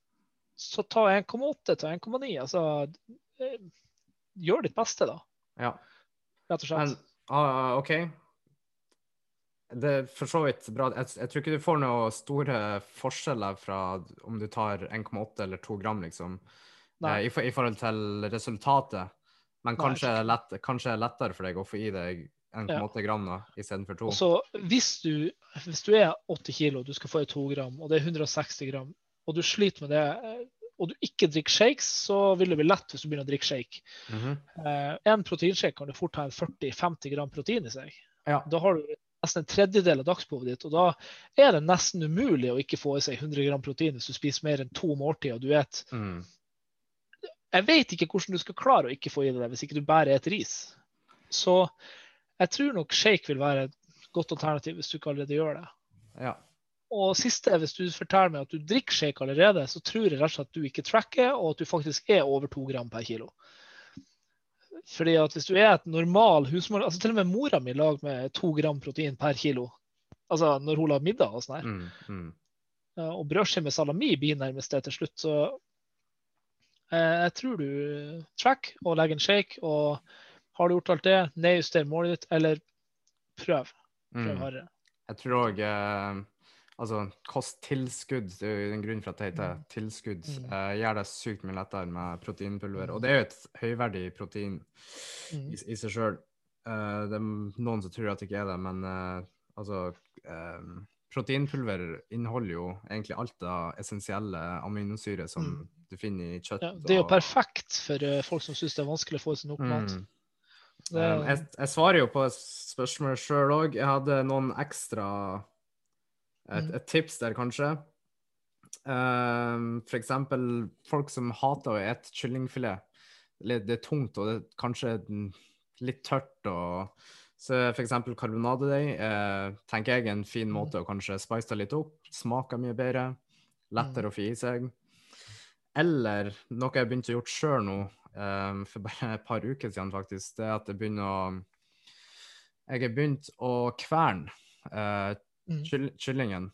så ta 1,8 til 1,9. Altså, eh, gjør ditt beste, da, Ja. rett og slett. Men uh, OK. Det er for så vidt bra. Jeg, jeg tror ikke du får noen store forskjeller fra om du tar 1,8 eller 2 gram, liksom, eh, i, i forhold til resultatet. Men kanskje, det lett, er det lettere for deg å få i deg 1,8 gram da, istedenfor 2. Så hvis du, hvis du er 80 kilo, du skal få i 2 gram, og det er 160 gram, og du sliter med det, eh, og du ikke drikker shakes, så vil det bli lett hvis du begynner å drikke shake. Mhm. Eh, en proteinshake kan du fort ha en 40-50 gram protein i seg. Ja. Da har du nesten en tredjedel av dagsbehovet ditt, og da er det nesten umulig å ikke få i seg 100 gram protein hvis du spiser mer enn to måltider. du et Mm. Jeg vet ikke hvordan du skal klare å ikke få i deg det hvis ikke du bare spiser ris. Så jeg tror nok shake vil være et godt alternativ hvis du ikke allerede gjør det. Ja. Og siste, er hvis du forteller meg at du drikker shake allerede, så tror jeg rett og slett at du ikke tracker, og at du faktisk er over to gram per kilo. Fordi at hvis du er et normal husmor altså Til og med mora mi lager med to gram protein per kilo. Altså når hun lager middag og sånn her. Mm. Mm. Og brødskive med salami blir nærmest det til slutt. Så eh, jeg tror du track og legger en shake. Og har du gjort alt det, nedjuster målet ditt, eller prøv. Prøv Mm. hardere. Jeg tror òg eh, Altså kosttilskudd, det er jo den grunnen for at det heter Mm. tilskudd, Mm. eh, gjør det sykt mye lettere med proteinpulver. Og det er jo et høyverdig protein Mm. i, i seg sjøl. det er noen som tror at det ikke er det, men uh, altså eh, Proteinpulver inneholder jo egentlig alt av essensielle aminosyrer som Mm. du finner i kjøtt. Ja, det er jo og- perfekt for eh, folk som syns det er vanskelig å få i seg nok mat. Mm. Det, Um, jeg, jeg svarer jo på spørsmålet spørsmål sjøl òg. Jeg hadde noen ekstra et, Mm. et tips der, kanskje. Um, for eksempel folk som hater å ete kyllingfilet. Det er tungt, og det er kanskje litt tørt. og så eksempel karbonadedeig eh, tenker jeg er en fin Mm. måte å kanskje spice det litt opp. Smaker mye bedre. Lettere Mm. å få i seg. Eller noe jeg begynte å gjøre sjøl nå, eh, for bare et par uker siden faktisk, det er at jeg begynner å Jeg har begynt å kverne eh. Kyll kyllingen.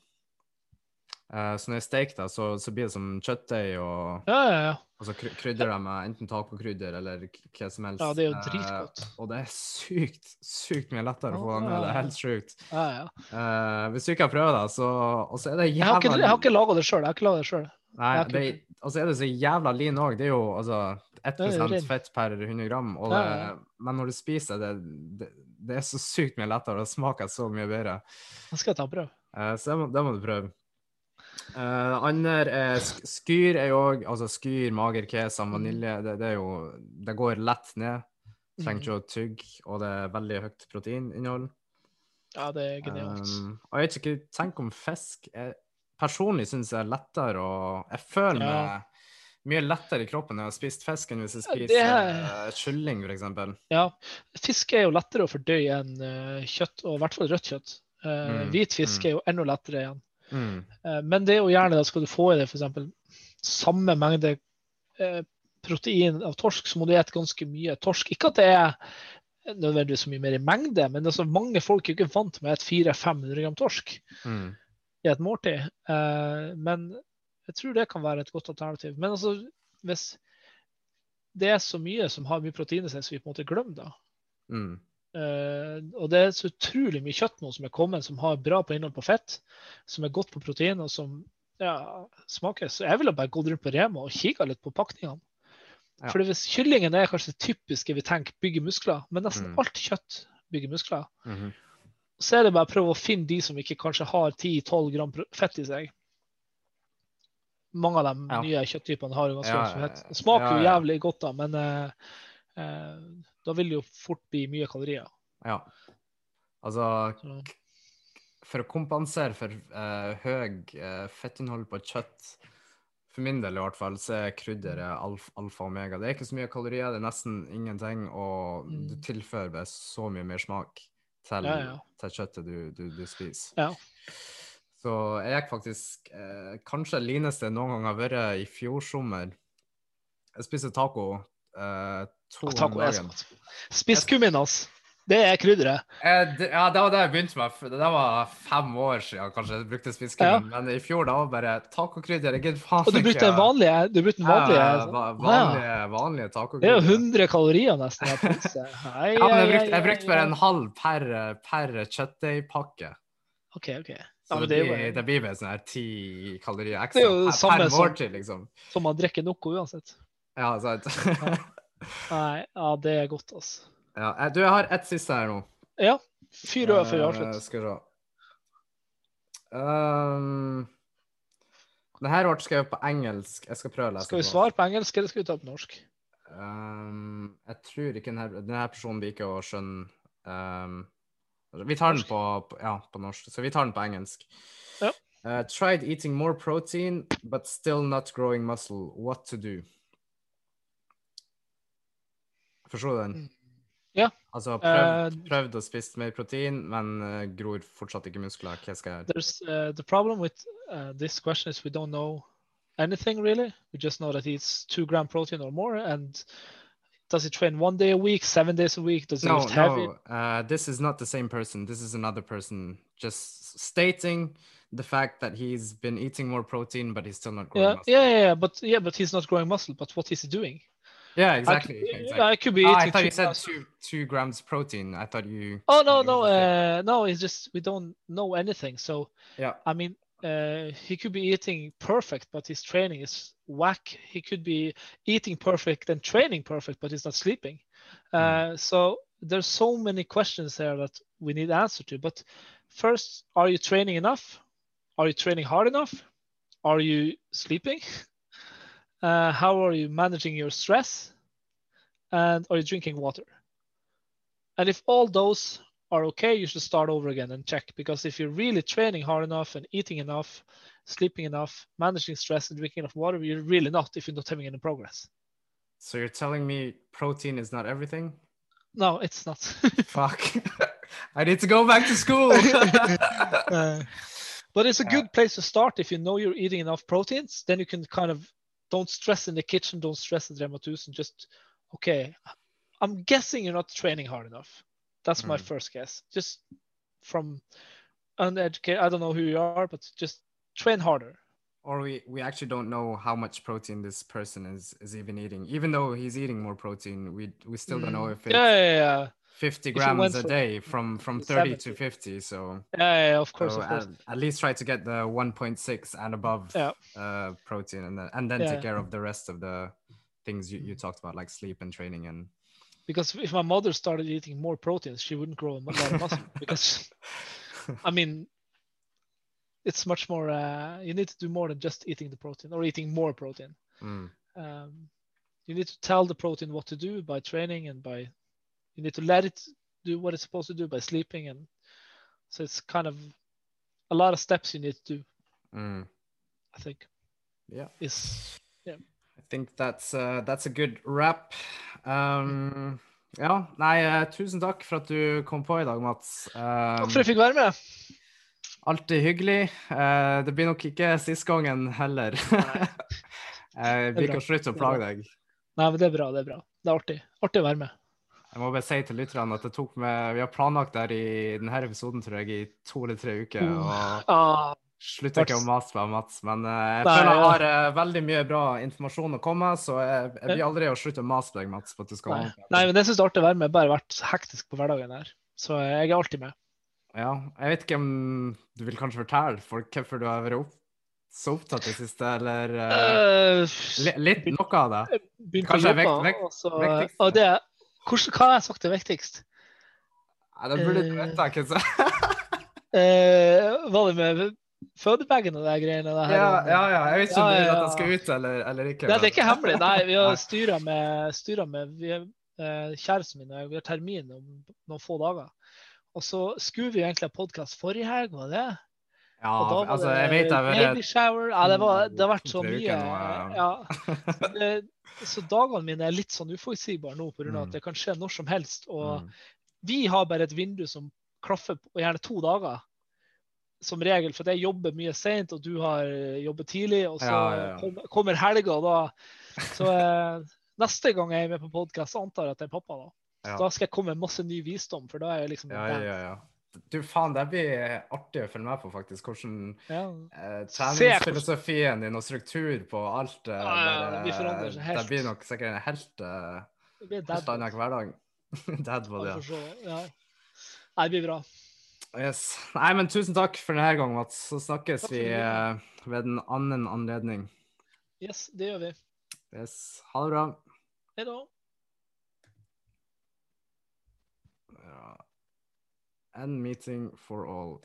Uh, så når jeg steker det, så, så blir det som kjøttdeig, og, Ja, ja, ja. og så kry- krydrer jeg med enten tacokrydder eller hva som helst. Ja, det er jo dritgodt. dritgodt. og det er sykt, sykt mye lettere å få den det. Det er helt sjukt. ja, ja. Eh, hvis du ikke har prøvd det, så Og så er det Jeg har ikke, jævla jeg har ikke laga det sjøl. Jeg har ikke laget det selv. Nei, det, og så er det så jævla lean òg. Det er jo altså 1 Det er jo ren. fett per 100 gram. Det. Men når du spiser det, det, det er så sykt mye lettere, det smaker så mye bedre. Det skal jeg ta og prøve. Uh, så det må, det må du prøve. Uh, andre er sk skyr er jo òg Altså skyr, mager kesam, Mm. vanilje. Det, det er jo Det går lett ned. Trenger Mm. ikke å tygge, og det er veldig høyt proteininnhold. Ja, det er genialt. Um, og jeg vet ikke, tenk om fisk jeg, Personlig syns jeg er lettere å Jeg føler Ja. meg mye lettere i kroppen når jeg har spist fisk, enn hvis jeg spiser det eh, kylling, eksempel. Ja, fisk er jo lettere å fordøye enn eh, kjøtt, og i hvert fall rødt kjøtt. Uh, Mm, Hvit fisk mm. er jo enda lettere igjen. Mm. Uh, men det er jo gjerne da skal du få i deg f.eks. samme mengde uh, protein av torsk, så må du spise ganske mye torsk. Ikke at det er nødvendigvis så mye mer i mengde, men altså, mange folk er jo ikke vant med å ete 400-500 gram torsk Mm. i et måltid. Men jeg tror det kan være et godt alternativ. Men altså, hvis det er så mye som har mye protein i seg, så vi på en måte glemmer det. Mm. Uh, og det er så utrolig mye kjøtt nå som er kommet, som har bra på innhold på fett, som er godt på protein, og som ja, smaker. Så jeg ville bare gått rundt på Rema og kikka litt på pakningene. Ja. For hvis kyllingen er kanskje det typiske vi tenker bygger muskler, men nesten Mm. alt kjøtt bygger muskler. Mhm. Så er det bare å prøve å finne de som ikke kanskje har 10-12 gram fett i seg. Mange av de Ja. nye kjøtttypene har jo ganske Ja, mye. Det smaker jo jævlig godt, da, men uh, uh, da vil det jo fort bli mye kalorier. Ja. Altså, for å kompensere for uh, høy uh, fettinnhold på kjøtt, for min del i hvert fall, så er krydderet alf, alfa og omega. Det er ikke så mye kalorier, det er nesten ingenting, og Mm. du tilfører så mye mer smak til, ja. til kjøttet du, du, du spiser. ja. Så jeg gikk faktisk eh, Kanskje lineste noen gang har vært i fjor sommer. Jeg spiste taco eh, to ganger taco om er Spiss kummin, altså. Det er krydderet. Eh, det, ja, det var det jeg begynte med. Det var fem år siden kanskje jeg brukte spiskummin. Men i fjor da var det bare tacokrydder. Jeg gidder faen Og du brukte den vanlige? Du brukte den vanlige Ja, sånn? va- Ah, vanlige, tacokrydder. Det er jo tacokrydder. 100 kalorier nesten. i pølse. Ja, men jeg brukte, jeg brukte bare en halv per, per kjøttdeigpakke. OK, OK. Så Ja, det, det blir, det blir bare sånn her ti kalorier Det ekstra er jo det per, samme per måltid, liksom. som man drikker noe uansett. Ja, sant. Nei, ja, det er godt, altså. ja, eh, du, jeg har ett siste her nå. Ja. Fyr øya før vi har avslutter. Skal vi se. Um, det her ble skrevet på engelsk. Jeg skal prøve å lese Skal vi svare på engelsk, eller skal vi ta på norsk? Um, jeg tror ikke denne, denne personen liker å skjønne um, Vi tar den på, på, ja, på norsk, så vi tar den på engelsk. Ja. Uh, tried eating more protein, but still not growing muscle. What to do? Forstår du den? Mm. Ja. Altså, prøvd, Eh, prøvd å spise mer protein, men uh, gror fortsatt ikke muskler. Hva skal jeg gjøre? There's uh, the problem with uh, this question is we don't know anything really. We just know that it's two gram protein or more. And does he train one day a week, seven days a week? Does he No, lift heavy? no, uh, this is not the same person. This is another person just stating the fact that he's been eating more protein, but he's still not growing Yeah, muscle. yeah, yeah, yeah, but yeah, but he's not growing muscle. But what is he doing? Yeah, I exactly. could, exactly. I could be eating. I thought you two said two two grams protein. I thought you. Oh no, no, was the same. uh, no. It's just we don't know anything. So Yeah. I mean, uh, he could be eating perfect, but his training is whack. He could be eating perfect and training perfect, but he's not sleeping. Uh, So there's so many questions there that we need answer to. But first, are you training enough? Are you training hard enough? Are you sleeping? Uh, how are you managing your stress? And are you drinking water? And if all those are okay, you should start over again and check. Because if you're really training hard enough and eating enough, sleeping enough, managing stress, and drinking enough water, you're really not if you're not having any progress. So you're telling me protein is not everything? No, it's not. Fuck. I need to go back to school. Uh, but it's a Yeah. good place to start if you know you're eating enough proteins. Then you can kind of don't stress in the kitchen, don't stress at Rematus, and just okay. I'm guessing you're not training hard enough. That's my Mm. first guess. Just from uneducated, I don't know who you are, but just train harder. or we, we actually don't know how much protein this person is is even eating. Even though he's eating more protein, we we still don't know Mm. if it's Yeah, yeah, yeah. 50 If you went grams a day from from 30 to 50. So, Yeah, yeah, of course, so of course. At, at least try to get the 1.6 and above Yeah. uh, protein, and then and then Yeah. Take care of the rest of the things you, you talked about, like sleep and training and. Because if my mother started eating more proteins, she wouldn't grow a lot of muscle. because I mean, it's much more. Uh, you need to do more than just eating the protein or eating more protein. Mm. Um, you need to tell the protein what to do by training and by. You need to let it do what it's supposed to do by sleeping, and so it's kind of a lot of steps you need to do. Mm. I think Yeah. is I think that's uh, that's a good wrap. Um, ja, nei, uh, tusen takk for at du kom på i dag, Mats. Takk Um, for at jeg fikk være med. alltid hyggelig. Uh, det blir nok ikke sist gangen heller. uh, vi kan slutte å plage deg. Nei, men det er bra. Det er bra. Det er artig. Artig å være med. Jeg må bare si til lytterne at det tok med, vi har planlagt det i denne episoden tror jeg, i to eller tre uker. og Ah, Slutter ikke å mase på Mats, men eh, jeg Nei, føler jeg har eh, veldig mye bra informasjon å komme med, så jeg, jeg blir aldri å slutte å mase på deg, Mats. på at du skal nei. nei, men jeg syns det er artig å være med. Bare vært hektisk på hverdagen her. Så jeg er alltid med. Ja, jeg vet ikke om du vil kanskje fortelle folk hvorfor du har vært opp, så opptatt i det siste, eller Uh, li, litt noe av det? Kanskje vekt- vekt- også, og det, hvordan, hva har jeg sagt er viktigst? Nei, det burde du vite, sant? Uh, var det med fødebagen og de greiene? Det? Ja, ja, ja. Jeg vet ikke om Ja, ja, at jeg skal ut eller, eller ikke. Nei, det er ikke hemmelig. Nei, vi har styra med, styret med vi, eh, kjæresten min og jeg, vi har termin om noen få dager. Og så skulle vi egentlig ha podkast forrige helg, var det? Ja, altså, jeg vet jeg har baby shower. Ja, det, var, det har vært så mye. ja. Det, så dagene mine er litt sånn uforutsigbare nå pga. Mm. at det kan skje når som helst. Og Mm. vi har bare et vindu som klaffer på gjerne to dager. Som regel, for jeg jobber mye seint, og du har eh, jobbet tidlig. Og så Ja, ja, ja. kom- kommer helga, og da Så eh, neste gang jeg er med på podkast, antar jeg at det er pappa, da. Da skal jeg komme med masse ny visdom, for da er jeg liksom Ja, ja, ja. Du, faen, det blir artig å følge med på, faktisk. Hvordan Ja. eh, treningsfilosofien din og struktur på alt eh, Ja, ja, bare- det blir seg helt. Det blir nok sikkert en helt, eh, helt annen hverdag. Dad var det, Ja, ja. Nei, det blir bra. Yes. Nei, men tusen takk for denne gangen, Mats. Så snakkes vi det. eh, ved en annen anledning. Yes, det gjør vi. Yes. Ha det bra. Hei da. Ja. End meeting for all.